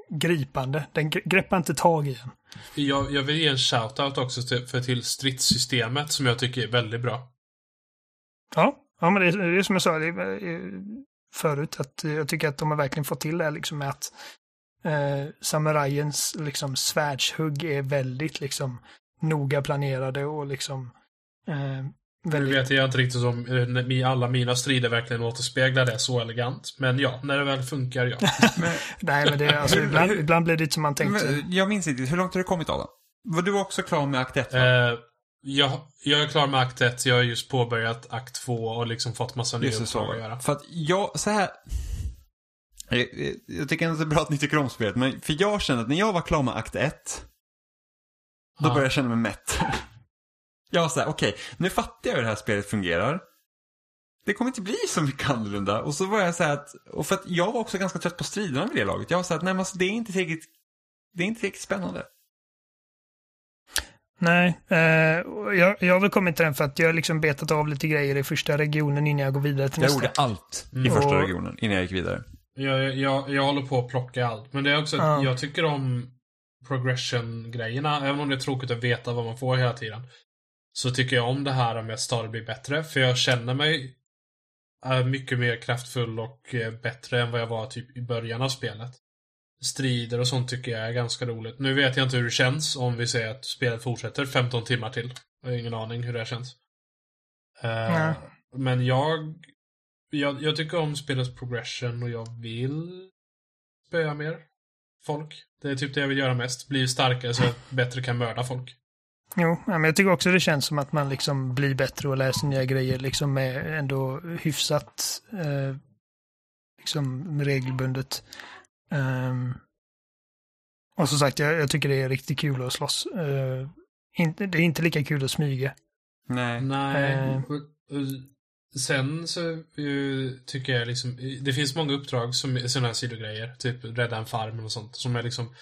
gripande. Den gre- greppar inte tag i en. Jag, jag vill ge en shout-out också till, för till stridssystemet som jag tycker är väldigt bra. Ja, ja men det, det är som jag sa förut, att jag tycker att de har verkligen fått till det här liksom med att eh, samurajens liksom svärdshugg är väldigt liksom noga planerade och liksom eh, Nu vet jag inte riktigt om eh, alla mina strider verkligen återspeglar det så elegant. Men ja, när det väl funkar, ja. Nej, men det är alltså ibland, ibland blir det inte som man tänkte. Men, jag minns inte, hur långt har du kommit Adam? Var du också klar med akt 1? Eh, jag, jag är klar med akt 1. Jag har just påbörjat akt 2 och liksom fått massa nya uppdrag att göra. För att jag, så här. Jag, jag tycker ändå det är bra att ni tycker om spelet, men för jag kände att när jag var klar med akt 1, då Ja. började jag känna mig mätt. Jag var såhär, okej, nu fattar jag hur det här spelet fungerar. Det kommer inte bli så mycket annorlunda. Och så var jag så här att, och för att jag var också ganska trött på striderna vid det laget. Jag var så här att, nej men alltså, det är inte tillräckligt, det är inte tillräckligt spännande. Nej, eh, jag, jag har väl kommit till den för att jag har liksom betat av lite grejer i första regionen innan jag går vidare till Jag nästa. gjorde allt i Mm. första Och- regionen innan jag gick vidare. Jag, jag, jag håller på att plocka allt. Men det är också att Ja. jag tycker om progression-grejerna. Även om det är tråkigt att veta vad man får hela tiden. Så tycker jag om det här med att stadig blir bättre. För jag känner mig eh, mycket mer kraftfull och eh, bättre än vad jag var typ i början av spelet. Strider och sånt tycker jag är ganska roligt. Nu vet jag inte hur det känns om vi säger att spelet fortsätter 15 timmar till. Jag har ingen aning hur det känns. Nej. Men jag, jag, jag tycker om spelets progression och jag vill spöa mer folk. Det är typ det jag vill göra mest. Bli starkare så jag bättre kan mörda folk. Jo, ja, men jag tycker också det känns som att man liksom blir bättre och lär sig nya grejer liksom med ändå hyfsat eh, liksom regelbundet. Ehm, och som sagt, jag, jag tycker det är riktigt kul att slåss. Eh, inte, det är inte lika kul att smyga. Nej. Nej. Och Sen så eh, tycker jag liksom, det finns många uppdrag som är sådana här sidogrejer. Typ rädda en farm och sånt. Som är liksom,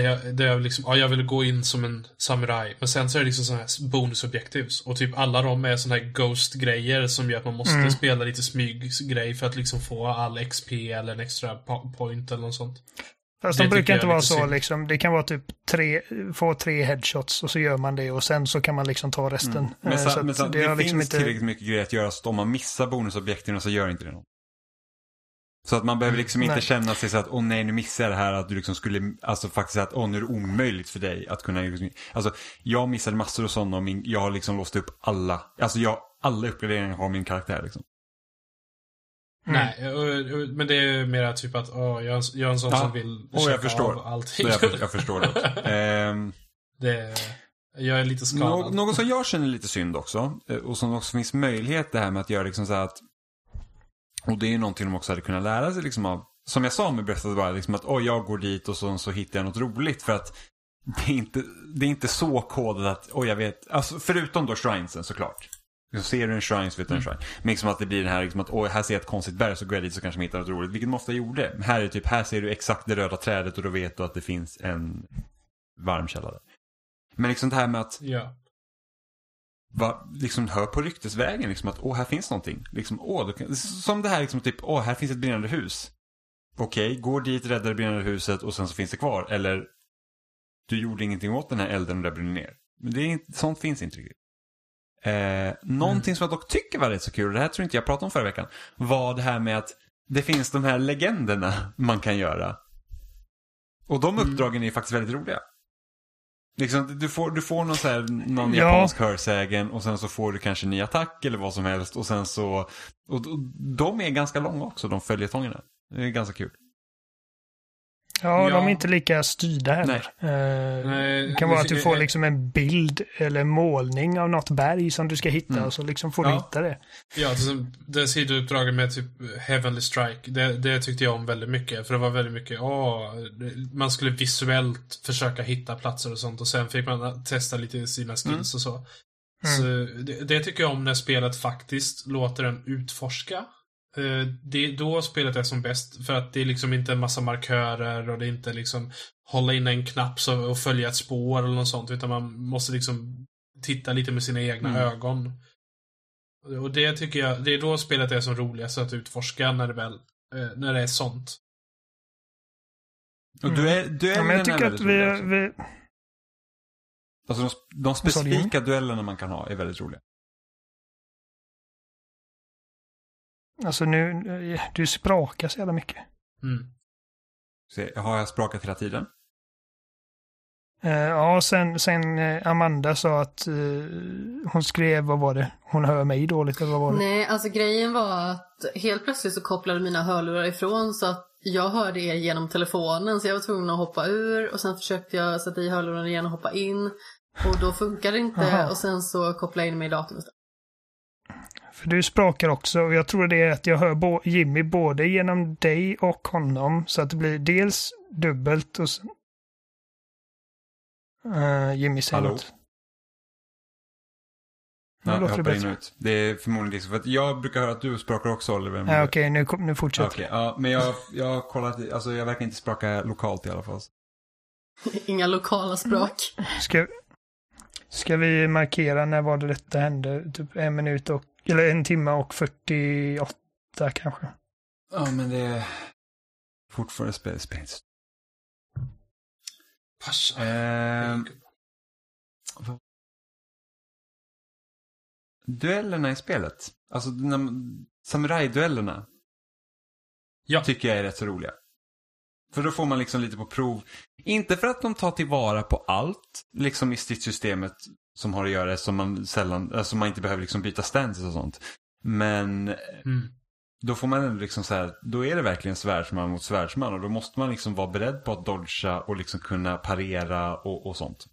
jag, där jag liksom, ja jag vill gå in som en samuraj. Men sen så är det liksom sådana här bonusobjectives. Och typ alla de är sådana här ghost-grejer som gör att man måste Mm. spela lite smyggrej för att liksom få all XP eller en extra po- point eller något sånt. Fast Det de brukar inte vara så synd. liksom. Det kan vara typ tre, få tre headshots och så gör man det och sen så kan man liksom ta resten. Mm. Men, Eh, så, så men så, det, har liksom finns tillräckligt mycket grejer att göra så att om man missar bonusobjekten så gör inte det något. Så att man behöver liksom inte Nej. känna sig så att åh nej nu missar jag det här att du liksom skulle, alltså faktiskt att åh nu är det omöjligt för dig att kunna liksom, Alltså jag missade massor av sådana och min, jag har liksom låst upp alla, alltså jag, alla uppgraderingar har min karaktär liksom. Mm. Nej, och, och, men det är mer typ att åh, jag, är en, jag är en sån Ja. som vill jag checka förstår. av allting. Jag, jag förstår det. Ehm, det, jag är lite Nå- skadad. något som jag känner lite synd också, eh, och som också finns möjlighet det här med att göra liksom så här att, och det är ju någonting de också hade kunnat lära sig liksom av, som jag sa med Breath of the Wild, liksom att oj jag går dit och så, så hittar jag något roligt för att det är inte, det är inte så kodat att, oj jag vet, alltså förutom då shrinesen såklart. Så ser du en shrine så vet du en shrine. Men liksom att det blir den här liksom att, oj här ser jag ett konstigt berg så går jag dit så kanske man hittar något roligt. Vilket man ofta gjorde. Här är det typ, här ser du exakt det röda trädet och då vet du att det finns en varm källa där. Men liksom det här med att Ja. Va, liksom hör på ryktesvägen liksom att åh, här finns någonting. Liksom, åh, kan, som det här liksom typ, åh, här finns ett brinnande hus. Okej, går dit, räddar det brinnande huset och sen så finns det kvar. Eller, du gjorde ingenting åt den här elden och det brinner ner. Men det är inte, sånt finns inte riktigt. Eh, någonting som jag dock tycker var rätt så kul, och det här tror inte jag pratade om förra veckan, var det här med att det finns de här legenderna man kan göra. Och de uppdragen är faktiskt väldigt roliga. Liksom, du, får, du får någon, så här, någon Ja. japansk hörsägen och sen så får du kanske en ny attack eller vad som helst och sen så... Och, och de är ganska långa också, de följetongerna. Det är ganska kul. Ja, Ja. de är inte lika styrda heller. Eh, Nej, det kan vara att du det- får liksom en bild eller målning av något berg som du ska hitta Mm. och så liksom får du Ja. hitta det. Ja, exempel det sidouppdraget med typ Heavenly Strike, det, det tyckte jag om väldigt mycket. För det var väldigt mycket, åh, det- man skulle visuellt försöka hitta platser och sånt och sen fick man testa lite sina skills Mm. och så. Så det, det tycker jag om när spelet faktiskt låter en utforska. Eh, Det är då spelet är som bäst, för att det är liksom inte en massa markörer och det är inte liksom hålla in en knapp och följa ett spår eller något sånt, utan man måste liksom titta lite med sina egna Mm. ögon. Och det tycker jag, det är då spelet är som roligast att utforska, när det väl, eh, när det är sånt. Och du är, Ja, duellerna men jag är tycker att vi, roliga också. vi... Alltså de, de specifika duellerna man kan ha är väldigt roliga. Alltså nu, du sprakar så jävla mycket. Mm. Se, har jag sprakat hela tiden? Eh, ja, sen, sen eh, Amanda sa att eh, hon skrev, vad var det? Hon hör mig dåligt eller vad var det? Nej, alltså grejen var att helt plötsligt så kopplade mina hörlurar ifrån så att jag hörde er genom telefonen så jag var tvungen att hoppa ur och sen försökte jag sätta i hörlurarna igen och hoppa in och då funkade det inte Aha. och sen så kopplade jag in mig i datorn. För du sprakar också och jag tror det är att jag hör bo- Jimmy både genom dig och honom så att det blir dels dubbelt och sen... Eh, Jimmy säger Hallå? något. Ja, Nu jag låter det hoppar in och bättre. ut. Det är förmodligen liksom, för att jag brukar höra att du sprakar också Oliver. Ja, Okej, nu, kom- nu fortsätter Okej, ja, men jag, jag har kollat, alltså jag verkar inte spraka lokalt i alla fall. Inga lokala språk. Ska, Ska vi markera när var det detta hände? Typ en minut och, eller en timme och 48 kanske. Ja, men det är fortfarande spel, spel. Pascha. Ehm, duellerna i spelet, alltså samurajduellerna, Ja. tycker jag är rätt så roliga. För då får man liksom lite på prov. Inte för att de tar tillvara på allt, liksom i stridssystemet som har att göra som man sällan, alltså man inte behöver liksom byta stances och sånt. Men Mm. då får man ändå liksom så här, då är det verkligen svärdsman mot svärdsman och då måste man liksom vara beredd på att dodga och liksom kunna parera och, och sånt.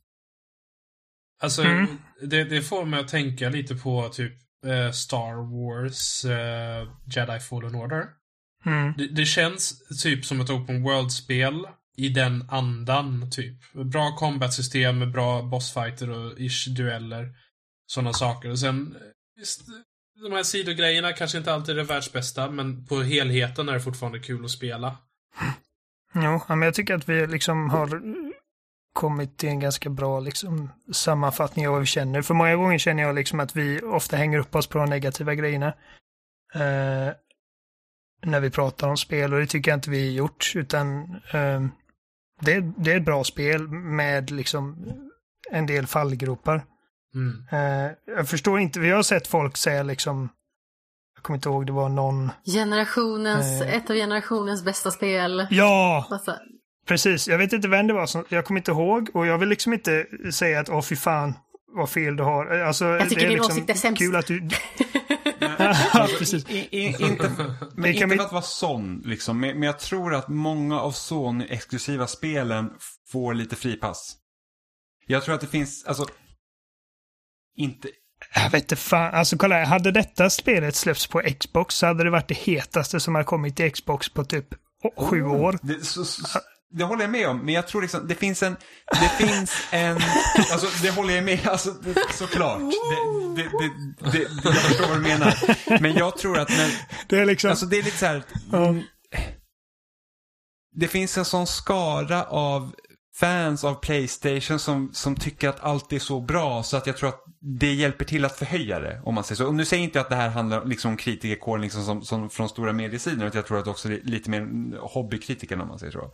Alltså, Mm. det, det får mig att tänka lite på typ eh, Star Wars eh, Jedi Fallen Order. Mm. Det, det känns typ som ett open world-spel i den andan, typ. Bra combat-system bra bossfighter och ish dueller. Sådana saker. Och sen, visst, de här sidogrejerna kanske inte alltid är det världsbästa, men på helheten är det fortfarande kul att spela. Mm. Jo, ja, men jag tycker att vi liksom har kommit till en ganska bra liksom, sammanfattning av vad vi känner. För många gånger känner jag liksom att vi ofta hänger upp oss på de negativa grejerna. Eh, när vi pratar om spel och det tycker jag inte vi har gjort. Utan eh, det, är- det är ett bra spel med liksom en del fallgropar. Mm. Eh, jag förstår inte, vi har sett folk säga liksom, jag kommer inte ihåg, det var någon, Generationens, Eh. ett av generationens bästa spel. ja, Massa, Precis, jag vet inte vem det var som, jag kommer inte ihåg och jag vill liksom inte säga att åh fy fan vad fel du har. Alltså, Jag tycker det är din liksom åsikt är sämst. kul att du... ja, precis. I, i, inte, men inte vi- för att vara sån, liksom. men, men jag tror att många av Sony-exklusiva spelen får lite fripass. Jag tror att det finns, alltså, inte, Jag vet inte fan, alltså kolla hade detta spelet släppts på Xbox så hade det varit det hetaste som har kommit till Xbox på typ sju år. Det, så, så, det håller jag med om, men jag tror liksom, det finns en, det finns en, alltså det håller jag med, alltså det, såklart. Det, det, det, det, det, jag förstår vad du menar. Men jag tror att när, Det är liksom... alltså det är lite så här, ja, det finns en sån skara av fans av Playstation som, som tycker att allt är så bra så att jag tror att det hjälper till att förhöja det. Om man säger så. Och nu säger jag inte att det här handlar liksom om kritikerkåren liksom som, som från stora mediesidor. Utan jag tror att det också är lite mer hobbykritikerna om man säger så.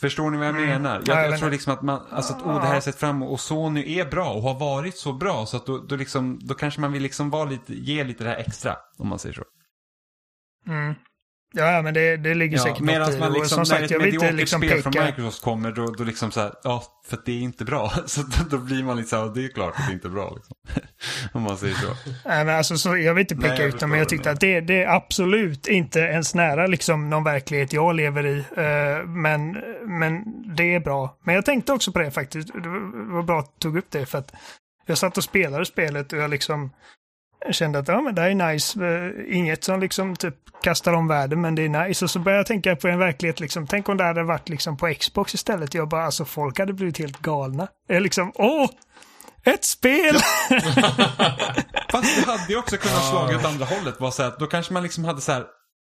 Förstår ni vad jag Mm. menar? Ja, Jag, jag jag tror liksom att man, alltså att oh, det här är sett fram och Sony är bra och har varit så bra så att då, då liksom, då kanske man vill liksom vara lite, ge lite det här extra. Om man säger så. mm. Ja, ja, men det, det ligger Ja, säkert medan något i man Och liksom, som när sagt, ett jag vill inte liksom spel från peka... Microsoft kommer, då, då liksom så här, ja, för att det är inte bra. Så då, blir man så här, det är klart att det inte är bra liksom. Om man säger så. Nej, men alltså, så, jag vill inte peka ut dem, men jag tyckte att det, det är absolut inte ens nära liksom, någon verklighet jag lever i. Eh, men, men det är bra. Men jag tänkte också på det faktiskt. Det var var bra att du tog upp det, för att jag satt och spelade spelet och jag liksom kände att ja, men det här är nice. Eh, Inget som liksom typ kastar om världen, men det är nice. Och så började jag tänka på en verklighet, liksom, tänk om det hade varit liksom på Xbox istället. Jag bara, alltså folk hade blivit helt galna. Jag liksom, åh! Ett spel! Fast det hade ju också kunnat slå åt andra hållet. Var så här, då kanske man liksom hade så här,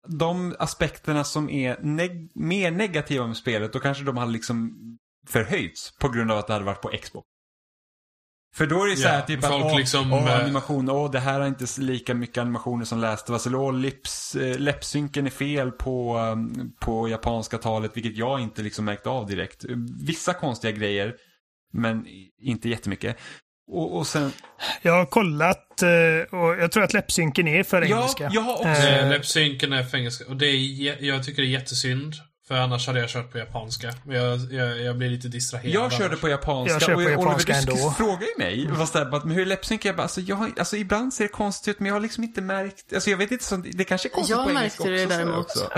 de aspekterna som är neg- mer negativa med spelet, då kanske de hade liksom förhöjts på grund av att det hade varit på Xbox. För då är det så här Ja, typ folk att åh, liksom, åh, eh, animation, åh det här har inte lika mycket animationer som Last of Us. Eller åh, lips, eh, läppsynken är fel på, um, på japanska talet, vilket jag inte liksom märkte av direkt. Vissa konstiga grejer, men inte jättemycket. Och, och sen, Jag har kollat eh, och jag tror att läppsynken är för Ja, engelska. jag har också- Eh, Läppsynken är fengelska. Och det är, jag tycker det är jättesynd. För annars hade jag kört på japanska. Men jag, jag, jag blir lite distraherad. Jag körde annars. på japanska Jag kör och på japanska Oliver, du ändå. frågar ju mig, vad här, bara, men hur är läppsynk? Jag bara, alltså, jag, har- alltså ibland ser det konstigt ut men jag har liksom inte märkt, alltså jag vet inte, så, det kanske är konstigt Jag på engelska märkte det också, jag däremot. Också.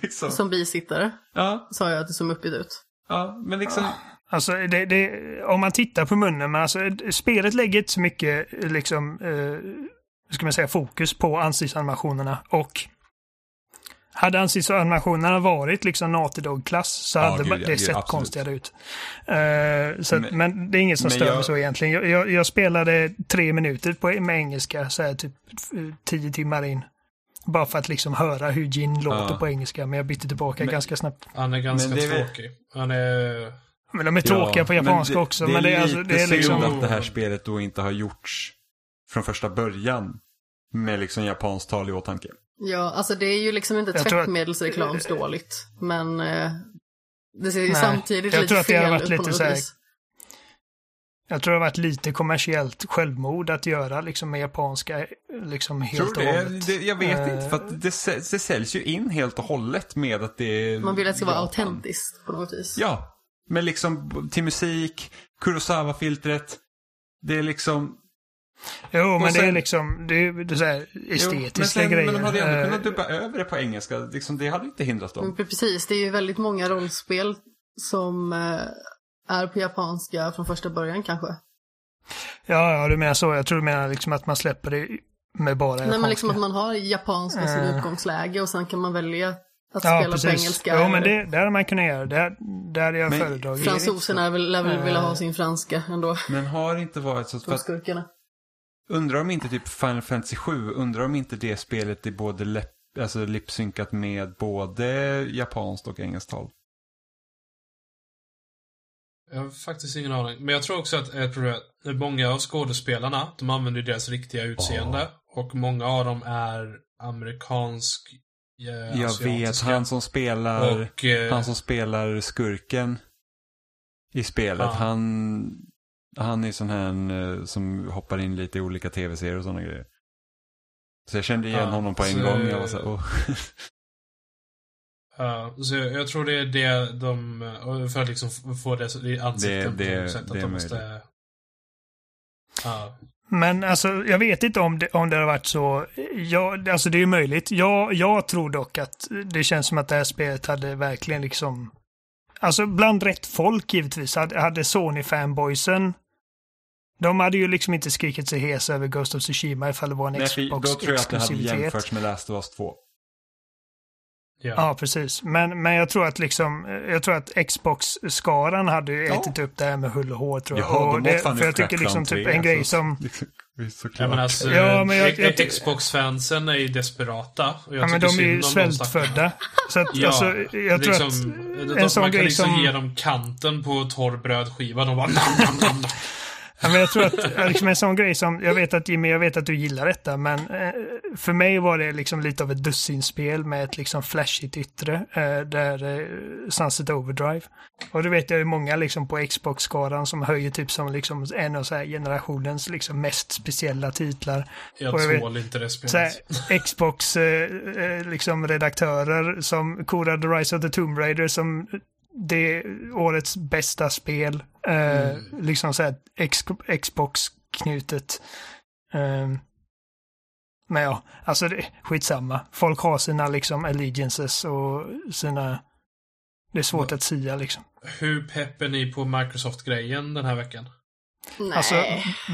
liksom. Som bisittare Ja, sa jag att det såg muppigt ut. ja, men liksom, Alltså, det, det, om man tittar på munnen, men alltså, spelet lägger inte så mycket liksom, eh, ska man säga, fokus på ansiktsanimationerna. Och hade ansiktsanimationerna varit liksom Naughty Dog-klass så Ja, hade gud, ja, det gud, sett absolut. konstigare ut. Eh, så, Men- men, det är inget som stör jag- mig så egentligen. Jag, jag, jag spelade tre minuter på, med engelska, så här, typ tio timmar in. Bara för att liksom höra hur Gin låter Ja. på engelska, men jag bytte tillbaka Men- ganska snabbt. Han är ganska Men det tråkig. Han är... Men de är tråkiga på japanska det, också. Det men det är, alltså, det är liksom... synd att det här spelet då inte har gjorts från första början med liksom japanskt tal i åtanke. Ja, alltså det är ju liksom inte tror att- tvättmedelsreklamsdåligt. Men eh, det ser ju Nej, samtidigt jag lite tror att det har fel varit ut på lite något så här- vis. Jag tror det har varit lite kommersiellt självmord att göra liksom med japanska liksom helt Tror och det? hållet. det? Jag vet Eh, inte, för att det, säl- det säljs ju in helt och hållet med att det är Man vill att det ska vara Japan. autentiskt på något vis. Ja, men liksom till musik, Kurosawa-filtret. Det är liksom... Jo, men det är sen- liksom, det är, det är så här Jo, estetiska men, sen, grejer. men de hade ändå Eh, kunnat dubba över det på engelska. Liksom, det hade inte hindrat dem. Precis, det är ju väldigt många rollspel som eh, är på japanska från första början kanske. Ja, ja, du menar så. Jag tror du menar liksom att man släpper det med bara Nej japanska. men liksom att man har japanska som Eh. utgångsläge och sen kan man välja att Ja, spela precis. på engelska. Jo, men det, det hade man kunnat göra. Det, det hade jag Men föredragit. Fransoserna lär väl vilja ha sin franska ändå, Men har det inte varit så... För att, skurkarna. Undrar om inte typ Final Fantasy 7, undrar om inte det spelet är både läpp, alltså lipsynkat med både japanskt och engelskt tal. Jag har faktiskt ingen aning. Men jag tror också att jag tror att många av skådespelarna, de använder deras riktiga utseende. Och många av dem är amerikansk, eh, Jag vet, han som spelar... Och, eh, Han som spelar skurken i spelet, han, han är sån här eh, som hoppar in lite i olika tv-serier och sådana grejer. Så jag kände igen Ja, honom på en så- gång. Jag var så här, oh. Ja, så jag, tror det är det de, och för att liksom få det i ansiktet Det- det- på något sätt. Att de måste... Ja. Men alltså, jag vet inte om det, om det har varit så. Jag, alltså det är ju möjligt. Jag, jag tror dock att det känns som att det här spelet hade verkligen liksom... Alltså bland rätt folk givetvis. Hade, hade Sony-fanboysen... De hade ju liksom inte skrikit sig hes över Ghost of Tsushima ifall det var en Nej, för då tror jag att det hade jämförts med Last of Us 2. Ja. Ja, precis. Men, men jag tror att liksom, jag tror att Xbox-skaran hade ju Ja. ätit upp det här med hull och hår tror jag. Jaha, och de det, för jag tycker liksom typ 3, en grej alltså. som... Såklart. Ja, men alltså, Ja, men jag- jag Xbox-fansen är ju desperata. Och jag Ja, men de är ju svältfödda. Så att, Ja, alltså, jag tror liksom, att de- en sån man kan grej liksom som... ge dem kanten på torr brödskiva. De bara nam, nam, nam, nam. Ja, men jag tror att liksom en sån grej som, jag vet att Jimmy, jag vet att du gillar detta, men eh, för mig var det liksom lite av ett dussinspel med ett liksom flashigt yttre, eh, där eh, Sunset Overdrive. Och det vet jag ju många liksom på Xbox-skaran som höjer typ som liksom en av så här generationens liksom mest speciella titlar. Jag jag tål inte det spelet. Xbox eh, eh, liksom redaktörer som korade Rise of the Tomb Raider som det årets bästa spel. Eh, Liksom så här X- Xbox-knutet. Eh, men ja, alltså det, skitsamma. Folk har sina liksom allegiances och sina... Det är svårt att sia liksom. Hur pepp är ni på Microsoft-grejen den här veckan? Nej. Alltså,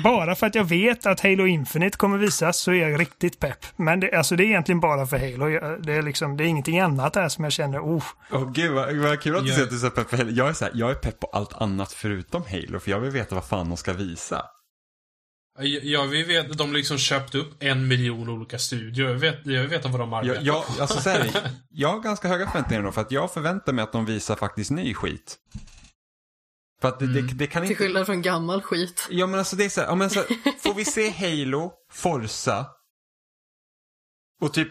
bara för att jag vet att Halo Infinite kommer visas så är jag riktigt pepp. Men det, alltså, det är egentligen bara för Halo. Jag- Det är, liksom, det är ingenting annat där som jag känner, oh, Åh gud vad, vad kul att du säger att du är så pepp på Halo. Jag är, så här, jag är pepp på allt annat förutom Halo, för jag vill veta vad fan de ska visa. Ja, vi vet de liksom köpt upp en miljon olika studior. Jag vet, jag vet vad de arbetar Jag, jag, alltså, så här, jag har ganska höga förväntningar då, för att jag förväntar mig att de visar faktiskt ny skit. För att det, det, det kan Till inte... skillnad från gammal skit. Ja men alltså det är så här, ja, men så här, får vi se Halo, Forza och typ...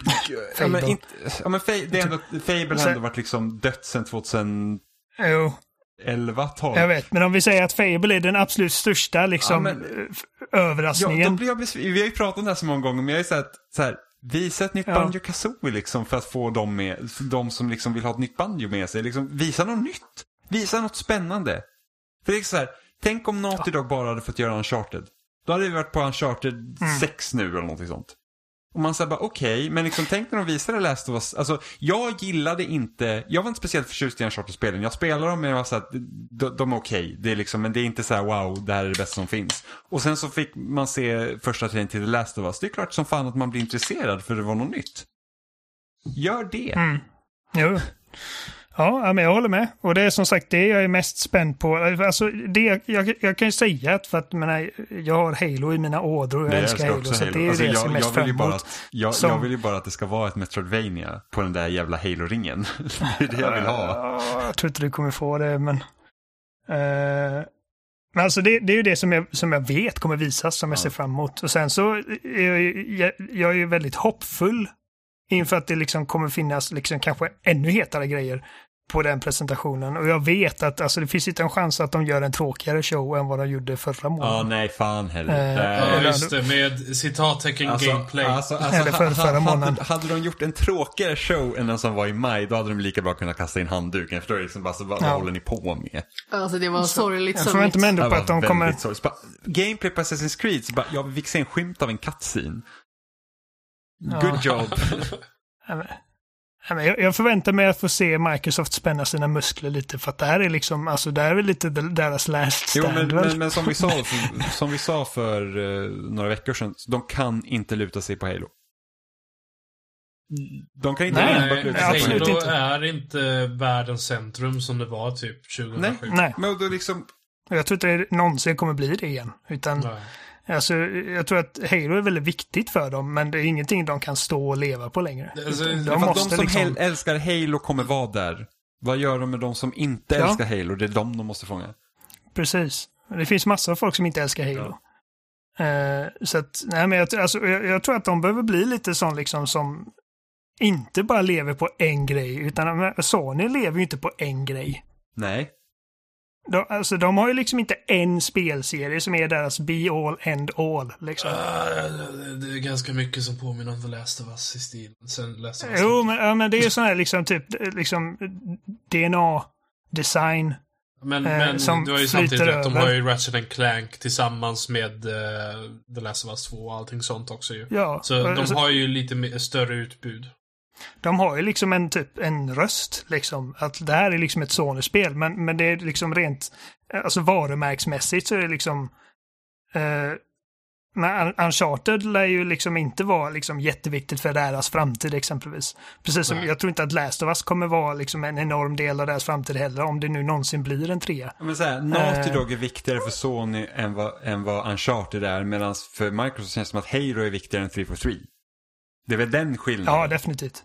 ja, men, inte, ja, men det är ändå, Fable har ändå varit liksom dött sedan 2011, jo, 12. jag vet. Men om vi säger att Fable är den absolut största liksom, Ja, men- f- Ja, då överraskningen. blir jag besviken. Vi har ju pratat om det här så många gånger, men jag är så här, så här visa ett nytt Ja. Banjo Kazooie liksom för att få dem med, de som liksom vill ha ett nytt Banjo med sig. Liksom, visa något nytt. Visa något spännande. För det är så här, tänk om Naughty Dog bara hade fått göra Uncharted. Då hade vi varit på Uncharted Mm. 6 nu eller någonting sånt. Och man säger bara okej, men liksom tänk när de visade Last of Us. Alltså, jag gillade inte, jag var inte speciellt förtjust i Uncharted-spelen. Jag spelar dem men jag var så här, de, de är okej. Det är liksom, men det är inte så här wow, det här är det bästa som finns. Och sen så fick man se första trailern till The Last of Us. Det är klart som fan att man blir intresserad för det var något nytt. Gör det. Mm. Jo. Ja, men jag håller med. Och det är som sagt det jag är mest spänd på. Alltså, det, jag, jag kan ju säga att, för att menar, jag har Halo i mina ådror och jag älskar Halo. Så det är ju Alltså, det som jag, är mest jag, vill bara jag, Som- jag vill ju bara att det ska vara ett Metroidvania på den där jävla Halo-ringen. det är det jag vill ha. Ja, Jag tror inte du kommer få det, men... Eh, men alltså det, det är ju det som jag, som jag vet kommer visas, som jag ser fram emot. Och sen så är jag, ju- jag, jag är ju väldigt hoppfull inför att det liksom kommer finnas liksom kanske ännu hetare grejer på den presentationen. Och jag vet att alltså, det finns inte en chans att de gör en tråkigare show än vad de gjorde förra Ja, månaden. nej fan heller. Eh, Det- Ja, just det. Med citattecken gameplay. Alltså, alltså, Eller för- förra månaden. hade, hade de gjort en tråkigare show än den som var i maj, då hade de lika bra kunnat kasta in handduken. Jag förstår liksom bara, så, vad, vad Ja. håller ni på med? Alltså det var sorgligt Jag som förväntar mig mitt. ändå på Det att de kommer... bara, Gameplay på Assassin's Creed, så bara, ja, vi fick se en skymt av en cutscene. Good job. Ja, ja, men Jag jag förväntar mig att få se Microsoft spänna sina muskler lite för att det här är liksom, alltså det här är lite deras last Jo, stand men, väl? men, men som, vi sa, som, som vi sa för eh, några veckor sedan, de kan inte luta sig på Halo. De kan inte Nej, enbart luta sig på Halo. Halo är inte världens centrum som det var typ 2007. Nej. Nej, Men då liksom, jag tror inte det någonsin kommer bli det igen. Utan Nej. Alltså, jag tror att Halo är väldigt viktigt för dem, men det är ingenting de kan stå och leva på längre. Alltså, de måste de som liksom... älskar Halo kommer vara där. Vad gör de med de som inte Ja. älskar Halo? Det är de de måste fånga. Precis. Det finns massor av folk som inte älskar Halo. Eh, så att, nej men jag, alltså, jag, jag tror att de behöver bli lite sån liksom som inte bara lever på en grej, utan Sony lever ju inte på en grej. Nej. De, alltså, de har ju liksom inte en spelserie som är deras be all end all. Liksom. Ah, det är ganska mycket som påminner om The Last of Us i stil. Sen Last of Us. Jo, men, ja, men det är ju sån här liksom typ liksom DNA, design. Men, eh, men som du har ju samtidigt rätt. De har ju Ratchet and Clank tillsammans med eh, The Last of Us 2 och allting sånt också ju. Ja, Så de alltså, har ju lite mer, större utbud. De har ju liksom en typ en röst liksom. Att det här är liksom ett Sony-spel, men, men det är liksom rent, alltså varumärksmässigt så är det liksom eh, men Un- Uncharted lär ju liksom inte vara liksom jätteviktigt för deras framtid exempelvis. Precis som Nej. jag tror inte att Last of Us kommer vara liksom en enorm del av deras framtid heller, om det nu någonsin blir en trea. Men så här, Naughty Eh. Dog är viktigare för Sony än vad, än vad Uncharted är, medan för Microsoft känns det som att Halo är viktigare än 343. Det är väl den skillnaden? Ja, definitivt.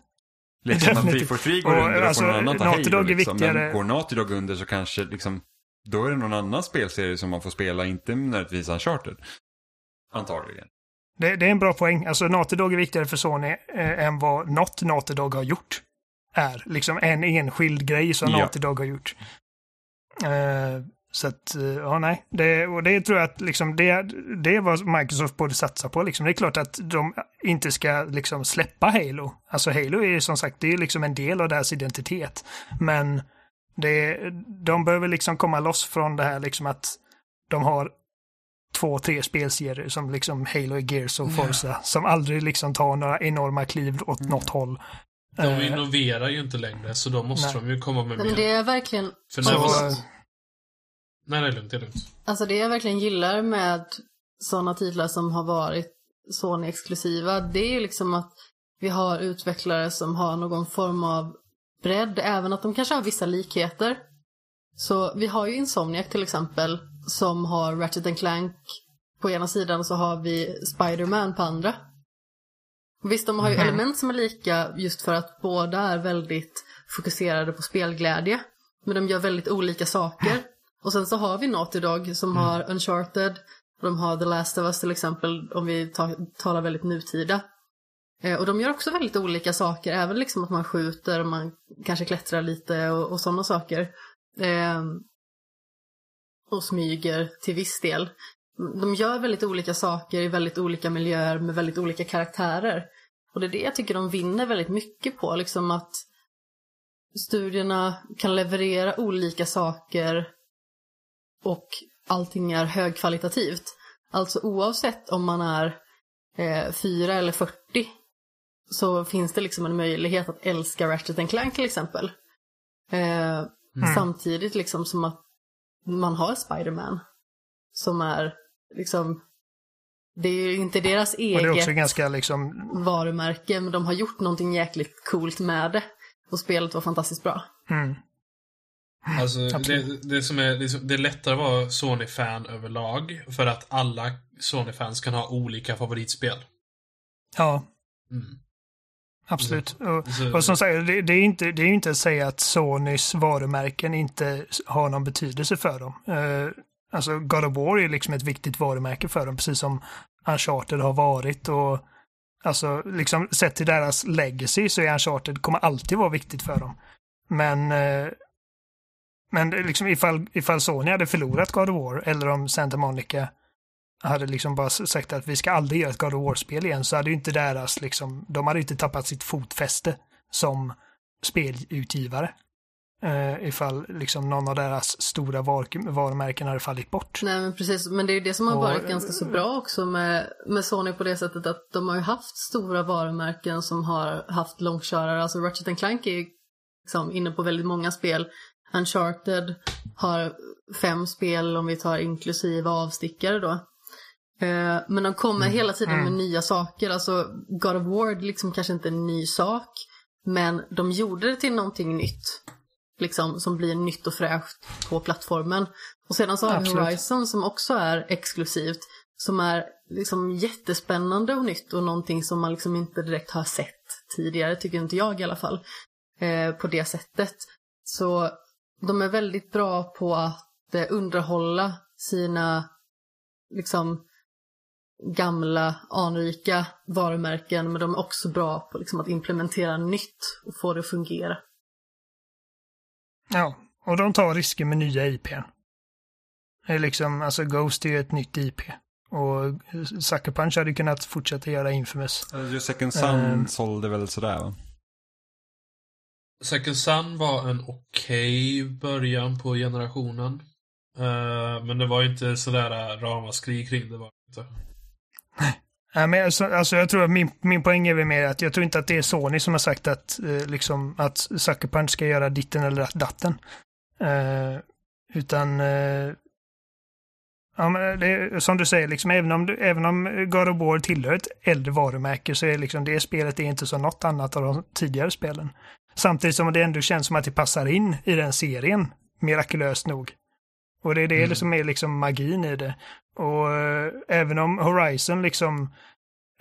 Liksom att definitivt. 343 går Och, under och alltså, får någon annan ta Naughty. Dog Liksom. viktigare. Men går Naughty Dog under så kanske liksom, då är det någon annan spelserie som man får spela, inte nödvändigtvis Uncharted. Antagligen. Det, det är en bra poäng. Alltså Naughty Dog är viktigare för Sony eh, än vad något Naughty Dog har gjort. Är liksom en enskild grej som Ja. Naughty Dog har gjort. Eh, så att, eh, ja nej. Det, och det tror jag att liksom det, det är vad Microsoft borde satsa på. Liksom. Det är klart att de inte ska liksom släppa Halo. Alltså Halo är ju som sagt, det är liksom en del av deras identitet. Men det, de behöver liksom komma loss från det här liksom att de har två, tre spelserier som liksom Halo, Gears och Forza. Som aldrig liksom tar några enorma kliv åt något håll. De Eh, innoverar ju inte längre, så då måste Nej. de ju komma med Men mer. det är verkligen, För Nej, det är lugnt. Det är lugnt. alltså det jag verkligen gillar med sådana titlar som har varit Sony-exklusiva, det är ju liksom att vi har utvecklare som har någon form av bredd, även att de kanske har vissa likheter. Så vi har ju Insomniac till exempel, som har Ratchet and Clank på ena sidan och så har vi Spider-Man på andra. Visst, de har ju Mhm. element som är lika just för att båda är väldigt fokuserade på spelglädje. Men de gör väldigt olika saker. Och sen så har vi Naughty Dog som har Uncharted. Och de har The Last of Us till exempel, om vi ta- talar väldigt nutida. Eh, och de gör också väldigt olika saker, även liksom att man skjuter och man kanske klättrar lite och, och sådana saker. Eh, och smyger till viss del. De gör väldigt olika saker i väldigt olika miljöer med väldigt olika karaktärer. Och det är det jag tycker de vinner väldigt mycket på, liksom att studierna kan leverera olika saker och allting är högkvalitativt. Alltså oavsett om man är eh, 4 eller 40 så finns det liksom en möjlighet att älska Ratchet Clank till exempel. Eh, Samtidigt liksom som att man har Spider-Man som är liksom det är ju inte deras eget ganska liksom, varumärke men de har gjort någonting jäkligt coolt med det. Och spelet var fantastiskt bra. mm, Alltså, det, det, som är, det, som, det är lättare att vara Sony-fan överlag, för att alla Sony-fans kan ha olika favoritspel. ja. Mm. Absolut. Och, Så- och som sagt, det, det är inte, det är inte att säga att Sonys varumärken inte har någon betydelse för dem. Eh, alltså God of War är liksom ett viktigt varumärke för dem, precis som Uncharted har varit. Och alltså, liksom sett till deras legacy så är Uncharted kommer alltid vara viktigt för dem. Men eh, men liksom ifall, ifall Sony hade förlorat God of War eller om Santa Monica hade liksom bara sagt att vi ska aldrig göra ett God of War-spel igen så hade ju inte deras liksom, de hade ju inte tappat sitt fotfäste som spelutgivare. Uh, ifall liksom någon av deras stora var varumärken hade fallit bort. Nej men precis, men det är ju det som har Och- varit ganska så bra också med, med Sony på det sättet att de har ju haft stora varumärken som har haft långkörare. Alltså Ratchet Clank är liksom inne på väldigt många spel. Uncharted har fem spel om vi tar inklusive avstickare då. Eh, Men de kommer hela tiden med nya saker. Alltså God of War liksom kanske inte en ny sak. Men de gjorde det till någonting nytt. Liksom som blir nytt och fräscht på plattformen. Och sedan så har vi. Horizon som också är exklusivt. Som är liksom jättespännande och nytt och någonting som man liksom inte direkt har sett tidigare, tycker inte jag i alla fall. Eh, på det sättet. Så de är väldigt bra på att eh, underhålla sina liksom gamla anrika varumärken men de är också bra på liksom, att implementera nytt och få det att fungera. Ja, och de tar risker med nya IPn. Det är liksom, alltså Ghost är ju ett nytt IP. Och Sucker Punch hade kunnat fortsätta göra Infamous. Second Sun Ehm. sålde väl sådär va? Second Sun var en okej början på generationen. Uh, men det var inte sådär eh, ramaskri kring det var inte. Nej, men alltså, alltså jag tror att min, min poäng är väl mer att jag tror inte att det är Sony som har sagt att, eh, liksom, att Sucker Punch ska göra ditten eller datten. Eh, utan, eh, ja, men det som du säger, liksom, även, om, du- även om God of War tillhör ett äldre varumärke så är liksom, det spelet är inte som något annat av de tidigare spelen. Samtidigt som det ändå känns som att det passar in i den serien, mirakulöst nog. Och det är det Mm. som är liksom magin i det. Och eh, även om Horizon liksom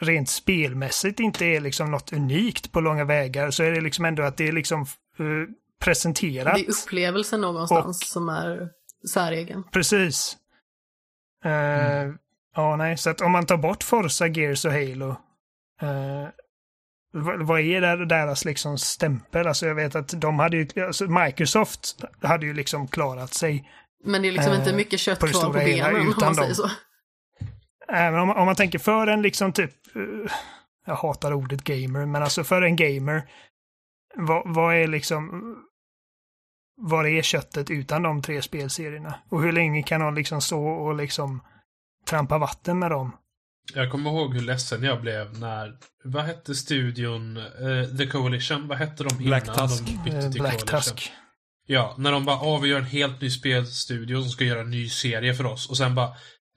rent spelmässigt inte är liksom något unikt på långa vägar så är det liksom ändå att det är liksom eh, presenterat. Det är upplevelsen någonstans som är säregen. Precis. Eh, Ja, nej, så att om man tar bort Forza, Gears och Halo, eh, vad, är deras liksom stämpel? Alltså jag vet att de hade ju, alltså Microsoft hade ju liksom klarat sig. Men det är liksom Eh, inte mycket kött på kvar på benen om utan man säger dem. så. Även om, om man tänker för en liksom typ, eh, jag hatar ordet gamer, men alltså för en gamer, vad, vad är liksom, vad är köttet utan de tre spelserierna? Och hur länge kan de liksom stå och liksom trampa vatten med dem? Jag kommer ihåg hur ledsen jag blev när, vad hette studion, eh, The Coalition, vad hette de innan Black Tusk. de bytte Eh, till Black Coalition? Tusk. Ja, när de bara, åh vi gör en helt ny spelstudio som ska göra en ny serie för oss. Och sen bara,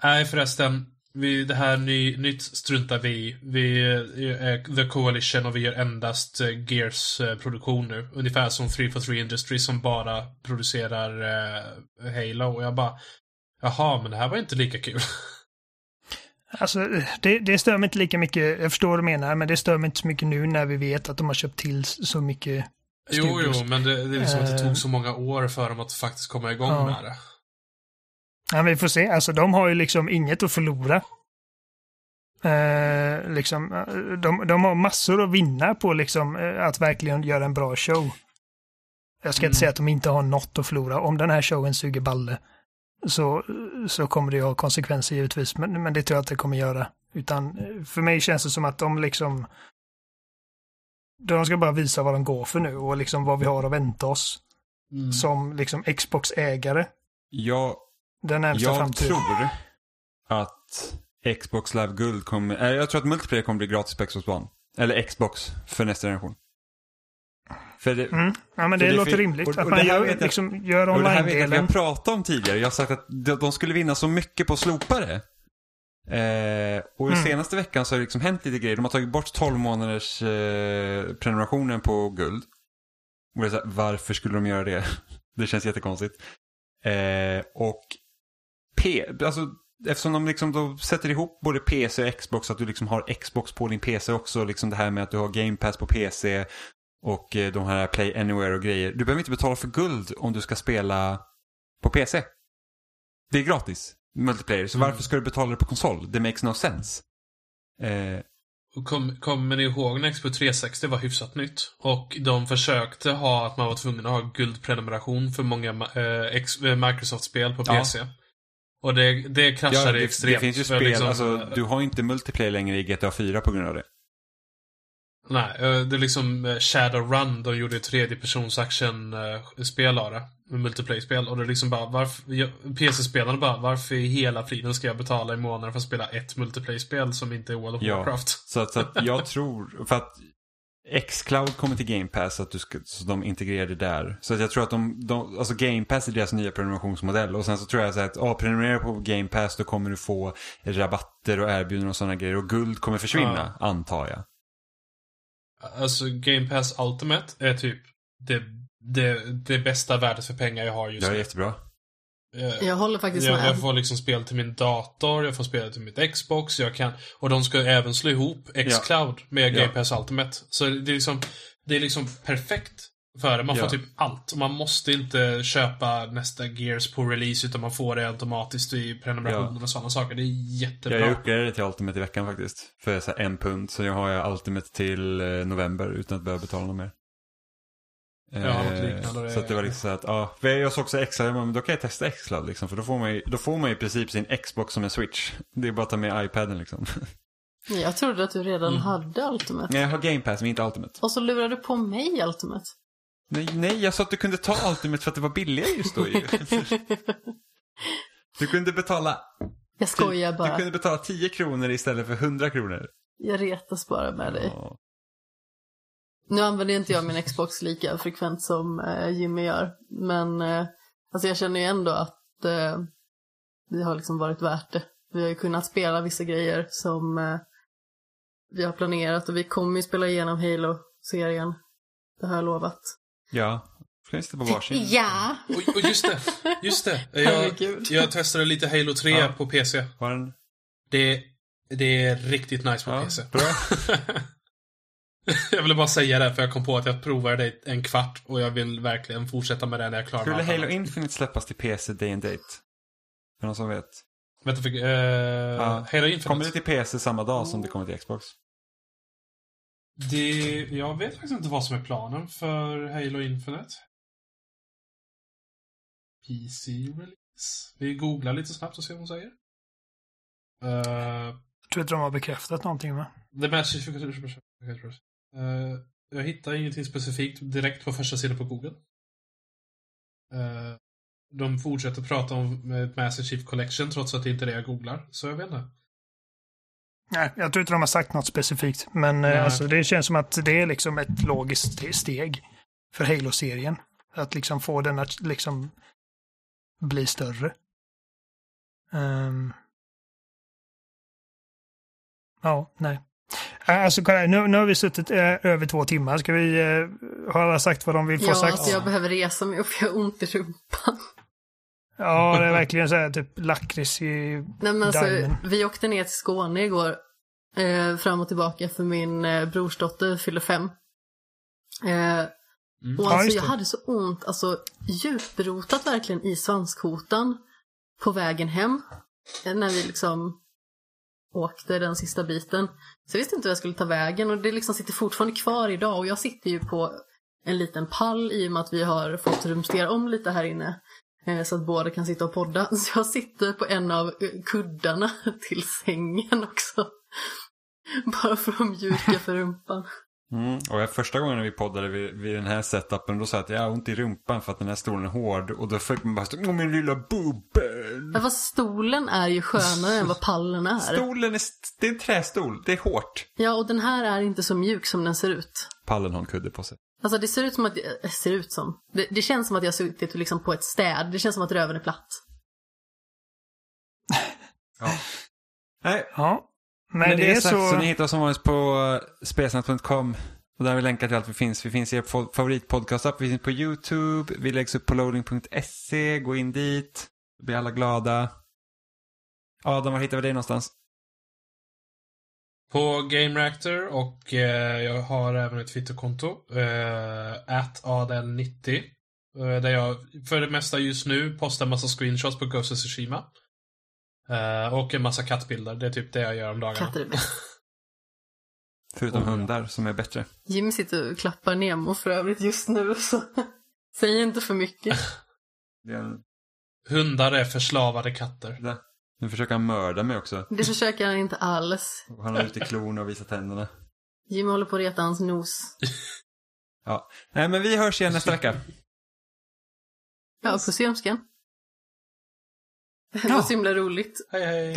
nej förresten, vi, det här ny, nytt struntar vi. Vi är The Coalition och vi gör endast eh, Gears-produktion nu. Ungefär som 343 Industries som bara producerar eh, Halo. Och jag bara, jaha, men det här var inte lika kul. Alltså, det, det stör mig inte lika mycket, jag förstår vad du menar, men det stör mig inte så mycket nu när vi vet att de har köpt till så mycket jo, studios. jo, men det, det är liksom att det Eh, tog så många år för dem att faktiskt komma igång ja. med det. Ja, vi får se. Alltså de har ju liksom inget att förlora. Eh, liksom, eh, de, de har massor att vinna på liksom, eh, att verkligen göra en bra show. Jag ska Mm. inte säga att de inte har något att förlora. Om den här showen suger balle så, så kommer det ju ha konsekvenser givetvis. Men, men det tror jag att det kommer göra. Utan för mig känns det som att de liksom de ska bara visa vad de går för nu och liksom vad vi har att vänta oss Mm. som liksom Xbox-ägare Jag, den jag framtiden. tror att Xbox Live Guld kommer, äh, jag tror att multiplayer kommer bli gratis på Xbox One. Eller Xbox för nästa generation. För det, Mm. Ja, men För det, det låter fin- rimligt. och- att och man det här gör, jag- liksom, gör och det här vet jag att online-delen. pratat om tidigare. Jag har sagt att de, skulle vinna så mycket på att slopa det. Eh, och i Mm. senaste veckan så har det liksom hänt lite grejer. De har tagit bort 12 månaders eh, prenumerationen på guld. Och det är så här, varför skulle de göra det? det känns jättekonstigt. Eh, och P, alltså eftersom de liksom då sätter ihop både PC och Xbox, att du liksom har Xbox på din PC också, liksom det här med att du har Game Pass på PC och eh, de här Play Anywhere och grejer. Du behöver inte betala för guld om du ska spela på PC. Det är gratis, multiplayer, så Mm. varför ska du betala det på konsol? Det makes no sense. Eh, Och Kom, kommer ni ihåg när Xbox 360 var hyfsat nytt? Och de försökte ha att man var tvungen att ha guldprenumeration för många eh, eh, Microsoft-spel på Ja. PC. Och det, det ja, kraschade det, extremt. det finns ju spel, liksom, alltså du har inte multiplayer längre i GTA 4 på grund av det. Nej, eh, det är liksom eh, Shadowrun, de gjorde ett tredjepersons action-spel av det. Multiplayer-spel. Och det är liksom bara, varför, PC-spelarna bara, varför i hela friden ska jag betala i månaden för att spela ett multiplayer-spel som inte är World of Ja. Warcraft? Så att, så att jag tror, för att Xcloud kommer till Game Pass, att du ska, så de integrerar det där. Så att jag tror att de, de, alltså Game Pass är deras nya prenumerationsmodell. Och sen så tror jag så att, ja, prenumerera på Game Pass, då kommer du få rabatter och erbjudanden och sådana grejer. Och guld kommer försvinna, antar jag. Alltså, Game Pass Ultimate är typ det, det, det bästa värdet för pengar jag har just Det är nu. jättebra. Eh, Jag håller faktiskt Jag, med. jag får liksom spel till min dator, jag får spel till mitt Xbox, jag kan... Och de ska även slå ihop Xcloud med Game Ja. Pass Ultimate. Så det är liksom, det är liksom perfekt för det. Man får Ja. typ allt. Och man måste inte köpa nästa Gears på release, utan man får det automatiskt i prenumerationen Ja. och sådana saker. Det är jättebra. Jag uppgraderade till Ultimate i veckan faktiskt. För så här en pund. Så jag har jag Ultimate till eh, november utan att behöva betala något mer. Ja, Eh, liknande. Det- Så att det var liksom så att, ja. för Jag såg också Xcloud, men då kan jag testa Xcloud liksom. För då får man ju, då får man ju i princip sin Xbox som en switch. Det är bara att ta med iPaden liksom. Jag trodde att du redan Mm. hade Ultimate. Nej, jag har Game Pass men inte Ultimate. Och så lurade du på mig Ultimate. Nej, nej, jag sa att du kunde ta Ultimate för att det var billigare just då ju. Du kunde betala, Jag skojar du bara. kunde betala 10 kronor istället för 100 kronor. Jag retas bara med dig. Ja. Nu använder inte jag min Xbox lika frekvent som eh, Jimmy gör. Men eh, alltså jag känner ju ändå att eh, det har liksom varit värt det. Vi har ju kunnat spela vissa grejer som eh, vi har planerat och vi kommer ju spela igenom Halo-serien. Det har jag lovat. Ja, finns det på varsin. Ja! Och, och just det, just det. Jag, jag testade lite Halo 3 Ja. på PC. Var? Det, det är riktigt nice på Ja, PC. bra. jag ville bara säga det, för jag kom på att jag provade det en kvart och jag vill verkligen fortsätta med det när jag klarar Skulle Halo annat. Infinite släppas till PC day and date? Är någon som vet? Vänta, för, eh, Halo Infinite? Kommer det till PC samma dag som det kommer till Xbox? Det, jag vet faktiskt inte vad som är planen för Halo Infinite. PC release. Vi googlar lite snabbt och ser vad hon säger. Uh, Jag tror inte de har bekräftat någonting va? The Message... Uh, jag hittar ingenting specifikt direkt på första sidan på Google. Eh, de fortsätter prata om eh, Master Chief Collection trots att det inte är det jag googlar. Så jag vet inte. Nej, jag tror inte de har sagt något specifikt. Men eh, Nej. alltså, det känns som att det är liksom ett logiskt ste- steg för Halo-serien. Att liksom få den att liksom bli större. Ehm. Ja, nej. Eh, Alltså kolla, nu, nu har vi suttit eh, över två timmar. Ska vi eh, ha alla sagt vad de vill få Ja, sagt? alltså jag behöver resa mig upp, jag har ont i rumpan. Ja, det är verkligen så här typ lakrits i... Nej men alltså, Diamond. vi åkte ner till Skåne igår. Eh, fram och tillbaka för min eh, brorsdotter fyller fem. Eh, Mm. och Ja, alltså just jag hade så ont, alltså djuprotat verkligen i svanskotan på vägen hem. eh, När vi liksom åkte den sista biten. Så jag visste inte hur jag skulle ta vägen och det liksom sitter fortfarande kvar idag och jag sitter ju på en liten pall i och med att vi har fått rumstera om lite här inne. Eh, Så att båda kan sitta och podda. Så jag sitter på en av eh, kuddarna till sängen också. Bara för att mjuka för rumpan. Mm. Och första gången vi poddade vid, vid den här setupen, då sa jag att jag har ont i rumpan för att den här stolen är hård. Och då fick man bara stå, min lilla bubben. Ja, fast stolen är ju skönare än vad pallen är. Stolen är, det är en trästol, det är hårt. Ja, och den här är inte så mjuk som den ser ut. Pallen har en kudde på sig. Alltså det ser ut som att, äh, ser ut som. Det, det känns som att jag har suttit liksom på ett städ. Det känns som att röven är platt. Nej, Ja. Men, men, det, är sagt så... så... ni hittar oss som vanligt på uh, spelsnack.com. Och där har vi länkat till allt vi finns. Vi finns i er favoritpodcastapp. Vi finns på YouTube. Vi läggs upp på loading.se. Gå in dit. Då blir alla glada. Adam, var hittar vi dig någonstans? På Game Reactor och eh, jag har även ett Twitterkonto. Eh, adel90. Eh, där jag för det mesta just nu postar massa screenshots på Ghost of Tsushima. Eh, och en massa kattbilder. Det är typ det jag gör om dagarna. Katter är bäst. Förutom Oh, ja. hundar som är bättre. Jim sitter och klappar Nemo för övrigt just nu, så säg inte för mycket. Det är en, Hundar är förslavade katter. där. Nu försöker han mörda mig också. Det försöker han inte alls. Och Han har ute klorna och visar tänderna. Jim håller på att reta hans nos. Ja. Nej, men vi hörs igen nästa vecka. Ja, puss i ömskan. Det Ja. var så himla roligt. Hej hej!